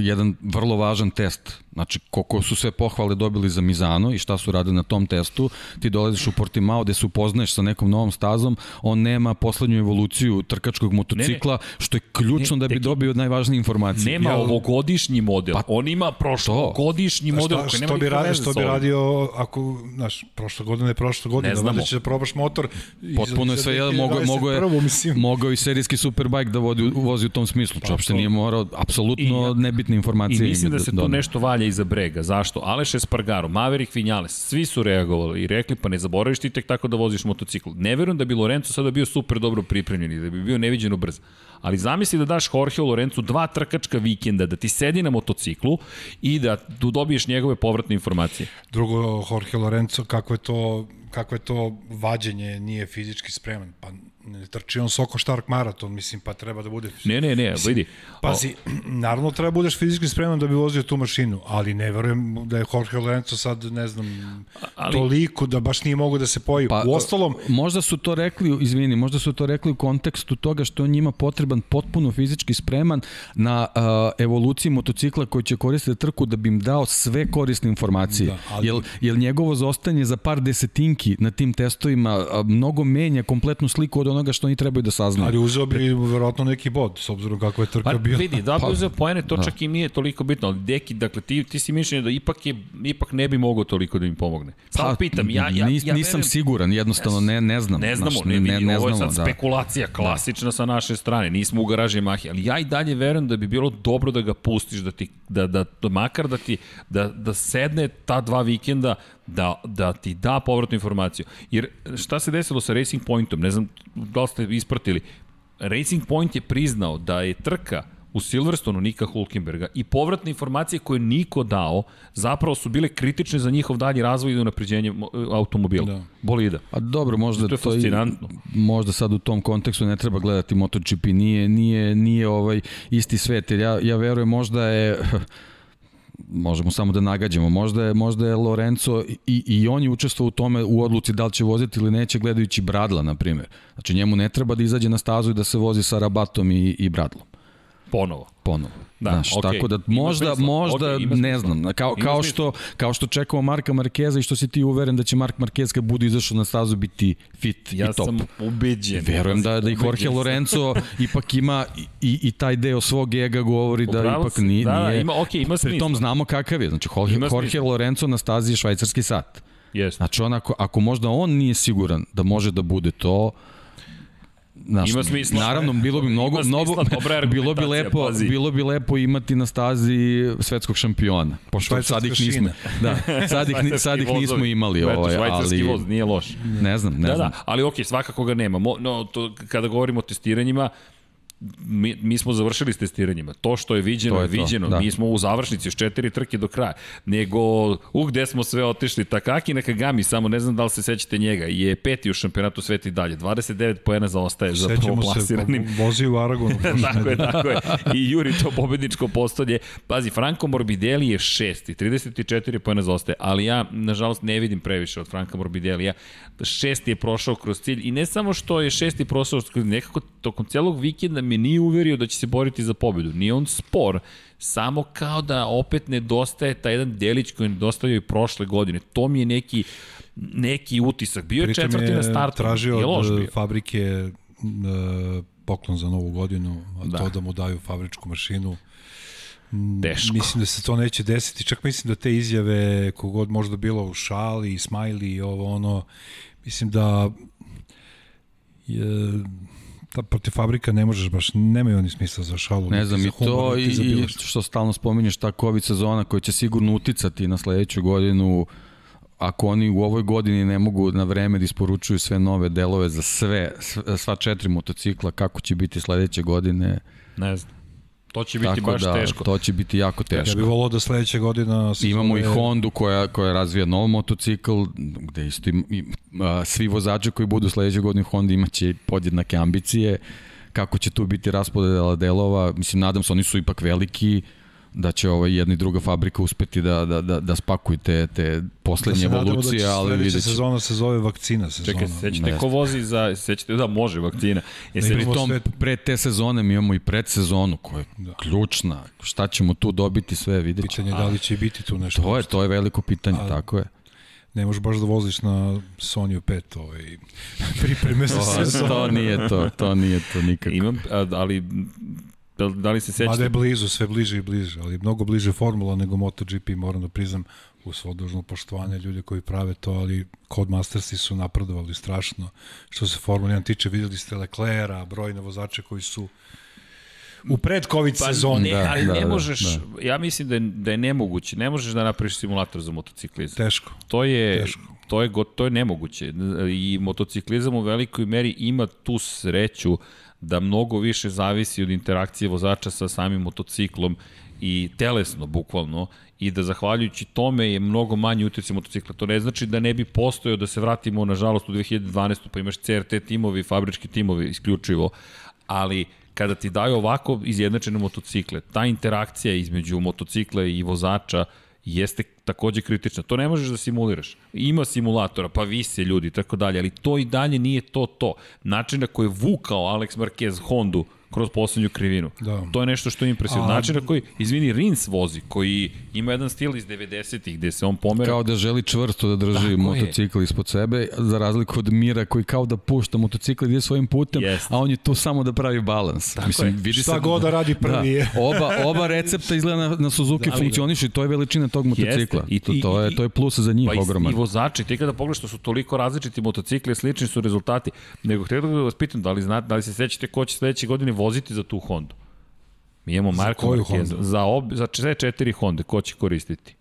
jedan vrlo važan test. Znači, koliko su sve pohvale dobili za Mizano i šta su radili na tom testu, ti dolaziš u Portimao gde se upoznaješ sa nekom novom stazom, on nema poslednju evoluciju trkačkog motocikla, što je ključno Ne, da bi deki, dobio najvažnije informacije. Nema Ja- ovogodišnji model. Pa, on ima prošlogodišnji model šta, koji nema što bi, radio, što bi radio ako, znaš, prošle godine, prošle godine, Ne da valjda ćeš da probaš motor. Potpuno je sve, jedan, mogo, mogo, je, 2021. mislim. mogao i serijski superbike da vodi, vozi u tom smislu. Pa, uopšte nije morao, apsolutno I nebitne I informacije. mislim im je da se tu doneo. nešto valja iza brega. Zašto? Aleš Espargaro, Maverick Vinales, svi su reagovali i rekli pa ne zaboraviš ti tek tako da voziš motocikl. Ne verujem da bi Lorenzo sada bio super dobro pripremljen i da bi bio neviđeno brz. Ali zamisli da daš Jorge Lorenzu dva trkačka vikenda, da ti sedi na motociklu i da tu dobiješ njegove povratne informacije. Drugo, Jorge Lorenzo, kako je to, kako je to vađenje, nije fizički spreman. Pa trči on Soko Stark maraton, mislim, pa treba da bude... Ne, ne, ne, vidi. Pazi, [clears throat] naravno treba budeš fizički spreman da bi vozio tu mašinu, ali ne verujem da je Jorge Lorenzo sad, ne znam, Ali- toliko da baš nije mogo da se pojavi. Pa, u ostalom, možda su to rekli, izvini, možda su to rekli u kontekstu toga što on njima potreban potpuno fizički spreman na uh, evoluciji motocikla koji će koristiti trku da bi im dao sve korisne informacije. Da, Da, ali- jel, jel njegovo zostaanje za par desetinki na tim testovima mnogo menja kompletnu sliku od onoga što oni trebaju da saznaju. ali uzeo bi verovatno neki bod, s obzirom kako je trka Pa bila. vidi, da bi Pa, uzeo poene, to čak i nije toliko bitno, ali deki, dakle, ti, ti si mišljenje da ipak, je, ipak ne bi mogao toliko da im pomogne. Samo pitam, ja, ja, nis, ja nisam verujem, siguran, jednostavno ne, ne znam. Ne znamo, Znaš, ne, ne, ne, ovo je znamo, sad da. spekulacija klasična sa naše strane, nismo u garaži Mahi, ali ja i dalje verujem da bi bilo dobro da ga pustiš, da ti, da, da, da makar da ti, da, da sedne ta dva vikenda, da, da ti da povratnu informaciju. Jer šta se desilo sa Racing Pointom, ne znam da li ste ispratili, Racing Point je priznao da je trka u Silverstonu Nika Hulkenberga i povratne informacije koje je Niko dao zapravo su bile kritične za njihov dalji razvoj i unapređenje mo- automobila, da. Da. bolida. A dobro, možda To je to, i, fascinantno. možda sad u tom kontekstu ne treba gledati MotoGP, nije, nije, nije ovaj isti svet, jer ja, ja verujem možda je možemo samo da nagađamo. Možda je, možda je Lorenzo i, i on je učestvovao u tome u odluci da li će voziti ili neće gledajući Bradla, na primjer. Znači njemu ne treba da izađe na stazu i da se vozi sa Rabatom i, i Bradlom. Ponovo. Ponovo. Da, Znaš, okay. tako da možda, možda okay, ne znam, kao, kao, što, kao što čekamo Marka Markeza i što si ti uveren da će Mark Marquez kad bude izašao na stazu biti fit ja i top. Ja sam ubeđen. Verujem da, da i Jorge Lorenzo [laughs] ipak ima i, i taj deo svog ega govori da Upravo ipak nije, da, nije. Ima, okay, ima Pri tom znamo kakav je. Znači Jorge, Jorge Lorenzo na stazi je švajcarski sat. Yes. Znači on ako, ako možda on nije siguran da može da bude to, Znaš, ima smisla. Naravno, bilo bi mnogo, mnogo [laughs] bilo bi lepo, pazi. bilo bi lepo imati na stazi svetskog šampiona. Pošto sad ih nismo. [laughs] Da, sad ih sad ih nismo imali ovaj, ali voz nije loš. Ne znam, ne da, da znam. Da, ali okej, okay, svakako ga nema. Mo, no, to, kada govorimo o testiranjima, mi, mi smo završili s testiranjima. To što je viđeno to je, je viđeno. Da. Mi smo u završnici, još četiri trke do kraja. Nego, u gde smo sve otišli. Takaki Nakagami, samo ne znam da li se sećate njega, je peti u šampionatu sveta i dalje. 29 poena zaostaje za prvoplasiranim. Sećamo se, [laughs] vozi u Aragonu. [laughs] tako je, tako je. I juri to pobedničko postolje. Pazi, Franco Morbidelli je šesti, 34 poena zaostaje, ali ja, nažalost, ne vidim previše od Franka Morbidelija. Šesti je prošao kroz cilj i ne samo što je šesti prošao kroz nekako tokom celog vikenda me nije uverio da će se boriti za pobedu. Nije on spor, samo kao da opet nedostaje taj jedan delić koji je nedostajao i prošle godine. To mi je neki neki utisak. Bio je četvrti na startu. tražio od fabrike uh, poklon za novu godinu, a da. to da mu daju fabričku mašinu. Teško. Mislim da se to neće desiti. Čak mislim da te izjave, kogod možda bilo u šali, smajli i ovo ono, mislim da je, ta protiv fabrika ne možeš baš, nemaju oni smisla za šalu. Ne znam, i to i, i što stalno spominješ ta COVID sezona koja će sigurno uticati na sledeću godinu ako oni u ovoj godini ne mogu na vreme da isporučuju sve nove delove za sve, sva četiri motocikla, kako će biti sledeće godine? Ne znam. To će biti Tako baš da, teško. To će biti jako teško. Ja bih volao da sledeće godina... Imamo zove... i Hondu koja, koja razvija nov motocikl, gde isto im, i, a, svi vozači koji budu sledeće godine u Hondi imaće podjednake ambicije. Kako će tu biti raspodela delova? Mislim, nadam se, oni su ipak veliki, da će ovaj jedna i druga fabrika uspeti da, da, da, da spakuju te, te poslednje da evolucije, da ali vidjet će. sezona se zove vakcina sezona. Čekaj, sećate ko vozi za, sećate, da može vakcina. Je se tom, sve... pre te sezone mi imamo i predsezonu koja je da. ključna. Šta ćemo tu dobiti sve, vidjet ćemo. Pitanje je da li će biti tu nešto. To je, to je veliko pitanje, A, tako je ne možeš baš da voziš na Sony 5 ovaj, [laughs] pripreme za sezonu. to nije to, to nije to nikako. Imam, ali Da, da li se sećate? Mada je blizu, sve bliže i bliže, ali mnogo bliže formula nego MotoGP, moram da priznam u svo dužno poštovanje ljude koji prave to, ali Codemastersi su napredovali strašno. Što se Formula 1 tiče, videli ste Leclerca, brojne vozače koji su u pred COVID pa, sezoni. Ne, da, ali da, ne da, možeš, da. ja mislim da je, da je nemoguće, ne možeš da napraviš simulator za motociklizam. Teško. To je, Teško. To je, to je nemoguće. I motociklizam u velikoj meri ima tu sreću da mnogo više zavisi od interakcije vozača sa samim motociklom i telesno, bukvalno, i da zahvaljujući tome je mnogo manji utjecaj motocikla. To ne znači da ne bi postojao da se vratimo, nažalost, u 2012. pa imaš CRT timovi, fabrički timovi isključivo, ali kada ti daju ovako izjednačene motocikle, ta interakcija između motocikla i vozača jeste takođe kritična. To ne možeš da simuliraš. Ima simulatora, pa vise ljudi i tako dalje, ali to i dalje nije to to. Način na koji je vukao Alex Marquez Hondu kroz poslednju krivinu. Da. To je nešto što je impresivno. Način na koji, izvini, Rins vozi, koji ima jedan stil iz 90-ih gde se on pomera. Kao da želi čvrsto da drži Tako motocikl je. ispod sebe, za razliku od Mira koji kao da pušta motocikl ide svojim putem, yes. a on je tu samo da pravi balans. Tako Mislim, je. Vidi Šta se, god da radi prvi da, [laughs] oba, oba recepta izgleda na, na Suzuki da, funkcionišu i to je veličina tog motocikla. I, to, to, je, to je plus za njih pa ogroman. I vozači, ti kada pogledaš što su toliko različiti motocikli, slični su rezultati, nego htio da vas pitam da li, znate, da li se sećate ko će sledeće godine voziti za tu Hondu. Mi imamo Marka Markeza. Za, ob, za sve četiri Honde, ko će koristiti?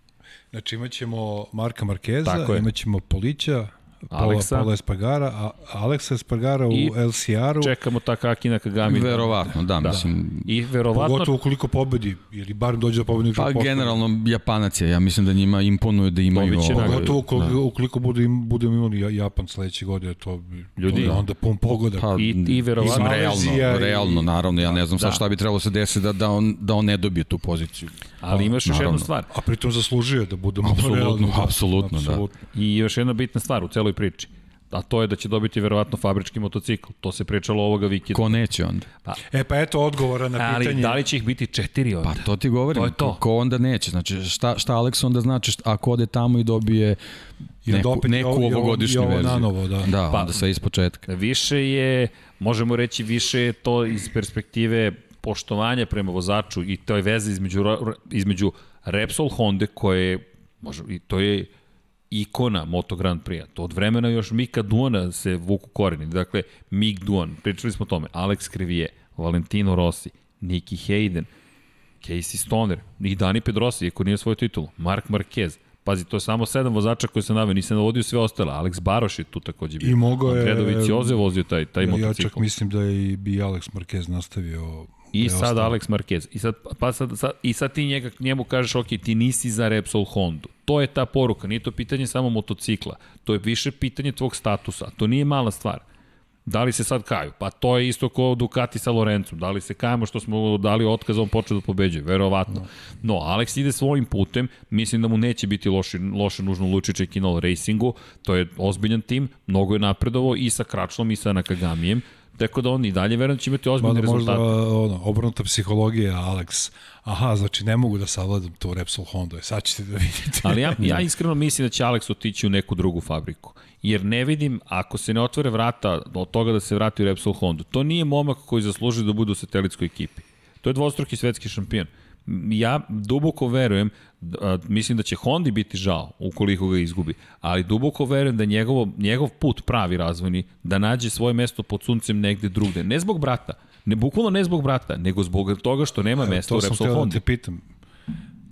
Znači imat ćemo Marka Markeza, imat ćemo Polića, Aleksa. Paula, Paula Espargara, a Aleksa Espargara u LCR-u. Čekamo Takaki na Kagami. Verovatno, da, Da. mislim, I verovatno Pogotovo ukoliko pobedi, ili bar dođe do pobedničkog Pa postupka. generalno Japanac je, ja mislim da njima imponuje da imaju ovo. Pogotovo ukoliko, Da. ukoliko budu im, budemo imali Ja- Japan sledeće godine, to bi Ljudi, to je onda pun pogodak. Pa, I- i verovatno- mislim, realno, i- realno, naravno, ja ne znam sad Da. šta bi trebalo se desiti da, da, on, da on ne dobije tu poziciju. Ali imaš još jednu stvar. A pritom zaslužio je da budemo Apsolutno, realni, da. apsolutno, da. I još jedna bitna stvar u celoj priči. A to je da će dobiti verovatno fabrički motocikl. To se pričalo ovoga vikenda. Ko neće onda? E pa eto odgovora na Ali pitanje. da li će ih biti četiri onda? Pa to ti govorim, To je to. ko onda neće. Znači, šta, šta Alex onda znači šta, ako ode tamo i dobije neku, opet neku ovo- ovogodišnju i ovo verziju. nanovo, da. Da, Pa- onda sve iz početka. Više je, možemo reći, više je to iz perspektive poštovanja prema vozaču i to je veza između, između Repsol Honda koje je, može, i to je ikona Moto Grand Prix-a. To od vremena još Mika Duona se vuku koreni. Dakle, Mik Duan, pričali smo o tome, Alex Krivije, Valentino Rossi, Nicky Hayden, Casey Stoner i Dani Pedrosa, iako nije svoj titul, Mark Marquez. Pazi, to je samo sedam vozača koji se navio, nisam navodio sve ostale. Alex Baroš je tu takođe bio. I mogao je- Andredović Joze vozio taj, taj Ja, ja motocikl. čak mislim da je i bi Alex Marquez nastavio I sad. Alex Marquez. I sad, pa sad, sad, I sad ti njega, njemu kažeš, ok, ti nisi za Repsol Hondu. To je ta poruka, nije to pitanje samo motocikla. To je više pitanje tvog statusa. To nije mala stvar. Da li se sad kaju? Pa to je isto kao Ducati sa Lorencom. Da li se kajemo što smo dali otkaz, on počeo da pobeđuje? Verovatno. No, Alex ide svojim putem. Mislim da mu neće biti loše, loše nužno Lučić i Kinol Racingu. To je ozbiljan tim. Mnogo je napredovo i sa Kračlom i sa Nakagamijem. Tako da on i dalje verujem da će imati ozbiljne Mada možda rezultate. ono, obrnuta psihologija, Alex. Aha, znači ne mogu da savladam to Repsol Honda. E, Sad ćete da vidite. Ali ja, ja [laughs] iskreno mislim da će Alex otići u neku drugu fabriku. Jer ne vidim, ako se ne otvore vrata od toga da se vrati u Repsol Honda, to nije momak koji zasluži da bude u satelitskoj ekipi. To je dvostruki svetski šampion. Ja duboko verujem, a, mislim da će Hondi biti žao ukoliko ga izgubi, ali duboko verujem da njegovo, njegov put pravi razvojni, da nađe svoje mesto pod suncem negde drugde. Ne zbog brata, ne bukvalno ne zbog brata, nego zbog toga što nema mesta u to sam Repsol htio da Hondi. te pitam.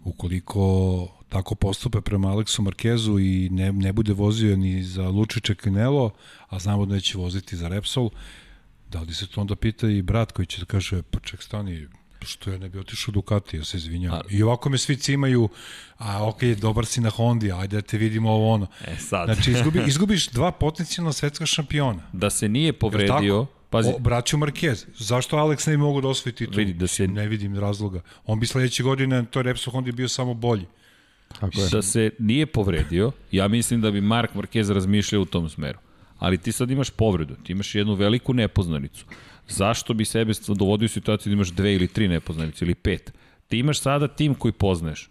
Ukoliko tako postupe prema Aleksu Markezu i ne, ne bude vozio ni za Lučiće Kinelo, a znamo da neće voziti za Repsol, da li se to onda pita i brat koji će da kaže, pa ček stani, što ja ne bi otišao Ducati, ja se izvinjam. A- I ovako me svi cimaju, a ok, dobar si na Hondi, ajde da te vidimo ovo ono. E sad, Znači, izgubi, [laughs] izgubiš dva potencijalna svetska šampiona. da se nije povredio, pazi, O, braću Marquez. Zašto Alex ne bi mogu da osvoji titul? Vidi, da se- Ne vidim razloga. On bi sledeće godine, to je Repsol Honda bio samo bolji. Tako je. da se nije povredio, ja mislim da bi Mark Marquez razmišljao u tom smeru. Ali ti sad imaš povredu, ti imaš jednu veliku nepoznanicu. Zašto bi sebe dovodio u situaciju da imaš dve ili tri nepoznanice ili pet? Ti imaš sada tim koji poznaješ.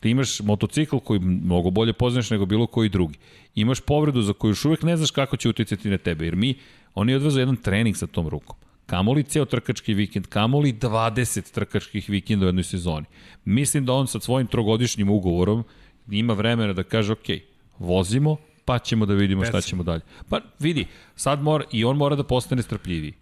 Ti imaš motocikl koji mnogo bolje poznaješ nego bilo koji drugi. Imaš povredu za koju još uvek ne znaš kako će uticati na tebe, jer mi, oni odvezu jedan trening sa tom rukom. Kamoli ceo trkački vikend, kamoli 20 trkačkih vikenda u jednoj sezoni. Mislim da on sa svojim trogodišnjim ugovorom ima vremena da kaže, ok, vozimo, pa ćemo da vidimo šta ćemo dalje. Pa vidi, sad mora, i on mora da postane strpljiviji.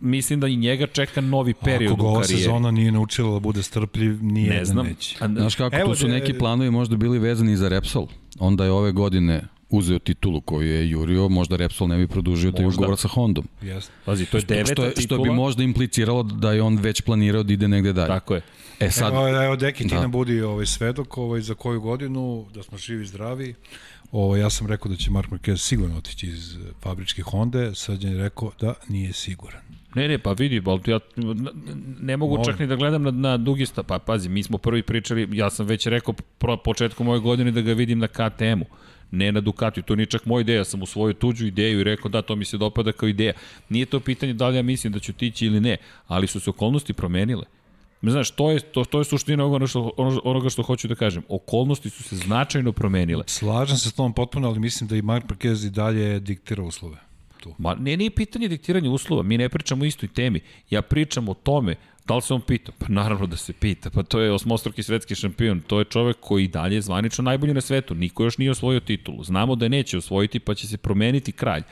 Mislim da i njega čeka novi period Ako ga u ova karijeri. sezona nije naučila da bude strpljiv, nije Ne znam. neće. A, Znaš kako, Evo, tu su de- neki planovi možda bili vezani za Repsol. Onda je ove godine uzeo titulu koju je jurio, možda Repsol ne bi produžio taj ugovor sa Hondom. Jeste. Pazi, to je deveta Što, titula. što bi možda impliciralo da je on već planirao da ide negde dalje. Tako je. E sad, Evo, evo Deki, ti Da. nam budi ovaj svedok ovaj, za koju godinu, da smo živi i zdravi. Ovo, ja sam rekao da će Mark Marquez sigurno otići iz eh, fabričke Honda, Srđan je rekao da nije siguran. Ne, ne, pa vidi, ali ja ne mogu čak ni da gledam na, na dugi sta. Pa pazi, mi smo prvi pričali, ja sam već rekao pro, početkom ove godine da ga vidim na KTM-u, ne na Ducatiju. To nije čak moja ideja, sam usvojio tuđu ideju i rekao da, to mi se dopada kao ideja. Nije to pitanje da li ja mislim da ću tići ili ne, ali su se okolnosti promenile. Znaš, to je, to, to je suština onoga što, ono- onoga što hoću da kažem. Okolnosti su se značajno promenile. Slažem se s tom potpuno, ali mislim da i Mark Marquez i dalje diktira uslove. Tu. Ma ne, nije pitanje diktiranja uslova, mi ne pričamo o istoj temi. Ja pričam o tome, da li se on pita? Pa naravno da se pita, pa to je osmostruki svetski šampion, to je čovek koji dalje je zvanično najbolji na svetu, niko još nije osvojio titulu. Znamo da neće osvojiti, pa će se promeniti kralj.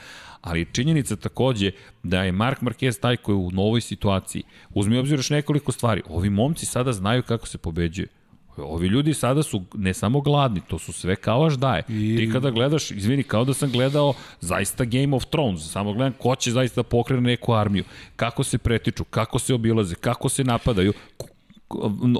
Ali činjenica takođe da je Mark Marquez taj koji je u novoj situaciji. Uzmi obzir još nekoliko stvari. Ovi momci sada znaju kako se pobeđuje. Ovi ljudi sada su ne samo gladni, to su sve kao aš daje. I... Ti kada gledaš, izvini, kao da sam gledao zaista Game of Thrones, samo gledam ko će zaista da pokrene neku armiju, kako se pretiču, kako se obilaze, kako se napadaju,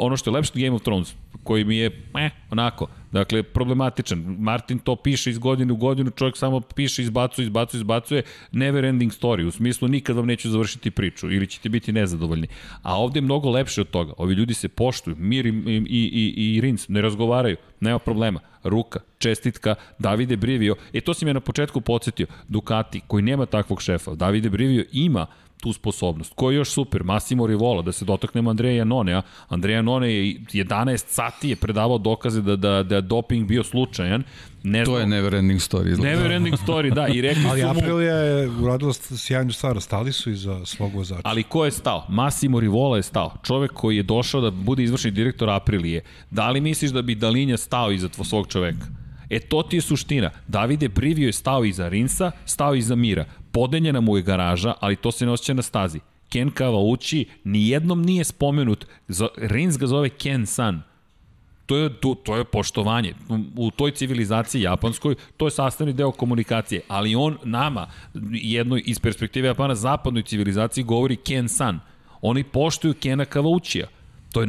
ono što je lepše Game of Thrones, koji mi je, eh, onako, dakle, problematičan. Martin to piše iz godine u godinu, čovjek samo piše, izbacuje, izbacuje, izbacuje, never ending story, u smislu nikad vam neću završiti priču ili ćete biti nezadovoljni. A ovde je mnogo lepše od toga. Ovi ljudi se poštuju, Mir i, i, i, i Rins ne razgovaraju, nema problema. Ruka, čestitka, Davide Brivio, e to si me na početku podsjetio, Ducati, koji nema takvog šefa, Davide Brivio ima tu sposobnost. Ko je još super? Massimo Rivola, da se dotaknemo Andreja Janonea. Andreja Janone je 11 sati je predavao dokaze da, da, da doping bio slučajan. Ne to je never ending story. Izgleda. Never ending story, da. I rekli Ali su mu... Aprilia je uradila sjajnu stvar, stali su iza svog vozača. Ali ko je stao? Massimo Rivola je stao. Čovek koji je došao da bude izvršni direktor Aprilije. Da li misliš da bi Dalinja stao iza svog čoveka? E to ti je suština. Davide Privio je stao iza Rinsa, stao iza Mira. Podeljena mu je garaža, ali to se ne osjeća na stazi. Ken Kavauči nijednom nije spomenut. Rins ga zove Ken San. To je, to, to je poštovanje. U toj civilizaciji japanskoj to je sastavni deo komunikacije, ali on nama, jednoj iz perspektive Japana, zapadnoj civilizaciji govori Ken San. Oni poštuju Kena Kavaučija. To je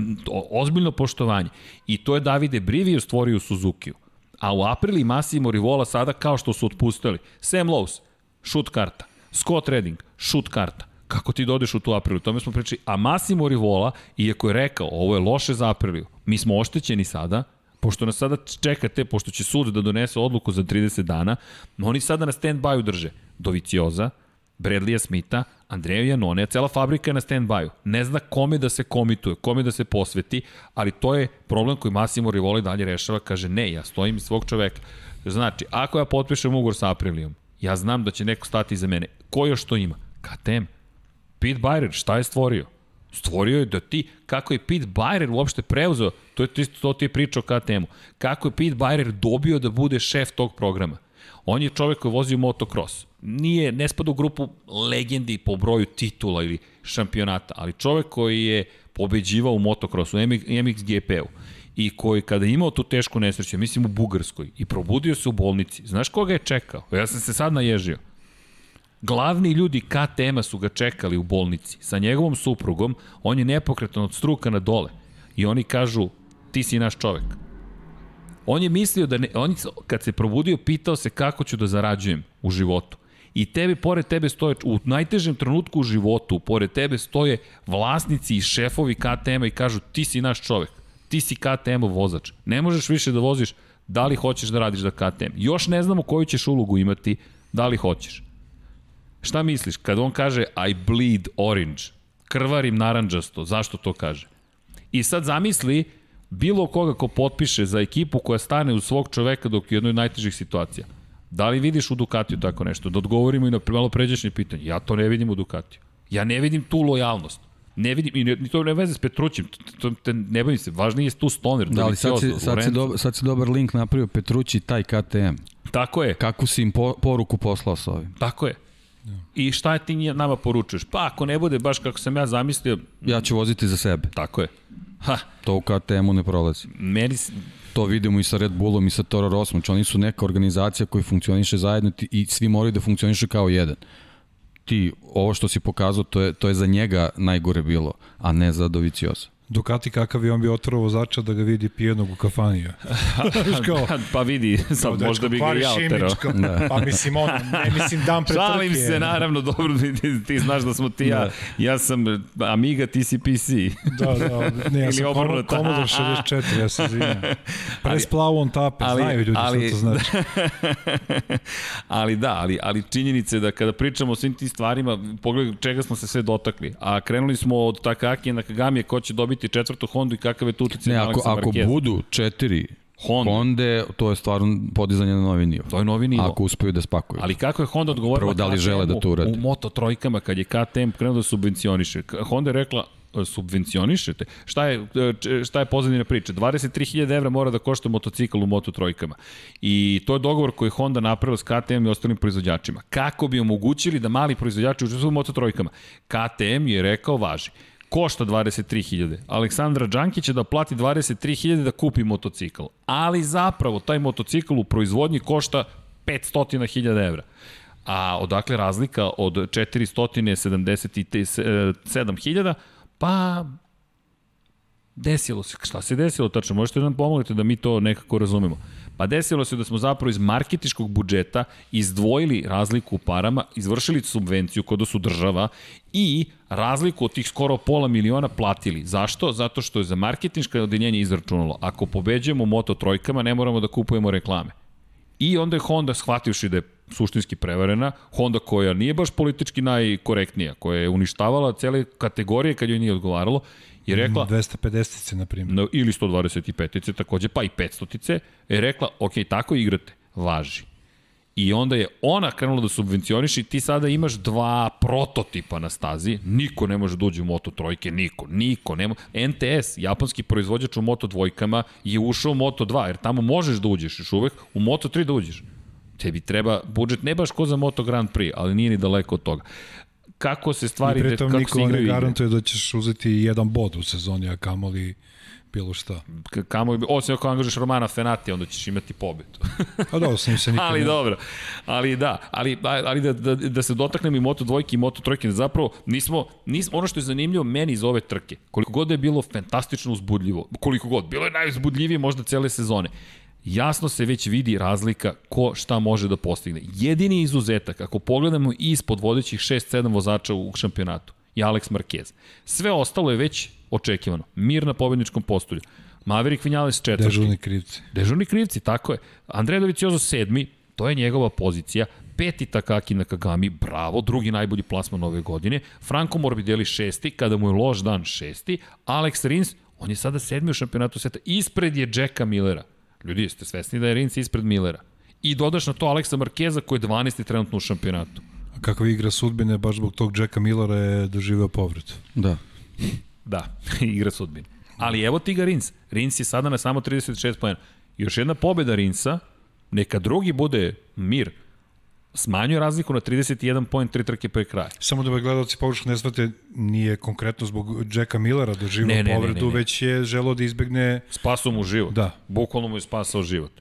ozbiljno poštovanje. I to je Davide Brivio stvorio u Suzukiju. A u aprili Massimo Rivola sada kao što su otpustili. Sam Lowe's, šut karta. Scott Redding, šut karta. Kako ti dodeš u tu aprilu? Tome smo pričali. A Massimo Rivola, iako je rekao, ovo je loše za apriliju, mi smo oštećeni sada, pošto nas sada čekate, pošto će sud da donese odluku za 30 dana, oni sada na stand-by-u drže Dovicioza, Bradleya Smitha, Andreja Janone, cela fabrika je na stand-by-u. Ne zna kome da se komituje, kome da se posveti, ali to je problem koji Massimo Rivoli dalje rešava, kaže ne, ja stojim svog čoveka. Znači, ako ja potpišem ugovor sa Aprilijom, ja znam da će neko stati iza mene. Ko još to ima? KTM. Pete Byrer, šta je stvorio? Stvorio je da ti, kako je Pete Byrer uopšte preuzeo, to, je, to ti je priča o KTM-u, kako je Pete Byrer dobio da bude šef tog programa. On je čovek koji vozi motocross. Nije, ne spada u grupu legendi po broju titula ili šampionata, ali čovek koji je pobeđivao u motocrossu, MXGP-u i koji kada je imao tu tešku nesreću, mislim u Bugarskoj, i probudio se u bolnici, znaš koga je čekao? Ja sam se sad naježio. Glavni ljudi KTM-a su ga čekali u bolnici sa njegovom suprugom, on je nepokretan od struka na dole. I oni kažu, ti si naš čovek. On je mislio da ne, on kad se probudio pitao se kako ću da zarađujem u životu. I tebi, pored tebe stoje, u najtežem trenutku u životu, pored tebe stoje vlasnici i šefovi KTM-a i kažu ti si naš čovek, ti si KTM-ov vozač. Ne možeš više da voziš, da li hoćeš da radiš za KTM. Još ne znamo koju ćeš ulogu imati, da li hoćeš. Šta misliš, kad on kaže I bleed orange, krvarim naranđasto, zašto to kaže? I sad zamisli bilo koga ko potpiše za ekipu koja stane u svog čoveka dok je jednoj od najtežih situacija. Da li vidiš u Ducatiju tako nešto? Da odgovorimo i na malo pređašnje pitanje. Ja to ne vidim u Ducatiju. Ja ne vidim tu lojalnost. Ne vidim, i ne, to ne veze s Petrućim, to, to, ne bojim se, važniji je tu Stoner. Da, ali sad si, sad, si dobar, sad si dobar link napravio Petrući taj KTM. Tako je. Kako si im po, poruku poslao sa ovim. Tako je. I šta ti nama poručuješ? Pa ako ne bude baš kako sam ja zamislio... Ja ću voziti za sebe. Tako je. Ha. To u KTM-u ne prolazi. Meni... To vidimo i sa Red Bullom i sa Toro Rossom. Znači oni su neka organizacija koji funkcioniše zajedno i svi moraju da funkcioniše kao jedan ti, ovo što si pokazao, to je, to je za njega najgore bilo, a ne za Dovicioza. Ducati kakav je on bi otrao vozača da ga vidi pijenog u kafaniju. [laughs] kao, pa vidi, sad možda bi ga ja oterao. Da. Pa mislim, on, ne mislim dan pre trke. Šalim se, naravno, dobro, ti, ti znaš da smo ti ja. Da. Ja sam Amiga, ti si PC. da, da, ne, ja [laughs] sam Commodore 64, ja se zvijem. Pres plavu on tape, ali, znaju ljudi ali, što to znači. [laughs] ali da, ali, ali činjenice da kada pričamo o svim tim stvarima, pogledaj čega smo se sve dotakli. A krenuli smo od Takaki na Kagami, ko će dobiti dobiti četvrtu Hondu i kakav je tu uticaj na ako, ako budu četiri Honda. Honda, to je stvarno podizanje na novi nivo. To je novi nivo. Ako uspeju da spakuju. Ali kako je Honda odgovorila Prvo, da li žele da to uradi? U moto trojkama, kad je KTM krenuo da subvencioniše. Honda je rekla, e, subvencionišete? Šta je, e, šta je pozadina priče? 23.000 evra mora da košta motocikl u moto trojkama. I to je dogovor koji Honda napravila s KTM i ostalim proizvođačima. Kako bi omogućili da mali proizvođači učestvuju u moto trojkama? KTM je rekao, važi košta 23.000. Aleksandra Đanki će da plati 23.000 da kupi motocikl. Ali zapravo taj motocikl u proizvodnji košta 500.000 evra. A odakle razlika od 477.000? Pa desilo se. Šta se desilo tačno? Možete da nam pomognete da mi to nekako razumemo. Pa desilo se da smo zapravo iz marketičkog budžeta izdvojili razliku u parama, izvršili subvenciju kod su država i razliku od tih skoro pola miliona platili. Zašto? Zato što je za marketinško odeljenje izračunalo. Ako pobeđujemo moto trojkama, ne moramo da kupujemo reklame. I onda je Honda shvativši da je suštinski prevarena, Honda koja nije baš politički najkorektnija, koja je uništavala cele kategorije kad joj nije odgovaralo, je rekla... 250-ice, na primjer. No, ili 125-ice, takođe, pa i 500-ice, je rekla, ok, tako igrate, važi. I onda je ona krenula da subvencioniše i ti sada imaš dva prototipa na stazi. Niko ne može da uđe u Moto trojke, niko, niko. Nema. NTS, japanski proizvođač u Moto dvojkama, je ušao u Moto 2, jer tamo možeš da uđeš još uvek, u Moto 3 da uđeš. Tebi treba budžet, ne baš ko za Moto Grand Prix, ali nije ni daleko od toga kako se stvari, I pritom kako igraju igre. garantuje da ćeš uzeti jedan bod u sezoni, a kamoli bilo šta. Kamo, osim ako angažeš Romana Fenati, onda ćeš imati pobedu. [laughs] a da, osim se nikad [laughs] Ali ne. dobro, ali da, ali, ali da, da, da se dotaknem i Moto dvojke i Moto trojke, zapravo nismo, nismo, ono što je zanimljivo meni iz ove trke, koliko god je bilo fantastično uzbudljivo, koliko god, bilo je najuzbudljivije možda cele sezone, jasno se već vidi razlika ko šta može da postigne. Jedini izuzetak, ako pogledamo ispod vodećih 6-7 vozača u šampionatu, je Alex Marquez. Sve ostalo je već očekivano. Mir na pobedničkom postulju. Maverick Vinales četvrti. Dežurni krivci. Dežurni krivci, tako je. Andrej Doviciozo sedmi, to je njegova pozicija. Peti Takaki na Kagami, bravo, drugi najbolji plasman ove godine. Franco Morbidelli šesti, kada mu je loš dan šesti. Alex Rins, on je sada sedmi u šampionatu sveta. Ispred je Jacka Millera. Ljudi, jeste svesni da je Rins ispred Millera. I dodaš na to Aleksa Markeza koji je 12. trenutno u šampionatu. A kakva igra sudbine, baš zbog tog Jacka Millera je doživeo povred. Da. Da, [laughs] igra sudbine. Ali evo ti ga Rins. Rins je sada na samo 36 pojena. Još jedna pobeda Rinsa, neka drugi bude mir, smanjuje razliku na 31 point, 3 trke pre kraja. Samo da me gledalci pogrešno ne shvate, nije konkretno zbog Jacka Millera doživao ne, ne, povredu, ne, ne, ne. već je želo da izbegne... Spasao mu život. Da. Bukvalno mu je spasao život.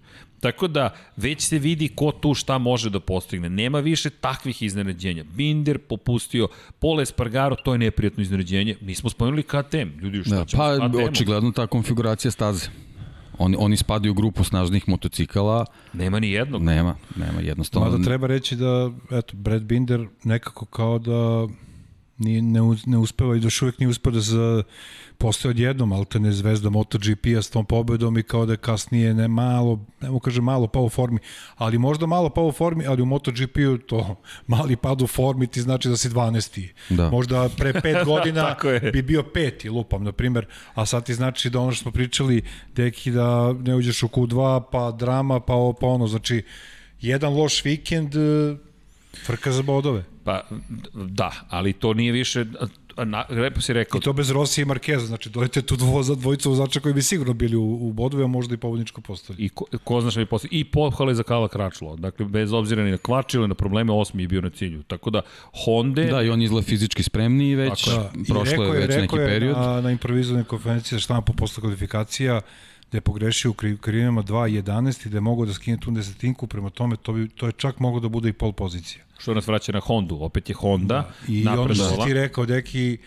Tako da, već se vidi ko tu šta može da postigne. Nema više takvih iznenađenja. Binder popustio, Pole Espargaro, to je neprijatno iznenađenje. Nismo spomenuli KTM. Ljudi, šta da, ćemo pa, očigledno ta konfiguracija staze. Oni, oni spadaju u grupu snažnih motocikala. Nema ni jednog. Nema, nema jednostavno. Mada treba reći da, eto, Brad Binder nekako kao da nije, ne, ne uspeva i još uvek nije uspeo da se postoje odjednom alterne zvezda MotoGP-a s tom pobedom i kao da je kasnije ne malo, ne mu kaže malo pa u formi, ali možda malo pa u formi, ali u MotoGP-u to mali pad u formi ti znači da si 12. Da. Možda pre 5 [laughs] godina bi bio peti, lupam, na primer, a sad ti znači da ono što smo pričali, deki da ne uđeš u Q2, pa drama, pa, pa ono, znači jedan loš vikend, frka za bodove. Pa, da, ali to nije više, na, lepo si rekao. I to bez Rossi i Markeza, znači dojete tu dvoza, dvojicu vozača koji bi sigurno bili u, u bodove, a možda i pobedničko postoje. I ko, ko znaš bi postoje. I pohvale za Kala Kračlo. Dakle, bez obzira ni na kvač ili na probleme, osmi je bio na cilju. Tako da, Honda... Da, i on izgleda fizički spremniji već, da. prošlo je, je već neki period. Na, na improvizovanoj konferenciji za štampu posle kvalifikacija, da je pogrešio u krivima 2.11 i da je mogao da skine tu desetinku, prema tome to, bi, to je čak moglo da bude i pol pozicija. Što nas vraća na Hondu, opet je Honda da. I ono što ti rekao, Deki,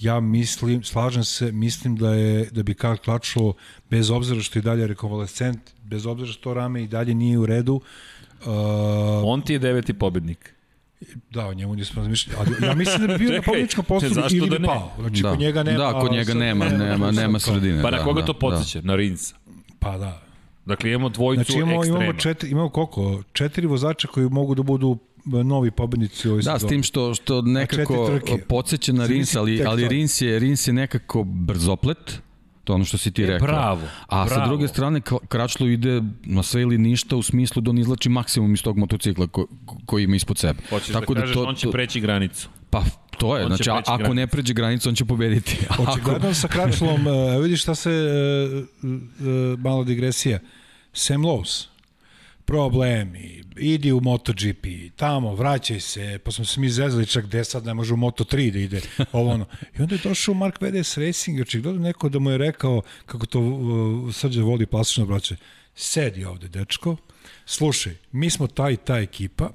ja mislim, slažem se, mislim da je da bi Karl Klačo, bez obzira što je dalje rekonvalescent, bez obzira što rame i dalje nije u redu. Uh, On ti je deveti pobednik. Da, o njemu nismo razmišljali. Ali ja mislim da bi bio [laughs] Čekaj, na pobedničkom postupku ili da bi pao. Znači, da. kod njega nema... Da, kod njega nema, nema, nema, nema sredine. Pa na da, koga da, to podsjeća? Da. Na Rinsa. Pa da. Dakle, imamo dvojicu znači, imamo, ekstrema. Imamo, četiri, imamo koliko? Četiri vozača koji mogu da budu novi pobednici ovoj Da, sezoni. s tim što, što nekako podsjeća na Rins, ali, ali Rins je, Rins je nekako brzoplet, To je ono što si ti e, rekao. Bravo. A bravo. sa druge strane, Kračlo ide na sve ili ništa u smislu da on izlači maksimum iz tog motocikla ko, koji ima ispod sebe. Hoćeš da Tako da, kažeš, to, on će preći granicu. Pa, to je, on znači ako granicu. ne pređe granicu, on će pobediti. [laughs] Očigledno ako... sa Kračlom, uh, vidiš šta se, uh, uh, mala digresija, Sam Lowe's, problemi, idi u MotoGP, tamo, vraćaj se, pa smo se mi zezali čak gde sad ne može u Moto3 da ide, ovo ono. I onda je došao Mark VDS Racing, očigledno neko da mu je rekao, kako to uh, srđe vodi plastično braće, sedi ovde, dečko, slušaj, mi smo ta i ta ekipa,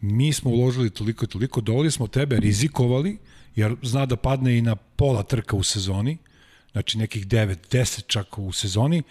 mi smo uložili toliko i toliko, dovoljili smo tebe, rizikovali, jer zna da padne i na pola trka u sezoni, znači nekih 9, 10 čak u sezoni,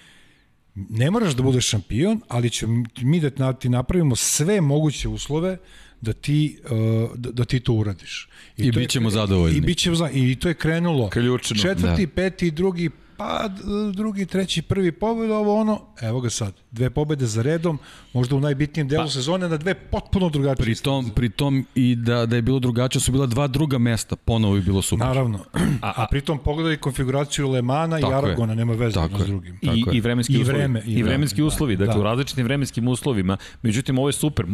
ne moraš da budeš šampion, ali ćemo mi da ti napravimo sve moguće uslove da ti, uh, da, da ti to uradiš. I, I bit ćemo zadovoljni. I, bit ćemo zadovoljni. I to je krenulo. Ključno. Četvrti, da. peti, drugi, pa drugi, treći, prvi pobed, ovo ono, evo ga sad, dve pobede za redom, možda u najbitnijem delu pa, sezone na dve potpuno drugačije. Pri tom, pri tom i da, da je bilo drugačije, su bila dva druga mesta, ponovo je bilo super. Naravno, a, a pritom pogledaj konfiguraciju Lemana i Aragona, nema veze tako s drugim. I, i vremenski I uslovi. Vreme, i, I vremenski vreme, uslovi, da, dakle da. u različitim vremenskim uslovima, međutim ovo je super,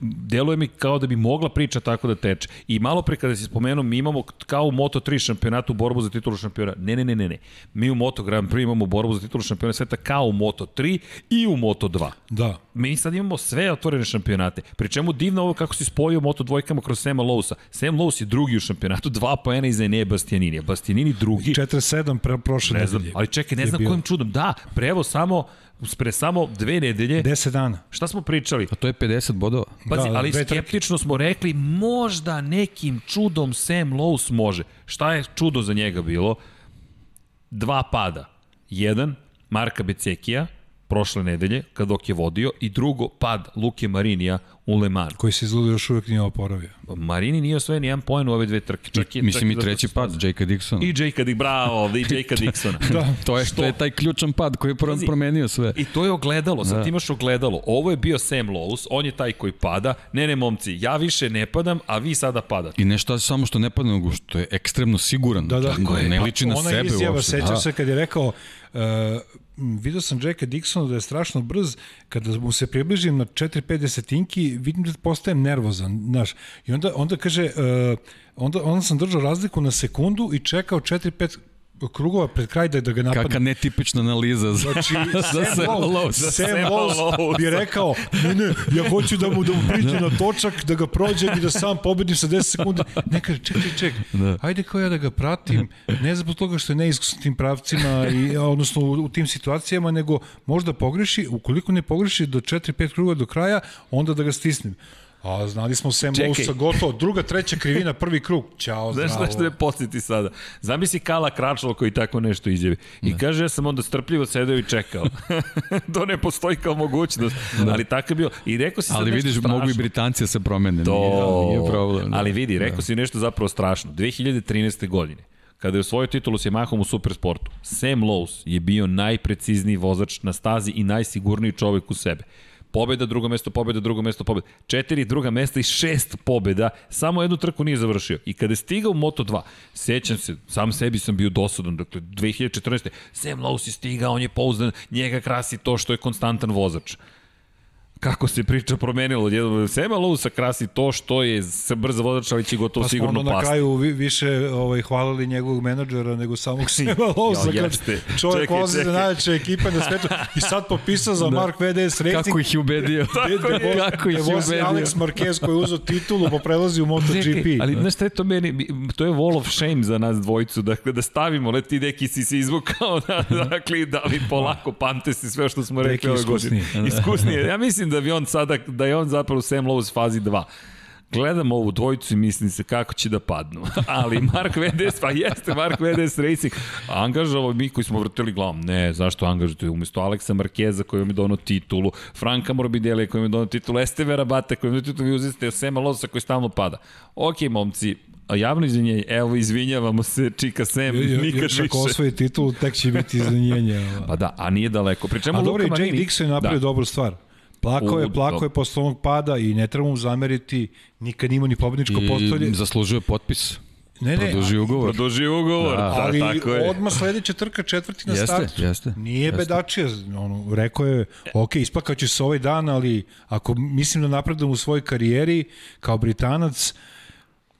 deluje mi kao da bi mogla priča tako da teče. I malo pre kada si spomenuo, mi imamo kao u Moto3 šampionatu borbu za titulu šampiona. Ne, ne, ne, ne, ne. Mi u Moto Grand Prix imamo borbu za titulu šampiona sveta kao u Moto3 i u Moto2. Da. Mi sad imamo sve otvorene šampionate. Pri čemu divno ovo kako si spojio Moto dvojkama kroz Sema Lousa. Sam Lous je drugi u šampionatu, dva poena iza Enea Bastianini. Bastianini drugi. 47 pre prošle ne znam, Ali čekaj, ne znam kojim čudom. Da, prevo samo pre samo dve nedelje. 10 dana. Šta smo pričali? A to je 50 bodova. Pazi, da, ali skeptično smo rekli, možda nekim čudom Sam Lowe's može. Šta je čudo za njega bilo? Dva pada. Jedan, Marka Becekija, prošle nedelje, kad dok je vodio, i drugo, pad Luke Marinija u Le Mans. Koji se izgleda još uvijek nije oporavio. Marini nije osvojen nijedan poen u ove dve trke. Čak I, mislim čak i treći pad, Jake Dixon. I Jake Dixon, bravo, i [laughs] Jake Dixona. [laughs] da, to je, što je taj ključan pad koji je promenio sve. I to je ogledalo, sad da. imaš ogledalo. Ovo je bio Sam Lowe's, on je taj koji pada. Ne, ne, momci, ja više ne padam, a vi sada padate. I nešto samo što ne pada, nego što je ekstremno siguran. Da, da. Tako je. Ne liči na sebe uopšte. Ona izjava, sećam da. se kad je rekao, uh, vidio sam Jacka Dixona da je strašno brz, kada mu se približim na 4-5 desetinki, vidim da postajem nervozan, znaš. I onda, onda kaže, uh, onda, onda sam držao razliku na sekundu i čekao 4-5 krugova pred kraj da, da ga napadne. Kaka netipična analiza za, znači, [laughs] za Sam Lowe. Sam Lowe bi rekao, ne, ne, ja hoću da mu, da mu priđe na točak, da ga prođem i da sam pobedim sa 10 sekundi. Ne kaže, čekaj, čekaj, da. ajde kao ja da ga pratim, ne zbog toga što je neiskusan tim pravcima, i, odnosno u, u tim situacijama, nego možda pogreši, ukoliko ne pogreši do 4-5 kruga do kraja, onda da ga stisnem. A znali smo Sam Lousa gotovo, druga, treća krivina, prvi krug. Ćao, zdravo. Znaš nešto je posjeti sada? Zamisli Kala Kračalo koji tako nešto izjavi. I ne. kaže, ja sam onda strpljivo sedeo i čekao. [laughs] to ne postoji kao mogućnost. Da. Ali tako je bilo. I rekao si Ali vidiš, strašno. mogu i Britanci da se promene. To, nije, nije problem. Da. Ali vidi, rekao da. si nešto zapravo strašno. 2013. godine kada je osvojio titulu s Yamahom u supersportu, Sam Lowe's je bio najprecizniji vozač na stazi i najsigurniji čovek u sebe. Pobeda, drugo mesto, pobeda, drugo mesto, pobeda. Četiri druga mesta i šest pobeda. Samo jednu trku nije završio. I kada je stigao u Moto2, sećam se, sam sebi sam bio dosadan. Dakle, 2014. Sam Lowe si stigao, on je pouzdan, njega krasi to što je konstantan vozač kako se priča promenilo jednom Sema Lousa krasi to što je se brzo vozač ali će gotovo pa sigurno pasti. Pa na kraju više ovaj hvalili njegovog menadžera nego samog [laughs] Sema Lousa ja, jeste. čovjek čekaj, vozi za najveće ekipe na svetu i sad popisao za da. Mark VDS Racing. Kako ih je ubedio? [laughs] de, de, Kako ih je ubedio? Alex Marquez koji je uzeo titulu pa prelazi u MotoGP. Čekaj, ali znaš šta je to meni, to je wall of shame za nas dvojicu, dakle da stavimo, le ti neki si se izvukao, [laughs] da, dakle da li polako pamte se sve što smo rekli ove godine. Iskusnije. Ja mislim da bi on sada, da je on zapravo Sam Lowe's fazi 2 gledam ovu dvojicu i mislim se kako će da padnu. [laughs] Ali Mark VDS, pa jeste Mark VDS Racing, angažavao mi koji smo vrtili glavom. Ne, zašto angažujete umesto Aleksa Markeza koji vam je donao titulu, Franka Morbidelli koji vam je donao titulu, Esteve Bate koji vam je donao titulu, vi uzete Sema Losa koji stalno pada. Ok, momci, javno izvinjenje, evo izvinjavamo se, Čika Sem, nikad više. Ako osvoji titul, tek će biti [laughs] izvinjenje. pa da, a nije daleko. Pričemu a dobro, Jay Dixon je napravio da. dobru stvar. Plako je, plako je posle onog pada i ne treba mu zameriti, nikad nima ni pobedničko postolje. I zaslužuje potpis. Ne, ne, produži ugovor. Produži ugovor, da, ali da, tako je. odmah sledeća trka četvrti na jeste, startu. Jeste, Nije jeste. bedačija, ono, rekao je, ok, ispakaću se ovaj dan, ali ako mislim da napredujem u svojoj karijeri kao Britanac,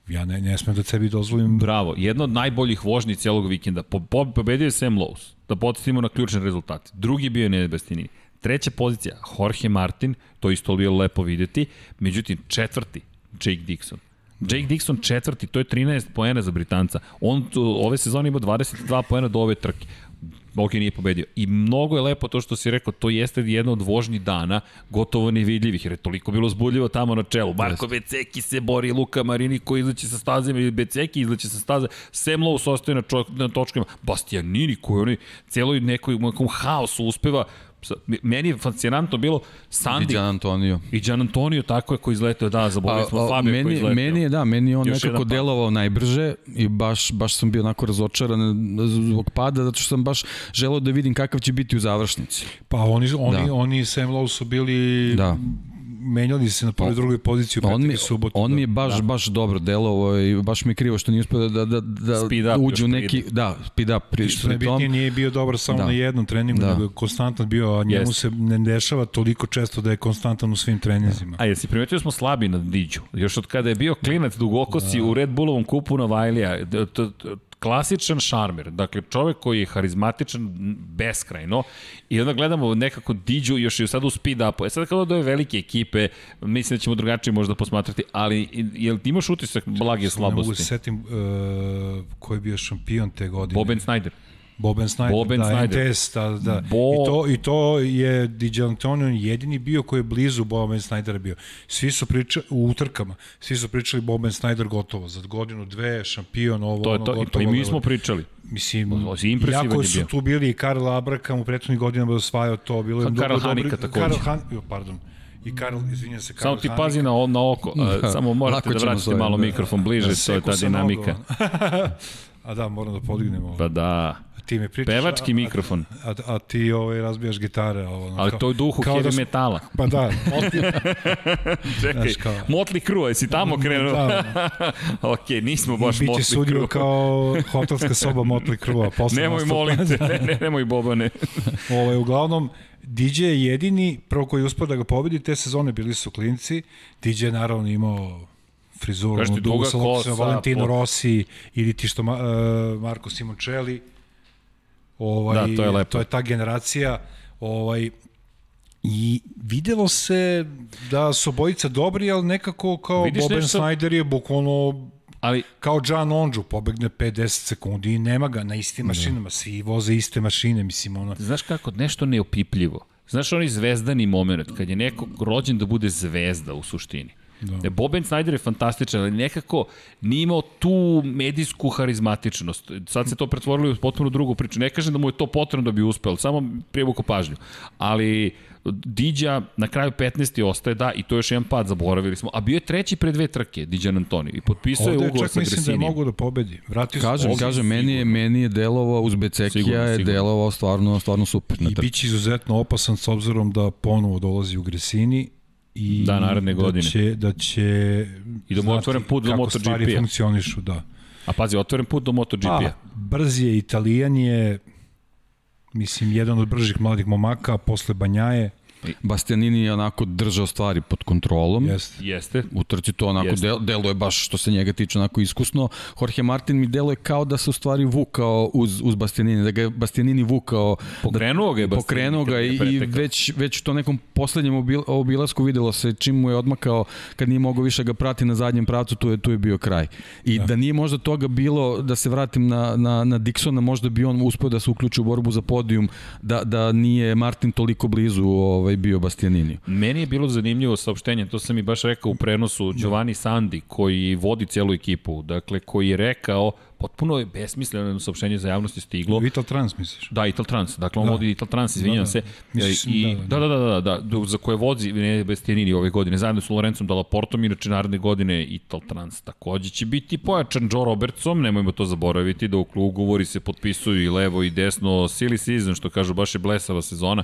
ja ne, ne smem da sebi dozvolim... Bravo, jedna od najboljih vožnji cijelog vikenda. Po, po, pobedio je Sam Lowe's, da podsjetimo na ključne rezultate. Drugi bio je Nene Bastianini Treća pozicija, Jorge Martin, to isto bilo lepo videti, međutim četvrti, Jake Dixon. Jake Dixon četvrti, to je 13 poena za Britanca. On tu, ove sezone ima 22 poena do ove trke. Ok, nije pobedio. I mnogo je lepo to što si rekao, to jeste jedna od vožnjih dana, gotovo nevidljivih, jer je toliko bilo zbudljivo tamo na čelu. Marko Beceki se bori, Luka Marini koji izleće sa stazima, ili Beceki izleće sa staze, Sam Lowe ostaje na, čo, na točkama, Bastianini koji oni cijeloj nekoj, nekom haosu uspeva meni je fascinantno bilo Sandy i Gian Antonio. I Gian Antonio tako je koji izletao, da, zaboravili smo Fabio meni, koji izletao. Meni je, da, meni je on Još nekako delovao najbrže i baš, baš sam bio onako razočaran zbog pada, zato što sam baš želeo da vidim kakav će biti u završnici. Pa oni, oni, da. oni Sam Lowe su bili da menjali se na prvoj drugoj poziciji u on mi, subotu. On mi je baš, da. baš dobro delovao i baš mi je krivo što nije uspio da, da, da, da uđu neki, da, speed up. Pri, I što najbitnije nije bio dobar samo da. na jednom treningu, da. nego je konstantan bio, a njemu yes. se ne dešava toliko često da je konstantan u svim treninzima. A jesi primetio smo slabi na Diđu? Još od kada je bio klinac dugokosi da. u Red Bullovom kupu na Vajlija, klasičan šarmer, dakle čovek koji je harizmatičan beskrajno i onda gledamo nekako diđu još i sad u speed upu. E sad kada doje velike ekipe, mislim da ćemo drugačije možda posmatrati, ali jel ti imaš utisak blage slabosti? Ne mogu se setim uh, ko je bio šampion te godine. Boben Snyder. Boben Snyder, Boben da, Snyder. NTS, da, da. Bo... I, to, I to je Di Antonio jedini bio koji je blizu Boben Snydera bio. Svi su pričali, u utrkama, svi su pričali Boben Snyder gotovo, za godinu, dve, šampion, ovo, to je to, ono, gotovo. I mi smo pričali. Mislim, jako su tu bili i Karl Abrakam u prethodnih godinama osvajao to, bilo je Karl Hanika takođe. Karl Han, jo, pardon, i Karl, izvinjam se, Karl Samo ti Hanika. pazi na, na oko, da, samo morate da vratite malo mikrofon bliže, da, to je ta dinamika. [laughs] A da, moram da podignemo. Pa da ti me pričaš. Pevački mikrofon. A, a, a ti ovaj, razbijaš gitare. Ovo, Ali kao, to je duhu heavy da metala. Pa da. [laughs] Motli, Čekaj, kao, Motli Crue, jesi tamo krenuo? Da. [laughs] ok, nismo baš Motli Crue. Biće sudio kao hotelska soba Motli Crue. Nemoj molim te, ne, [laughs] ne, nemoj Bobane. ovaj, uglavnom, DJ je jedini, prvo koji je uspio da ga pobedi te sezone, bili su klinci. DJ je naravno imao frizuru, dugu sa Valentino Rossi ili ti što uh, Marko Simoncelli Ovaj, da, to je lepo. To je ta generacija. Ovaj, I videlo se da su obojica dobri, ali nekako kao Vidiš Boben nešto... Snyder je bukvalno ali kao John Onđu pobegne 50 sekundi i nema ga na istim da. mašinama, svi voze iste mašine, mislim ono. Znaš kako, nešto neopipljivo. Znaš onaj zvezdani moment, kad je neko rođen da bude zvezda u suštini. Da. Boben Snyder je fantastičan, ali nekako nije imao tu medijsku harizmatičnost. Sad se to pretvorilo u potpuno drugu priču. Ne kažem da mu je to potrebno da bi uspeo, samo prijevuko pažnju. Ali Diđa na kraju 15. ostaje, da, i to je još jedan pad, zaboravili smo. A bio je treći pre dve trke, Diđan Antonio, i potpisao je ugovor sa Gresinijem. Ovde mislim da je mogu da pobedi. Vratio kažem, kažem, meni je, meni je delovao uz Becekija, je delovao stvarno, stvarno super. I bit će izuzetno opasan s obzirom da ponovo dolazi u Gresini i da, naredne da godine. Će, da će I da mu otvoren put do MotoGP-a. Kako stvari funkcionišu, da. A pazi, otvoren put do MotoGP-a. Pa, brz je, Italijan je, mislim, jedan od bržih mladih momaka, posle Banjaje. Bastianini je onako držao stvari pod kontrolom. Jeste. Jeste. U trci to onako Jeste. del, deluje baš što se njega tiče onako iskusno. Jorge Martin mi deluje kao da se u stvari vukao uz, uz Bastianini, da ga je Bastianini vukao. Pokrenuo da, ga je Pokrenuo ga i, i već, već u to nekom poslednjem obil, obilasku videlo se čim mu je odmakao kad nije mogao više ga prati na zadnjem pravcu, tu je, tu je bio kraj. I da. da nije možda toga bilo, da se vratim na, na, na Dixona, možda bi on uspeo da se uključi u borbu za podijum, da, da nije Martin toliko blizu ovaj, ovaj bio Bastianini. Meni je bilo zanimljivo saopštenje, to sam i baš rekao u prenosu Giovanni Sandi koji vodi celu ekipu, dakle koji je rekao potpuno je besmisleno saopštenje za javnost je stiglo. Ital Trans misliš? Da, Ital Trans. Dakle, on da. vodi Ital Trans, izvinjam da, da. se. Mislim, I, da, da, da, da, da, da, za koje vozi ne Bastianini ove godine, zajedno sa Lorencom Dallaportom, inače naredne godine Ital Trans takođe će biti pojačan Joe Robertsom, nemojmo to zaboraviti, da u ugovori se potpisuju i levo i desno, silly season, što kažu, baš je blesava sezona,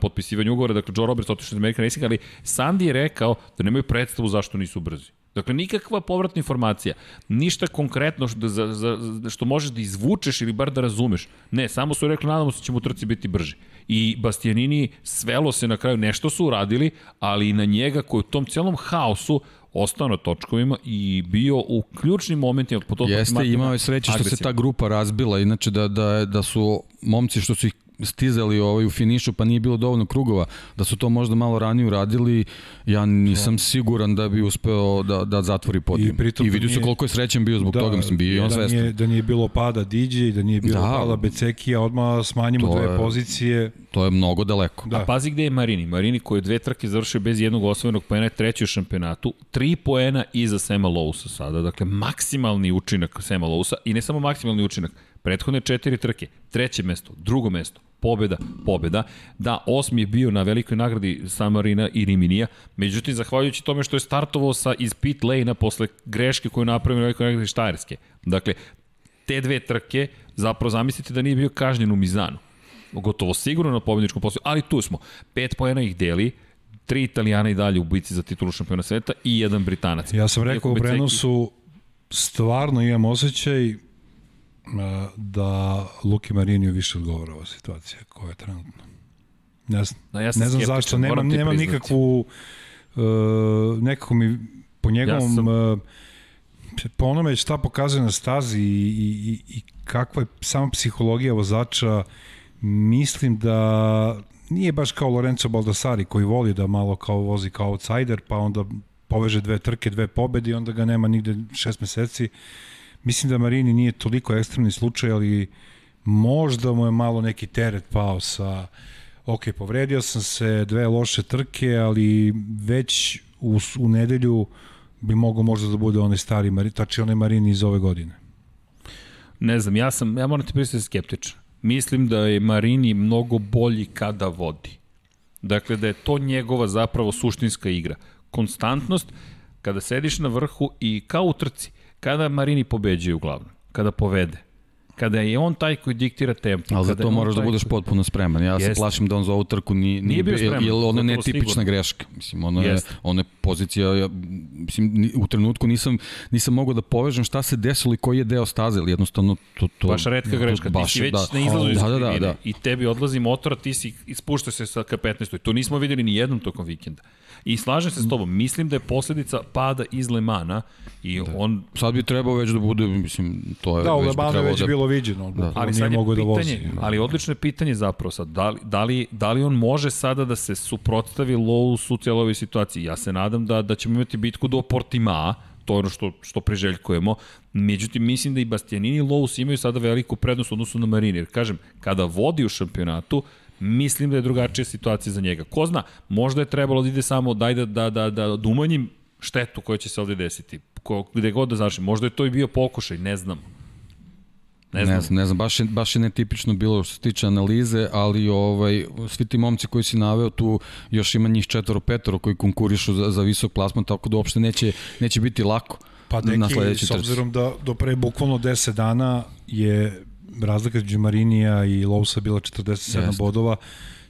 potpisivanje ugovora, dakle Joe Roberts otišao iz American Racing, ali Sandy je rekao da nemaju predstavu zašto nisu brzi. Dakle, nikakva povratna informacija, ništa konkretno što, za, za, što možeš da izvučeš ili bar da razumeš. Ne, samo su rekli, nadamo se da ćemo u trci biti brži. I Bastianini svelo se na kraju, nešto su uradili, ali i na njega koji u tom celom haosu ostao na točkovima i bio u ključnim momentima po to Jeste, imao je sreće što se ta grupa razbila, inače da, da, da su momci što su ih stizali ovaj u finišu pa nije bilo dovoljno krugova, da su to možda malo ranije uradili, ja nisam siguran da bi uspeo da, da zatvori podijum. I, pritom I vidio da se koliko je srećan bio zbog da, toga, mislim, bio i on da zvestan. Nije, da nije bilo pada DJ, da nije bilo da, pada Becekija, odmah smanjimo dve je, pozicije. To je mnogo daleko. Da. A pazi gde je Marini. Marini koji je dve trke završio bez jednog osvojenog poena je treći u šampionatu, tri poena iza Sema Lousa sada, dakle maksimalni učinak Sema Lousa i ne samo maksimalni učinak, prethodne četiri trke, treće mesto, drugo mesto, pobeda, pobeda. Da, osmi je bio na velikoj nagradi Samarina i Riminija, međutim, zahvaljujući tome što je startovao sa iz pit lane-a posle greške koju napravio na velikoj nagradi Štajerske. Dakle, te dve trke, zapravo zamislite da nije bio kažnjen u Mizanu. Gotovo sigurno na pobedničkom poslu, ali tu smo. Pet pojena ih deli, tri italijana i dalje u bici za titulu šampiona sveta i jedan britanac. Ja sam rekao u prenosu, stvarno imam osjećaj da Luki Mariniju više odgovara ova situacija koja je trenutno. Ne znam, da, ja ne znam zašto, nemam, nemam nikakvu, uh, nekako mi po njegovom, ja sam... uh, po onome šta pokazuje na stazi i, i, i kakva je sama psihologija vozača, mislim da nije baš kao Lorenzo Baldassari koji voli da malo kao vozi kao outsider, pa onda poveže dve trke, dve pobede i onda ga nema nigde šest meseci. Uh, Mislim da Marini nije toliko ekstremni slučaj, ali možda mu je malo neki teret pao sa ok, povredio sam se, dve loše trke, ali već u, u nedelju bi mogao možda da bude onaj stari Marini, tači onaj Marini iz ove godine. Ne znam, ja sam, ja moram ti pristati skeptičan. Mislim da je Marini mnogo bolji kada vodi. Dakle, da je to njegova zapravo suštinska igra. Konstantnost, kada sediš na vrhu i kao u trci, Kada Marini pobeđuje uglavnom? Kada povede? Kada je on taj koji diktira tempo. Ali za to moraš da budeš koji... potpuno spreman. Ja Jeste. se plašim da on za ovu trku ni, nije, bio spreman. Jer ono ne tipična sigurno. greška. Mislim, ono je, ono je pozicija, ja, mislim, u trenutku nisam, nisam mogao da povežem šta se desilo i koji je deo staze, ali jednostavno to... to baš redka greška, baš, ti si već da, na izlazu da, da, da, da. i tebi odlazi motor, ti si ispušta se sa K15. To nismo videli ni jednom tokom vikenda. I slažem se s tobom, mislim da je posledica pada iz Lemana i da. on... Sad bi trebao već da bude, mislim, to je da, već Lemanu je već da... bilo viđeno, da. ali sad je mogo da vozi. Ali odlično je pitanje zapravo sad, da li, da, li, da li on može sada da se suprotstavi Lowe's u cijelovoj situaciji? Ja se nadam da, da ćemo imati bitku do Portima, to je ono što, što preželjkujemo. Međutim, mislim da i Bastianini i Lowe's imaju sada veliku prednost odnosno na Marini. Jer, kažem, kada vodi u šampionatu, mislim da je drugačija situacija za njega. Ko zna, možda je trebalo da ide samo daj da, da, da, da, da umanjim štetu koja će se ovde desiti. Ko, gde god da završim. Možda je to i bio pokušaj, ne znam. Ne znam. ne znam, ne znam, baš je, baš je netipično bilo što se tiče analize, ali ovaj, svi ti momci koji si naveo tu, još ima njih četvoro, petoro koji konkurišu za, za visok plasman, tako da uopšte neće, neće biti lako. Pa neki, s obzirom da do pre bukvalno 10 dana je razlika između Marinija i Lousa bila 47 Jeste. bodova,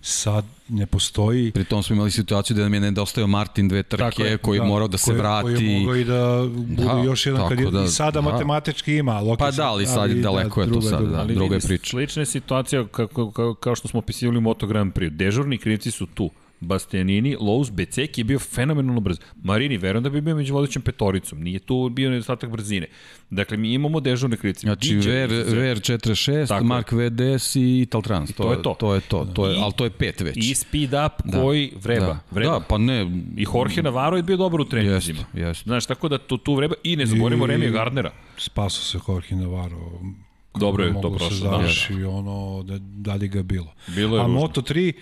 sad ne postoji. Pri tom smo imali situaciju da nam je nedostajao Martin dve trke je, koji da, morao da se koji, vrati. Koji je mogao i da bude da, još jedan kad je, da, i sada da. matematički ima. Loki pa da, ali sad ali, daleko da, je to sad, da, druga je priča. Slična je situacija kako, kao, kao što smo opisivali u Moto Grand Prix. Dežurni krivci su tu. Bastianini, Lowe's, Becek je bio fenomenalno brz. Marini, verujem da bi bio među vodećim petoricom, nije tu bio nedostatak brzine. Dakle, mi imamo dežurne krivice. Znači, Ver, Ver 46, tako. Mark VDS i Italtrans. I to, to, je to. To je to, to je, I, ali to je pet već. I Speed Up da. koji vreba. Da. vreba. Da, pa ne. I Jorge Navarro je bio dobar u treninzima. Jeste, jeste. Znaš, tako da to, tu vreba. I ne zaborimo Remija Gardnera. Spaso se Jorge Navarro Dobro je to prošlo. Da, da. Ono, da, dalje ga bilo. bilo je A Moto3,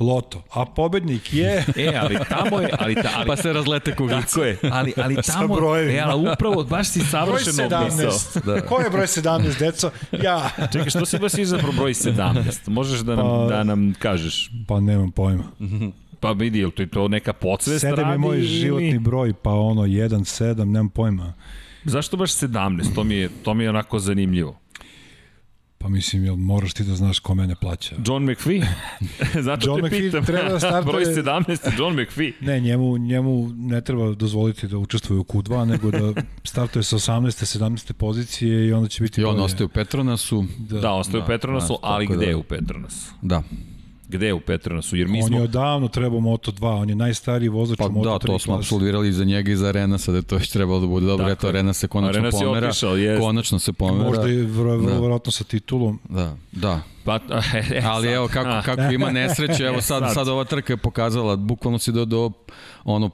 Loto. A pobednik je... e, ali tamo je... Ali ta, ali, pa se razlete kuglice. Tako je. Ali, ali tamo... E, ali upravo, baš si savršeno opisao. Da. Ko je broj 17, deco? Ja. Čekaj, što si baš izabrao broj 17? Možeš da nam, pa, da nam kažeš? Pa nemam pojma. Pa vidi, je to, to neka podsvest radi? 7 je moj životni broj, pa ono 1, 7, nemam pojma. Zašto baš 17? To mi je, to mi je onako zanimljivo. Pa mislim, jel moraš ti da znaš ko mene plaća? John McPhee? [laughs] Zato John te McPhee pitam. treba da startuje... Broj 17, John McPhee. Ne, njemu, njemu ne treba dozvoliti da učestvuje u Q2, nego da startuje sa 18. 17. pozicije i onda će biti... I on bolje. ostaje u Petronasu. Da, da ostaje da, u Petronasu, da, ali gde da, u Petronasu? Da. Gde u Petronasu? Jer mi on smo... je odavno trebao Moto2, on je najstariji vozač Pa u Moto3 da, to smo absolvirali za njega i za Arenasa, da je to već trebalo da bude dobro. Tako Eto, je. Arena se konačno Arenas je pomera. otišao, jest. konačno se pomera. Možda i vrlo, vrlo, Da. sa titulom. Da, da. Pa, [laughs] e, Ali sad. evo kako, kako [laughs] ima nesreće, evo sad, Sad. sad ova trka je pokazala, bukvalno si do, do ono,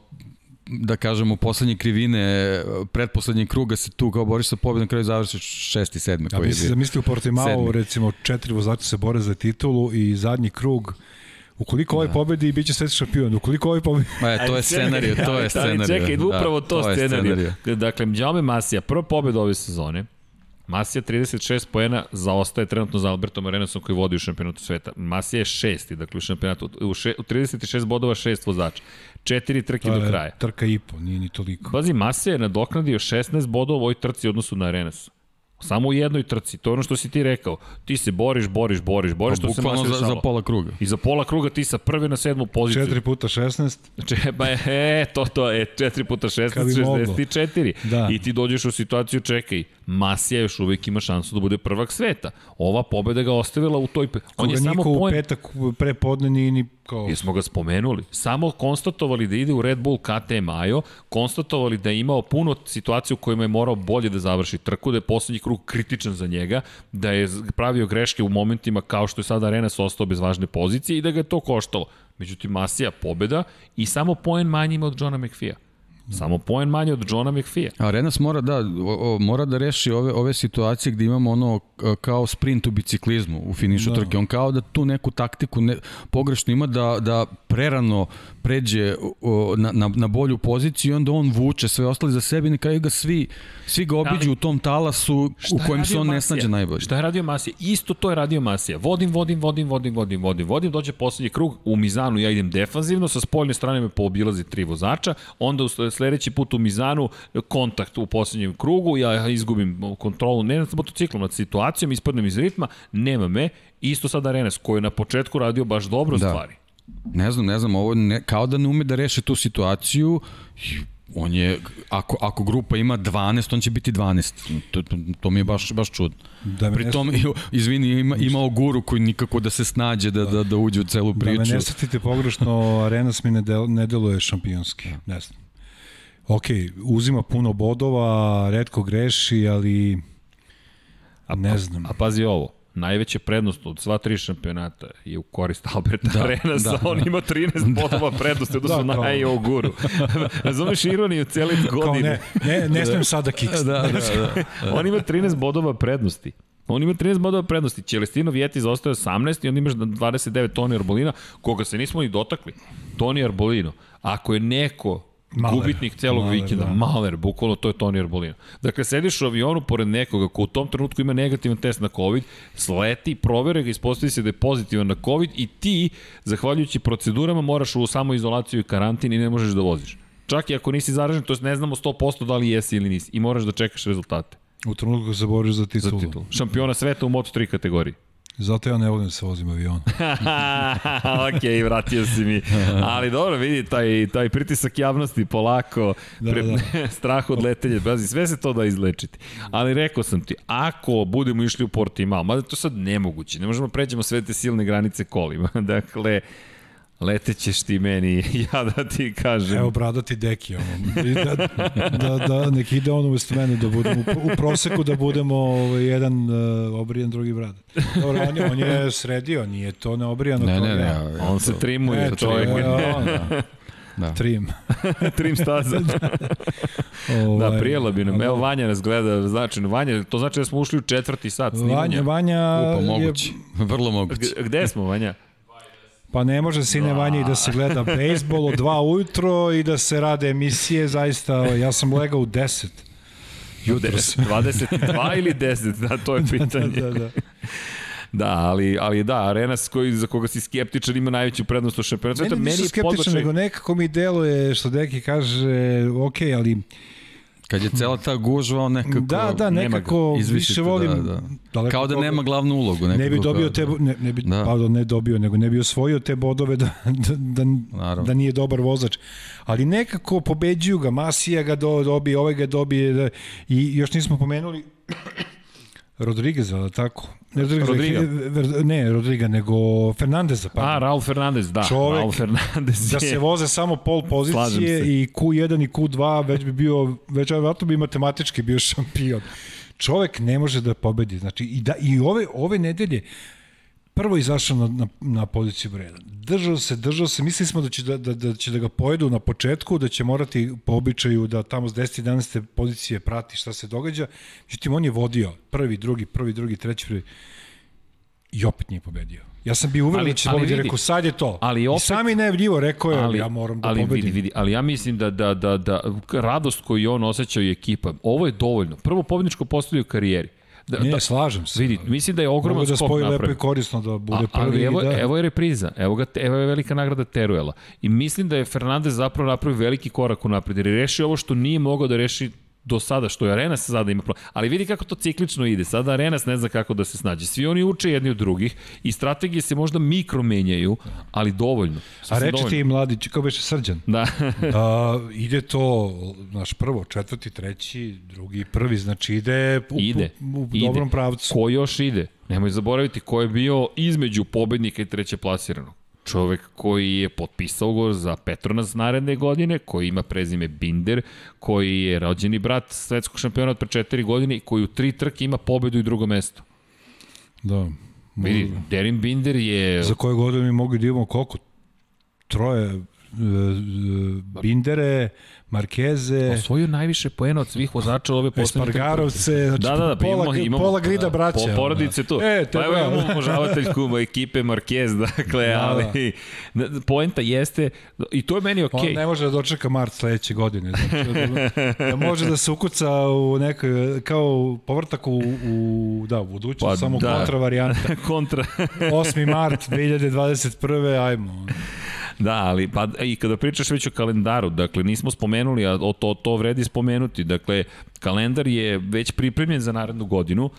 da kažemo, poslednje krivine, pretposlednje kruga se tu kao boriš sa pobjedom, kraju završiš šesti, sedmi Ja koji je mislim, bio. zamisli u Portimao, recimo, četiri vozača se bore za titulu i zadnji krug Ukoliko ovaj pobedi, bit će sveti šampion. Ukoliko ovaj pobedi... Ma je, to je scenarij, to je scenarij. Čekaj, upravo da, to, je scenarij. Dakle, Mđaume Masija, prva pobjeda ove sezone, Masija 36 poena, zaostaje trenutno za Albertom Arenasom koji vodi u šampionatu sveta. Masija je šesti, dakle u šampionatu, u, še, u 36 bodova šest vozača. Četiri trke do kraja. Trka i po, nije ni toliko. Pazi, Masija je nadoknadio 16 bodova u ovoj trci u odnosu na Arenas. Samo u jednoj trci, to je ono što si ti rekao. Ti se boriš, boriš, boriš, boriš, Pa, što se Masija za, za pola kruga. I za pola kruga ti sa prve na sedmu poziciju. 4 puta 16. Če, ba, e, to, to, e, 4 puta 16, Kad bi moglo. 64. Da. I ti dođeš u situaciju, čekaj, Masija još uvijek ima šansu da bude prvak sveta. Ova pobeda ga ostavila u toj... On je samo niko u poen... petak pre podne ni, ni kao... Jesmo ga spomenuli. Samo konstatovali da ide u Red Bull KTM Ajo, konstatovali da je imao puno situacija u kojima je morao bolje da završi trku, da je poslednji krug kritičan za njega, da je pravio greške u momentima kao što je sada Arenas ostao bez važne pozicije i da ga je to koštalo. Međutim, Masija pobeda i samo poen manje ima od Johna McFee-a. Samo poen manje od Johna McFee-a. A Renas mora da, o, o, mora da reši ove, ove situacije gde imamo ono k- kao sprint u biciklizmu u finišu da. trke. On kao da tu neku taktiku ne, pogrešno ima da, da prerano pređe o, na, na, na bolju poziciju i onda on vuče sve ostali za sebe i na kraju ga svi, svi ga obiđu Ali- u tom talasu u je kojem se on ne Masija? snađe najbolje. Šta je radio Masija? Isto to je radio Masija. Vodim, vodim, vodim, vodim, vodim, vodim, vodim, dođe poslednji krug, u Mizanu ja idem defanzivno, sa spoljne strane me poobilazi tri vozača, onda u sledeći put u Mizanu kontakt u poslednjem krugu, ja izgubim kontrolu ne nad motociklom, nad situacijom, ispadnem iz ritma, nema me, isto sad Arenas koji je na početku radio baš dobro Da. stvari. Ne znam, ne znam, ovo ne, kao da ne ume da reši tu situaciju i on je, ako, ako grupa ima 12, on će biti 12. To, to, to mi je baš, baš čudno. Da Pri ne- tom, izvini, ima, imao guru koji nikako da se snađe, da, da, da uđe u celu Da priču. me ne shvatite pogrešno, Arenas mi ne, del, ne deluje šampionski. Ne znam. Ok, uzima puno bodova, redko greši, ali ne znam. A pazi ovo, najveća prednost od sva tri šampionata je u korist [laughs] Alberta da, Arenasa, da, on ima 13 bodova prednosti odnosno Da, da, kao- na Ejo Guru. [laughs] Razumeš ironiju Kao godine? ne, ne, ne smijem sada kiks. Da, da, da. On ima 13 bodova prednosti. On ima 13 bodova prednosti. Celestino Vjeti zaostaje 18 i onda imaš 29 Toni Arbolina, koga se nismo ni dotakli. Toni Arbolino. Ako je neko Maler. gubitnik celog Maler, vikenda, da. Maler, bukvalno to je Toni Arbolino. Dakle, sediš u avionu pored nekoga ko u tom trenutku ima negativan test na COVID, sleti, provere ga, ispostavi se da je pozitivan na COVID i ti, zahvaljujući procedurama, moraš u samoizolaciju i karantin i ne možeš da voziš. Čak i ako nisi zaražen, to jest ne znamo 100% da li jesi ili nisi. I moraš da čekaš rezultate U trenutku se boriš za za titulu. titul. Šampiona sveta u Moto3 kategoriji. Zato ja ne volim da se vozim avion. [laughs] ok, vratio si mi. Ali dobro, vidi, taj, taj pritisak javnosti polako, Da, pre, da. [laughs] strah od letenja, bazi, sve se to da izlečiti. Ali rekao sam ti, ako budemo išli u Portimao, mada to sad nemoguće, ne možemo da pređemo sve te silne granice kolima. [laughs] dakle, letećeš ti meni, [laughs] ja da ti kažem. Evo bradati deki, ono. I Da, da, da, nek ide on umesto mene da budemo, u, proseku da budemo ovaj, jedan uh, obrijan, drugi brad. Dobro, on je, on je sredio, nije to neobrijano Ne, ne, ne. ja. On se to- trimuje, E, to čovjek. je, a, [laughs] da. Da. Trim. [laughs] Trim staza. Ovaj, da, prijela bi nam. Evo, Vanja nas gleda značajno. Vanja, to znači da smo ušli u četvrti sat Vanja, snimanja. Vanja Pa je, moguće, vrlo moguće. Gde smo, Vanja? Pa ne može sine i da se gleda bejsbol od dva ujutro i da se rade emisije, zaista, ja sam legao u 10. Jutros. 22 ili 10, da, to je [laughs] pitanje. da, da. Da, ali, ali da, Arenas koji, za koga si skeptičan ima najveću prednost u šampionatu. Meni, meni nisam skeptičan, podbačaj- nego nekako mi deluje, što Deki kaže, ok, ali Kad je cela ta gužva, on nekako... da, da, nema nekako Izvisite, više volim, da, da. daleko Kao da toga, nema glavnu ulogu. Nekako, ne bi dobio te, da- ne, ne bi, Da. pardon, ne dobio, nego ne bi osvojio te bodove da, da, da, Naravno. da nije dobar vozač. Ali nekako pobeđuju ga, Masija ga do, dobije, ovaj ga dobije da, i još nismo pomenuli [coughs] Rodrigueza, ali tako? Ne, Rodriga. ne, Rodriga, nego Fernandeza. Pa. A, Raul Fernandez, da. Čovek, Raul Fernandez da je... se voze samo pol pozicije i Q1 i Q2 već bi bio, već vjerojatno bi matematički bio [laughs] šampion. Čovek ne može da pobedi. Znači, i, da, i ove, ove nedelje prvo izašao na, na, na poziciju broj 1. Držao se, držao se, mislili smo da će da, da, da će da ga pojedu na početku, da će morati po običaju da tamo s 10. 11. pozicije prati šta se događa. Međutim, on je vodio prvi, drugi, prvi, drugi, treći, prvi i opet nije pobedio. Ja sam bio uveren Ali- da će ali pobedi, vidi, rekao sad je to. ali I opet- sam je najavljivo, rekao je, ja moram da ali pobedim. vidi, vidi, ali ja mislim da, da, da, da radost koju on osjećao i ekipa, ovo je dovoljno. Prvo pobedničko postavljaju u karijeri. Da, Ne, da, slažem se. vidi, mislim da je ogroman Mogu da skok lepo i korisno da bude A, ali prvi. evo, i da, evo je repriza, evo, ga, evo je velika nagrada Teruela. I mislim da je Fernandez zapravo napravio veliki korak u napred, jer je rešio ovo što nije mogao da reši do sada, što je Arenas sada ima problem. Ali vidi kako to ciklično ide. Sada Arenas ne zna kako da se snađe. Svi oni uče jedni od drugih i strategije se možda mikro menjaju, ali dovoljno. A Sasvim reči dovoljno. ti mladi, kao beše srđan, Da. [laughs] da ide to, naš prvo, četvrti, treći, drugi, prvi, znači ide u, ide. u, u ide. dobrom pravcu. Ko još ide? Nemoj zaboraviti ko je bio između pobednika i treće plasiranog. Čovek koji je potpisao ugovor za Petronas naredne godine, koji ima prezime Binder, koji je rođeni brat svetskog šampiona od pre četiri godine i koji u tri trke ima pobedu i drugo mesto. Da. Vidi, Derin Binder je... Za koje godine mi mogli da imamo koliko? Troje, e, e, Bindere, Markeze, osvojio najviše poena od svih vozača ove poslednje trke. Espargarovce, znači Da, da, da, pa pola, imamo, imamo, pola grida braća. Po, porodice tu. E, pa evo imamo [laughs] obožavateljku [laughs] ekipe Marquez, dakle, Da, ali da. poenta jeste, i to je meni okej. On ne može da dočeka mart sledeće godine. Znači, da, da može da se ukuca u nekoj, kao povrtak u, u, da, u budućnost, Pa samo da. kontra varijanta. [laughs] kontra. 8. mart 2021. ajmo. [laughs] da, ali pa i kada pričaš već o kalendaru, dakle nismo spomenuli, a o to, to vredi spomenuti, dakle kalendar je već pripremljen za narednu godinu,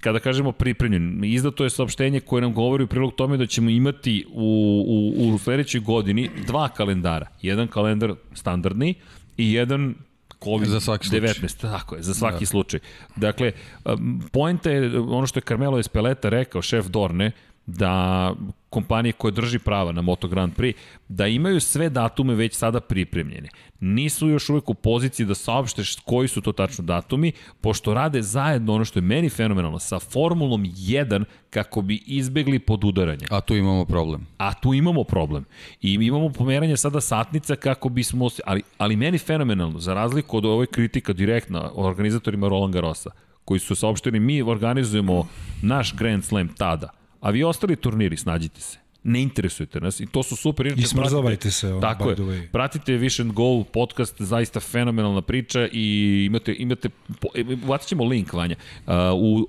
kada kažemo pripremljen, izdato je saopštenje koje nam govori u prilog tome da ćemo imati u, u, u sledećoj godini dva kalendara. Jedan kalendar standardni i jedan COVID-19. Za svaki slučaj. 19, tako je, za svaki da. slučaj. Dakle, um, poenta je ono što je Carmelo Espeleta rekao, šef Dorne, da kompanije koje drži prava na Moto Grand Prix, da imaju sve datume već sada pripremljene. Nisu još uvek u poziciji da saopšte koji su to tačno datumi, pošto rade zajedno ono što je meni fenomenalno, sa Formulom 1 kako bi izbegli podudaranje. A tu imamo problem. A tu imamo problem. I imamo pomeranje sada satnica kako bismo... Ali, ali meni fenomenalno, za razliku od ove kritika direktna organizatorima Roland Garrosa, koji su saopšteni, mi organizujemo naš Grand Slam tada, a vi ostali turniri, snađite se. Ne interesujete nas i to su super. Inače, I smrzavajte se, ono, Tako je. Pratite Vision Go podcast, zaista fenomenalna priča i imate, imate e, bacit ćemo link, Vanja. Uh,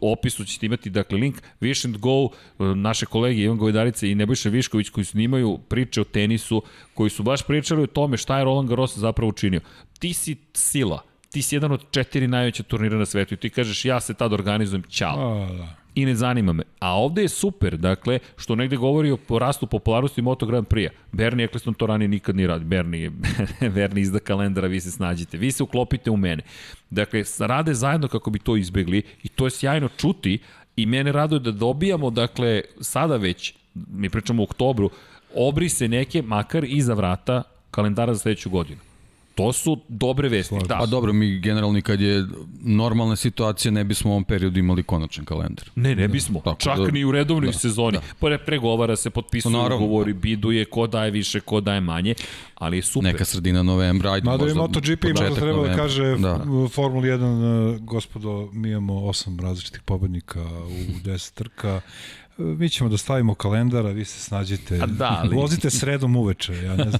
u opisu ćete imati, dakle, link Vision Go, uh, naše kolege Ivan Govedarice i Nebojša Višković koji snimaju priče o tenisu, koji su baš pričali o tome šta je Roland Garros zapravo učinio. Ti si sila, ti si jedan od četiri najveća turnira na svetu i ti kažeš ja se tad organizujem, ćao A, da. I ne zanima me. A ovde je super, dakle, što negde govori o porastu popularnosti Moto Grand Prix-a. Bernie Eccleston to ranije nikad nije radio. Bernie, je, [laughs] Bernie izda kalendara, vi se snađite. Vi se uklopite u mene. Dakle, rade zajedno kako bi to izbegli i to je sjajno čuti i mene raduje da dobijamo, dakle, sada već, mi pričamo u oktobru, obrise neke, makar iza vrata kalendara za sledeću godinu. To su dobre vesti. Da, Pa dobro, mi generalno kad je normalna situacija ne bismo u ovom periodu imali konačan kalendar. Ne, ne bismo. Tako Čak da- ni u redovnoj da, sezoni. da. Pre, pregovara se, potpisuju Pa naravno, ugovori, biduje, ko daje više, ko daje manje, ali je super. Neka sredina novembra, ajde Mada je možda MotoGP možda treba da novembra. kaže Da. da. Formula 1, uh, gospodo, mi imamo osam različitih pobednika u 10 trka. Mi ćemo da stavimo kalendar, a vi se snađite. A da, ali- Vozite sredom uveče, ja ne znam.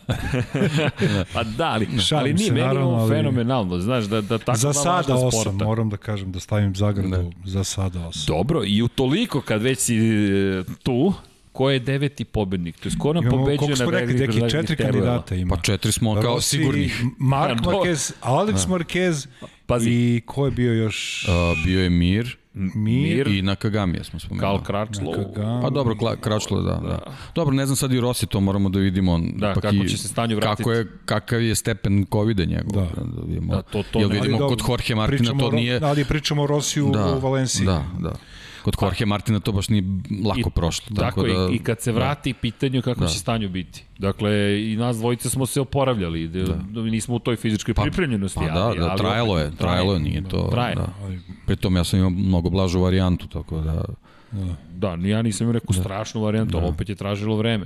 [laughs] Pa da, ali, ali nije meni naravno, ovo ali- fenomenalno, znaš, da, da tako za sada osam, sporta. moram da kažem, da stavim zagradu, za sada osam. Dobro, i u toliko kad već si e, tu, ko je deveti pobednik? To je ko nam pobeđuje koliko smo na rekli, deki, četiri kandidata ima. Pa četiri smo kao Rossi, sigurni. Mark [laughs] A, do- Marquez, Alex Marquez Pazi. i ko je bio još? Uh, bio je Mir, Mir, I na Kagamija smo spomenuli. Kal Kračlo. Nakagami. Pa dobro, Kla- Kračlo, da, da. Dobro, ne znam sad i Rossi, to moramo da vidimo. Da, kako i- će se stanju vratiti. Kako je, kakav je stepen COVID-a njegov. Da. da vidimo. Da, to- to Jel vidimo Ali kod Jorge Martina pričamo to nije... Ali pričamo o Rosiju Da, u Valenciji. da, da. Kod Jorge Martina to baš nije lako prošlo. Tako, Tako, da, i, i kad se vrati, pitanje kako Da. će stanju biti. Dakle, i nas dvojice smo se oporavljali, da, da. nismo u toj fizičkoj pripremljenosti. Pa da, ali, da, ali trajalo je, trajalo je, nije to... Traje. Da. Pritom ja sam imao mnogo blažu varijantu, tako da... Da, ni ja nisam imao neku strašnu varijantu, ali opet je tražilo vreme.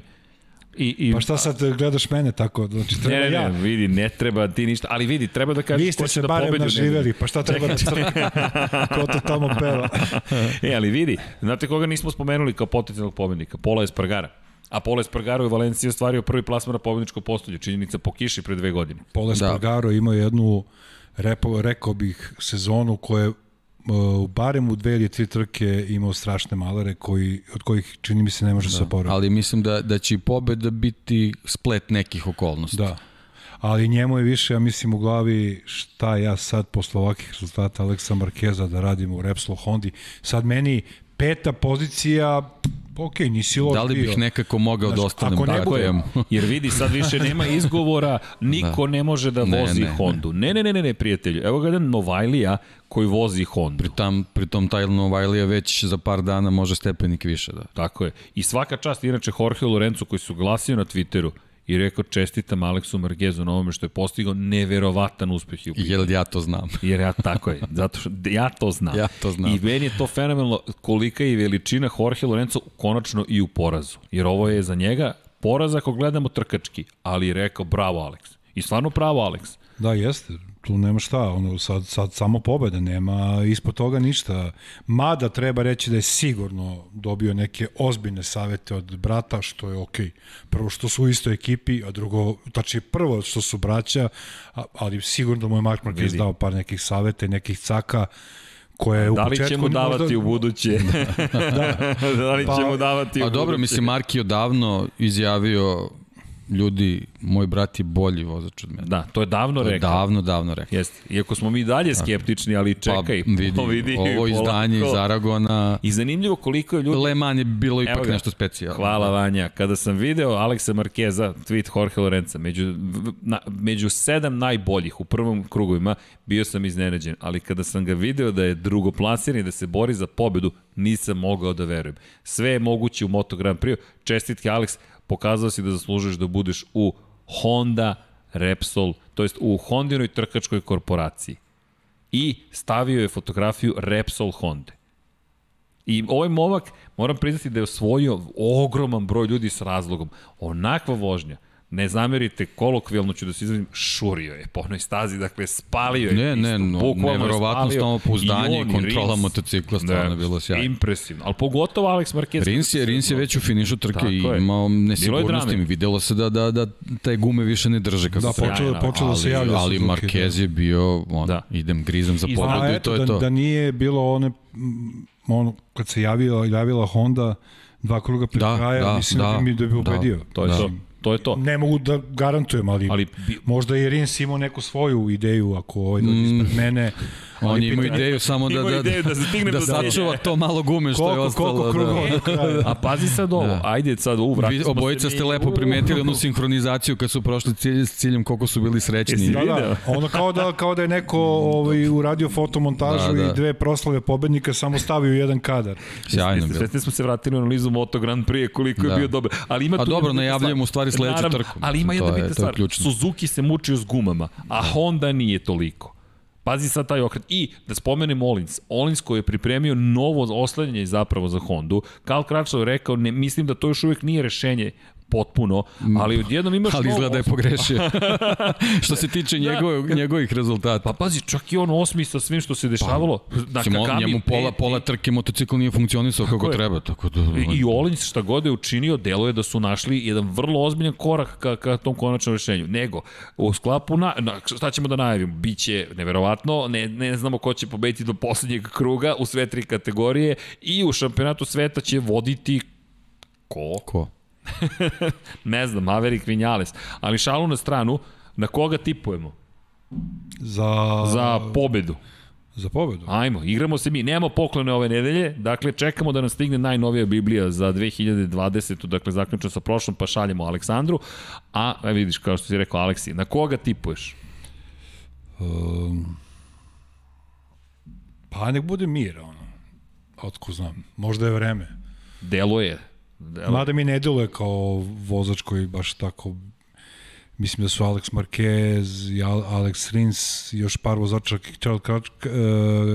I, i, Pa šta sad gledaš mene tako? Znači, Ne, treba ne, ne, ja. vidi, ne treba ti ništa, ali vidi, treba da kažeš Vi ste se da barem pobedi. u naživeli, pa šta treba da [laughs] Ko to tamo peva? [laughs] E, ali vidi, znate koga nismo spomenuli kao potencijalnog pobednika? Pola Espargara. A Pola Espargaro je u Valenciji ostvario prvi plasman na pobedničko postolje, činjenica po kiši pre dve godine. Pole Da. Spargaro ima jednu, repo, rekao bih, sezonu koja je uh, barem u dve ili tri trke imao strašne malare koji, od kojih čini mi se ne može da. se oporaviti. Ali mislim da, da će pobeda biti splet nekih okolnosti. Da. Ali njemu je više, ja mislim, u glavi šta ja sad posle ovakvih rezultata Aleksa Markeza da radim u Repsol Hondi. Sad meni peta pozicija, ok, nisi loš Da li bih bio. nekako mogao da Znaš, ostanem ako ne tako bude- je. [laughs] Jer vidi, sad više nema [laughs] izgovora, niko ne može da Ne, vozi ne, ne. Hondu. Ne, ne, ne, ne, ne, prijatelju. Evo ga jedan Novajlija koji vozi Hondu. Pri, tam, pri tom taj Novajlija već za par dana može stepenik više. Da. Tako je. I svaka čast, inače, Jorge Lorenzo koji su glasio na Twitteru i rekao čestitam Aleksu Margezu na ovome što je postigao neverovatan uspeh i Jer ja to znam. [laughs] Jer ja tako je, zato što ja to znam. Ja to znam. I meni je to fenomenalno kolika je veličina Jorge Lorenzo konačno i u porazu. Jer ovo je za njega poraz ako gledamo trkački, ali je rekao bravo Alex. I stvarno bravo Alex. Da, jeste. Tu nema šta, ono, sad, sad samo pobeda, nema ispod toga ništa. Mada treba reći da je sigurno dobio neke ozbiljne savete od brata, što je okej. Prvo što su u istoj ekipi, a drugo, tači prvo što su braća, ali sigurno da mu je Mark Marquez Vidi. dao par nekih saveta i nekih caka koje je u Da li početku... će mu davati možda- u buduće? [laughs] da. da li Pa- će mu davati u A dobro, buduće? mislim, Marki je odavno izjavio ljudi, moj brat je bolji vozač od mene. Da, to je davno To je rekao. davno, davno rekao. Jeste. Iako smo mi dalje skeptični, ali čekaj. pa, vidi, [laughs] vidi ovo izdanje iz Aragona, I zanimljivo koliko je ljudi... Le Mans je bilo Evo ipak ga. nešto specijalno. Hvala Vanja. Kada sam video Aleksa Markeza, tweet Jorge Lorenza, među, na, među sedam najboljih u prvom krugovima, bio sam iznenađen, ali kada sam ga video da je drugoplasiran i da se bori za pobedu, nisam mogao da verujem. Sve je moguće u Moto Grand Prix. Čestitke, Aleks, pokazao si da zaslužuješ da budeš u Honda Repsol, to jest u Hondinoj trkačkoj korporaciji. I stavio je fotografiju Repsol Honda. I ovaj momak, moram priznati da je osvojio ogroman broj ljudi s razlogom. Onakva vožnja, ne zamerite, kolokvijalno ću da se izrazim, šurio je po onoj stazi, dakle spalio je. Ne, ne, pistu, no, spalio. samopouzdanje i on, kontrola Rins. motocikla, stvarno je bilo sjajno. Impresivno, ali pogotovo Alex Marquez. Rins je, Rins je već u finišu trke Tako i imao nesigurnosti. Videlo se da, da, da te gume više ne drže kako Da, se počelo, Sjajno, počelo da se ali, javlja. ali Suzuki, Marquez je bio, on, Da. da. idem grizom za I- pobedu i to je da, to. da nije bilo one, mm, ono, kad se javila, javila Honda dva kruga pred Da, kraja, da, mislim da, da, bi mi da bi da. ubedio. To je Da. to. To je to. Ne mogu da garantujem, ali, Ali bi- možda je Rins imao neku svoju ideju ako ovaj dođe ispred mene. On ali je imao pitanje- ideju samo da, da, ideju da da cilja. sačuva to malo gume što je Koliko, ostalo. koliko krugova da. do kraja. A pazi sad ovo, Da. ajde sad, vratili smo obojica ste lepo primetili onu sinhronizaciju kad su prošli cilj, s ciljem koliko su bili srećni. Da, da, ono kao da, kao da je neko ovaj, uradio fotomontažu Da, da. i dve proslave pobednika samo stavio u jedan kadar. Sjajno je bilo. Svesni smo se vratili u analizu Moto Grand Prix koliko je Da. bio dobar. Ali ima A tu dobro, najavljujemo u stvari sledeću Naravno, trku. Ali ima jedna je- bitna je stvar. Suzuki se mučio s gumama, a Honda nije toliko. Pazi sad taj okret. I da spomenem Olins. Olins koji je pripremio novo oslanjanje zapravo za Hondu. Karl Kračov je rekao, ne, mislim da to još uvijek nije rešenje potpuno, ali odjednom imaš Ali izgleda da je pogrešio. [laughs] Što se tiče njegov, njegovih rezultata. Pa pazi, čak i on osmi sa svim što se dešavalo. na Mislim, on, Kakami njemu pola, pola trke motocikl nije funkcionisao kako je. treba. Tako da, I, I Olins šta god je učinio, deluje da su našli jedan vrlo ozbiljan korak ka, ka tom konačnom rešenju. Nego, u sklapu, na, na, šta ćemo da najavimo? Biće neverovatno, ne, ne znamo ko će pobediti do poslednjeg kruga u sve tri kategorije i u šampionatu sveta će voditi ko? Ko? [laughs] Ne znam, Maverick Vinales. Ali šalu na stranu, na koga tipujemo? Za, Za pobedu. Za pobedu. Ajmo, igramo se mi, nemamo poklone ove nedelje, dakle čekamo da nam stigne najnovija Biblija za 2020. Dakle, zaključno sa prošlom, pa šaljemo Aleksandru. A, a vidiš, kao što si rekao, Aleksi, na koga tipuješ? Um, pa nek bude mir, ono. Otko znam. Možda je vreme. Deluje. Deluje. Mada mi ne deluje kao vozač koji baš tako mislim da su Alex Marquez i Alex Rins još par vozača Karl, Krač,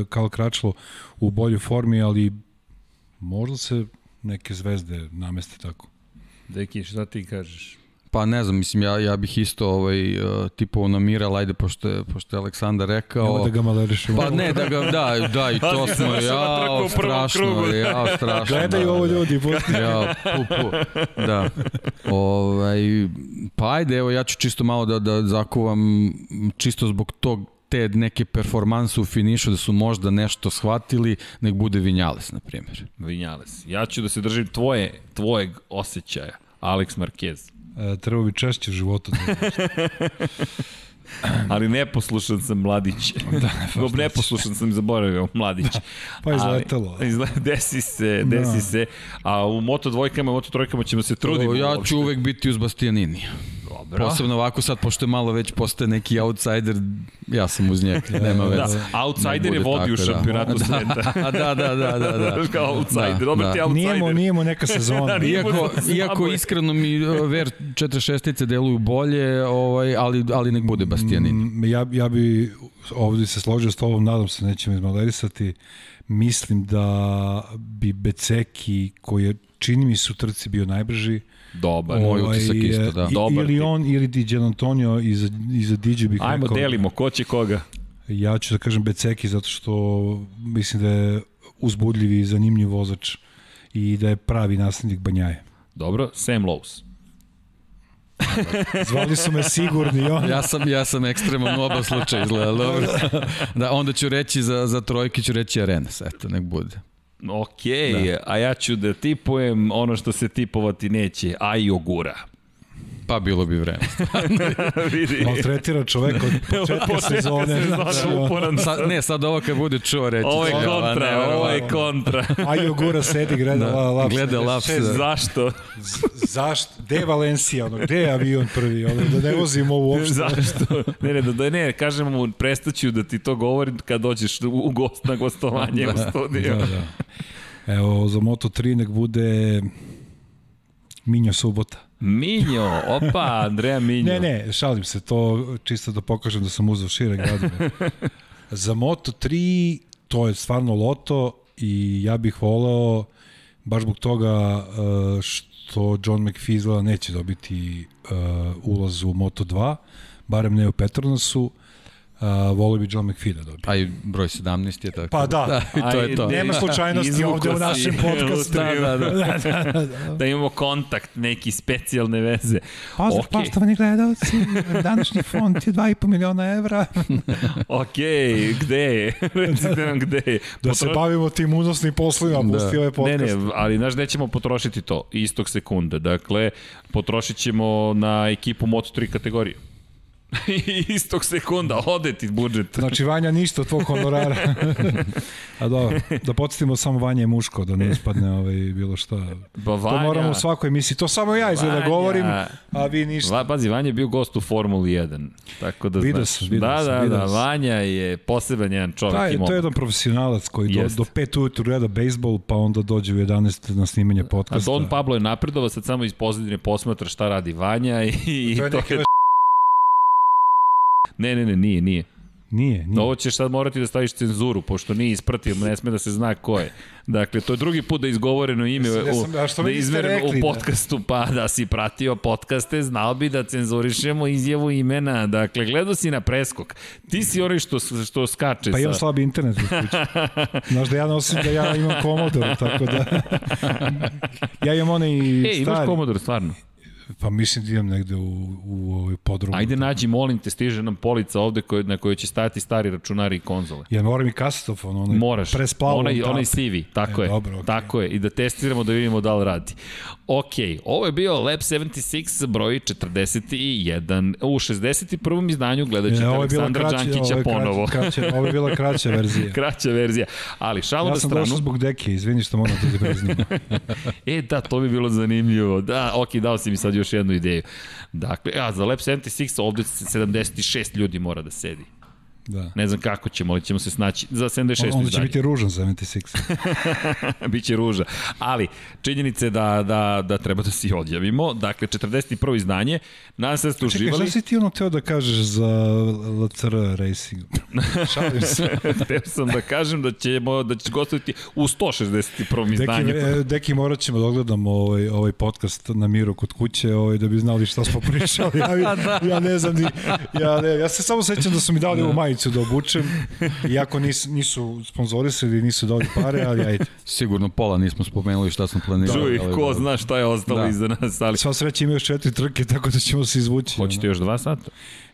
Karl Kračlo u boljoj formi, ali možda se neke zvezde nameste tako. Deki, šta ti kažeš? Pa ne znam, mislim, ja, ja bih isto ovaj, uh, tipovo namirao, ajde, pošto je, pošto je Aleksandar rekao... Evo da ga malerišemo. Pa ne, da ga, da, da, i to [laughs] smo, ja, strašno, ja, strašno. Gledaju da, ovo da. ljudi. ja, pu, pu, da. Ovaj, pa ajde, evo, ja ću čisto malo da, da zakuvam, čisto zbog tog te neke performanse u finišu da su možda nešto shvatili, nek bude Vinjales, na primjer. Vinjales. Ja ću da se držim tvoje, tvojeg osjećaja, Alex Marquez. E, treba bi češće u životu. [laughs] Ali neposlušan sam mladić. [laughs] da, ne, neposlušan sam zaboravio mladić. [laughs] pa izletelo. Ali, izle, desi se, desi da. se. A u Moto dvojkama, Moto trojkama ćemo se truditi. Ja ću uvek biti uz Bastianini. Dobro. Posebno ovako sad, pošto je malo već postaje neki outsider, ja sam uz njega, [laughs] nema veze. Da, outsider je vodi u da. šampionatu [laughs] da. sveta. [laughs] da, da, da, da, da. Kao outsider, da, dobro da. ti outsider. Nijemo, nijemo neka sezona. iako, iako iskreno mi uh, Ver 46-ice deluju bolje, ovaj, ali, ali nek bude Bastianin. Mm, ja, ja bi ovdje se složio s tobom, nadam se nećemo izmalerisati, mislim da bi Beceki, koji je čini mi su trci bio najbrži, Dobar. Moj ovaj, utisak isto, da. Dobar ili tip. on, ili Di Antonio iza, iza Diđe bih Ajmo, rekao. delimo, ko će koga? Ja ću da kažem Beceki, zato što mislim da je uzbudljiv i zanimljiv vozač i da je pravi naslednik Banjaje. Dobro, Sam Lowe's. [laughs] Zvali su me sigurni on. ja sam ja sam ekstreman u oba slučaja izgleda. Dobro. [laughs] da onda ću reći za za trojke ću reći Arenas, eto nek bude. Ok, da. a ja ću da tipujem ono što se tipovati neće, a i ogura. Pa bilo bi vreme. [laughs] Vidi. Maltretira čovek od [laughs] početka sezone. Znači, sad, ne, sad ovo kad bude čuo reći. Ovo je kontra, ne, ovo je kontra. [laughs] A Jogura sedi, gleda da, laps. Gleda laps. Da. Zašto? Zašto? Gde je Valencija? Ono, gde je avion prvi? Ono, da ne vozimo ovo uopšte. Zašto? Ne, ne, da, ne, kažem mu, prestaću da ti to govorim kad dođeš u gost, na gostovanje da, u studiju. Da, da. Evo, za Moto3 nek bude Minjo Subota. Minjo, opa, Andreja Minjo. Ne, ne, šalim se, to čisto da pokažem da sam uzao šire gradove. [laughs] Za Moto3 to je stvarno loto i ja bih voleo baš zbog toga uh, što John McPhee neće dobiti uh, ulaz u Moto2, barem ne u Petronasu, Uh, volio bi John McPhee da dobije. A i broj 17 je tako. Pa da, [laughs] da i to je to. Nema slučajnosti ovde u našem podcastu. Da, da, da. [laughs] da, da, da. da imamo kontakt, neki specijalne veze. Pozdrav, okay. poštovani gledalci, današnji fond je 2,5 miliona evra. [laughs] ok, gde je? Recite nam gde je. Da se bavimo tim unosnim poslovima, da. pusti ovaj podcast. Ne, ne, ali znaš, nećemo potrošiti to istog sekunda. Dakle, potrošit ćemo na ekipu Moto3 kategoriju. [laughs] istog sekunda, ode ti budžet. Znači, Vanja, ništa od tvog honorara. [laughs] A dobro, da podsjetimo samo Vanja je muško, da ne ispadne ovaj, bilo šta. Ba, Vanja, to moramo u svakoj emisiji. To samo ja izgleda govorim, a vi ništa. Va, pazi, Vanja je bio gost u Formuli 1. Tako da vidio znaš. Vidio da, da, da, Vanja je poseban jedan čovjek. Da, to je jedan profesionalac koji do, do 5 ujutru gleda bejsbol, pa onda dođe u 11 na snimanje podcasta. A Don Pablo je napredovao, sad samo iz pozadine posmatra šta radi Vanja i, i to je, to je Ne, ne, ne, nije, nije. Nije, nije. Ovo ćeš sad morati da staviš cenzuru, pošto nije ispratio, ne sme da se zna ko je. Dakle, to je drugi put da je izgovoreno ime ja sam, ja u, da izmereno u da? podcastu, da. pa da si pratio podcaste, znao bi da cenzurišemo izjavu imena. Dakle, gledao si na preskok. Ti si onaj što, što skače pa sa... imam slabi internet u kući. [laughs] Znaš da ja nosim da ja imam Commodore, tako da... [laughs] ja imam onaj e, stari... E, imaš Commodore, stvarno? Pa mislim da idem negde u, u ovaj podrumu. Ajde nađi, molim te, stiže nam polica ovde koje, na kojoj će stajati stari računari i konzole. Ja moram i kasetofon, onaj Moraš. Onaj, onaj CV, tako e, je. Dobro, okay. Tako je, i da testiramo da vidimo da li radi. Ok, ovo je bio Lab 76 broj 41. U 61. izdanju gledat ćete Aleksandra Đankića ponovo. kraća, kraća, ovo je bila kraća [laughs] verzija. Kraća verzija. Ali šalu Ja sam stranu. došao zbog deke, izvini što moram da ti. [laughs] E, da, to bi bilo zanimljivo. Da, ok, dao si mi sad još jednu ideju. Dakle, a, za Lab 76 ovde 76 ljudi mora da sedi. Da. Ne znam kako ćemo, ali ćemo se snaći za 76 Onda će izdanje. biti ružan 76. [laughs] Biće ruža. Ali, činjenica je da, da, da treba da si odjavimo. Dakle, 41. izdanje. Nadam se da ste Čekaj, uživali. šta si ti ono teo da kažeš za LCR Racing? [laughs] Šalim se. [laughs] Hteo sam da kažem da ćemo da će gostoviti u 161. Deki, izdanju. e, deki morat ćemo da ogledamo ovaj, ovaj podcast na miru kod kuće ovaj, da bi znali šta smo pričali. Ja, Da. ja ne znam ni, ja, ne, ja se samo sećam da su mi dali ovu majicu da obučem, iako nis, nisu sponzorisali, nisu dali pare, ali ajde. Sigurno pola nismo spomenuli šta smo planirali. Čuj, ali ko zna šta je ostalo Da. iza nas, ali... Sva sreća ima još četiri trke, tako da ćemo se izvući. Hoćete još dva sata?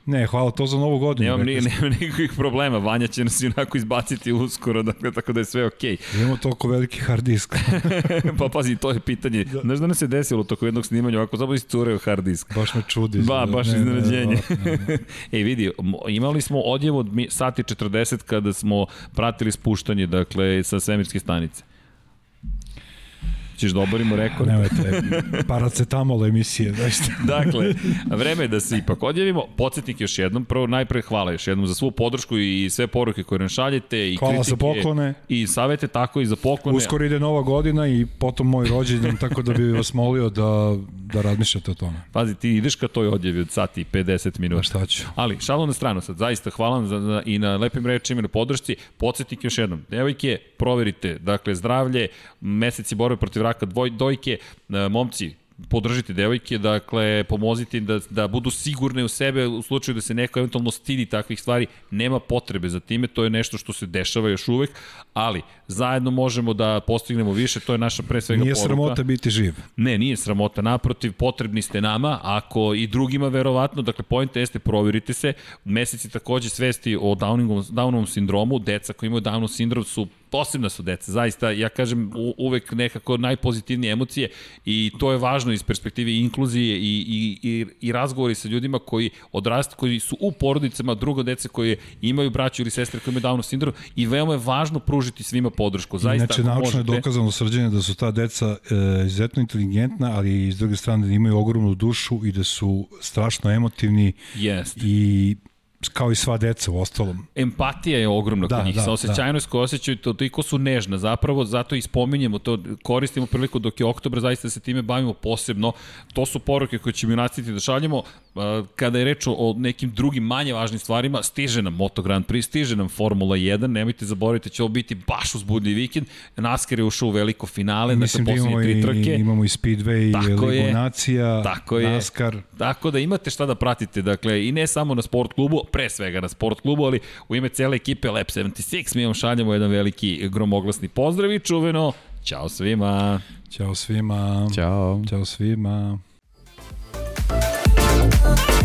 Ne, hvala, to za novu godinu. Nemam, ni, rekli ste. nemam nikakvih problema, Vanja će nas i onako izbaciti uskoro, dakle, tako da je sve okej. Imamo toliko veliki hard disk. [laughs] pa pazi, to je pitanje. Da. Znaš da nam se desilo toko jednog snimanja, ovako samo iscureo hard disk. Baš me čudi. Ba, baš Ne, ne, iznenađenje. ne, ne. [laughs] Ej, vidi, mo- imali smo odjev od sati 40 kada smo pratili spuštanje, dakle, sa svemirske stanice. Ćeš da oborimo rekord? Nemojte, paracetamol emisije, zaista. [laughs] Dakle, vreme je da se ipak odjavimo. Podsjetnik još jednom, prvo najpre hvala još jednom za svu podršku i sve poruke koje nam šaljete i Hvala kritike. za poklone. I savete, tako i za poklone. Uskoro ide nova godina i potom moj rođendan, tako da bih vas molio da, da razmišljate o tome. Pazi, ti ideš ka toj odjavi od sati i 50 minuta. Pa šta ću? Ali, šalu na stranu sad, zaista hvala za, za, i na lepim rečima i na podršci. Podsjetnik još jednom, devojke, proverite, dakle, zdravlje, meseci borbe protiv raka dvoj, dojke, e, momci, podržite devojke, dakle, pomozite im da, da budu sigurne u sebe u slučaju da se neko eventualno stidi takvih stvari, nema potrebe za time, to je nešto što se dešava još uvek, ali zajedno možemo da postignemo više, to je naša pre svega Nije poruka. sramota biti živ. Ne, nije sramota, naprotiv, potrebni ste nama, ako i drugima verovatno, dakle, pojenta jeste, proverite se, meseci takođe svesti o Downingovom, Downovom sindromu, deca koji imaju Downov sindrom su posebna su deca, zaista, ja kažem u, uvek nekako najpozitivnije emocije i to je važno iz perspektive inkluzije i, i, i, i razgovori sa ljudima koji odrastu, koji su u porodicama, drugo dece koje imaju braću ili sestre koji imaju Downov sindrom i veoma je važno pružiti svima podršku. Zaista, Inače, naučno je možete- dokazano srđenje da su ta deca e, izuzetno inteligentna, ali i s druge strane da imaju ogromnu dušu i da su strašno emotivni Jest. i kao i sva deca u ostalom. empatija je ogromna Da, kod njih, da, sa osjećajnost koja osjećaju, to, toliko su nežna, zapravo zato i spominjemo to, koristimo priliku dok je oktobar, zaista se time bavimo posebno, to su poruke koje ćemo nastaviti da šaljemo, kada je reč o- nekim drugim manje važnim stvarima, stiže nam Moto Grand Prix, stiže nam Formula 1, nemojte zaboraviti, će ovo biti baš uzbudni vikend, NASCAR je ušao u veliko finale, Mislim da dakle, imamo poslednje i, tri trke. imamo i Speedway, Tako Ligu je. Nacija, Tako je. NASCAR. Tako da imate šta da pratite, dakle, i ne samo na sport klubu, pre svega na sport klubu, ali u ime cele ekipe Lab 76 mi vam šaljamo jedan veliki gromoglasni pozdrav i čuveno, Ćao svima! Ćao svima. Ćao. Ćao svima. Oh,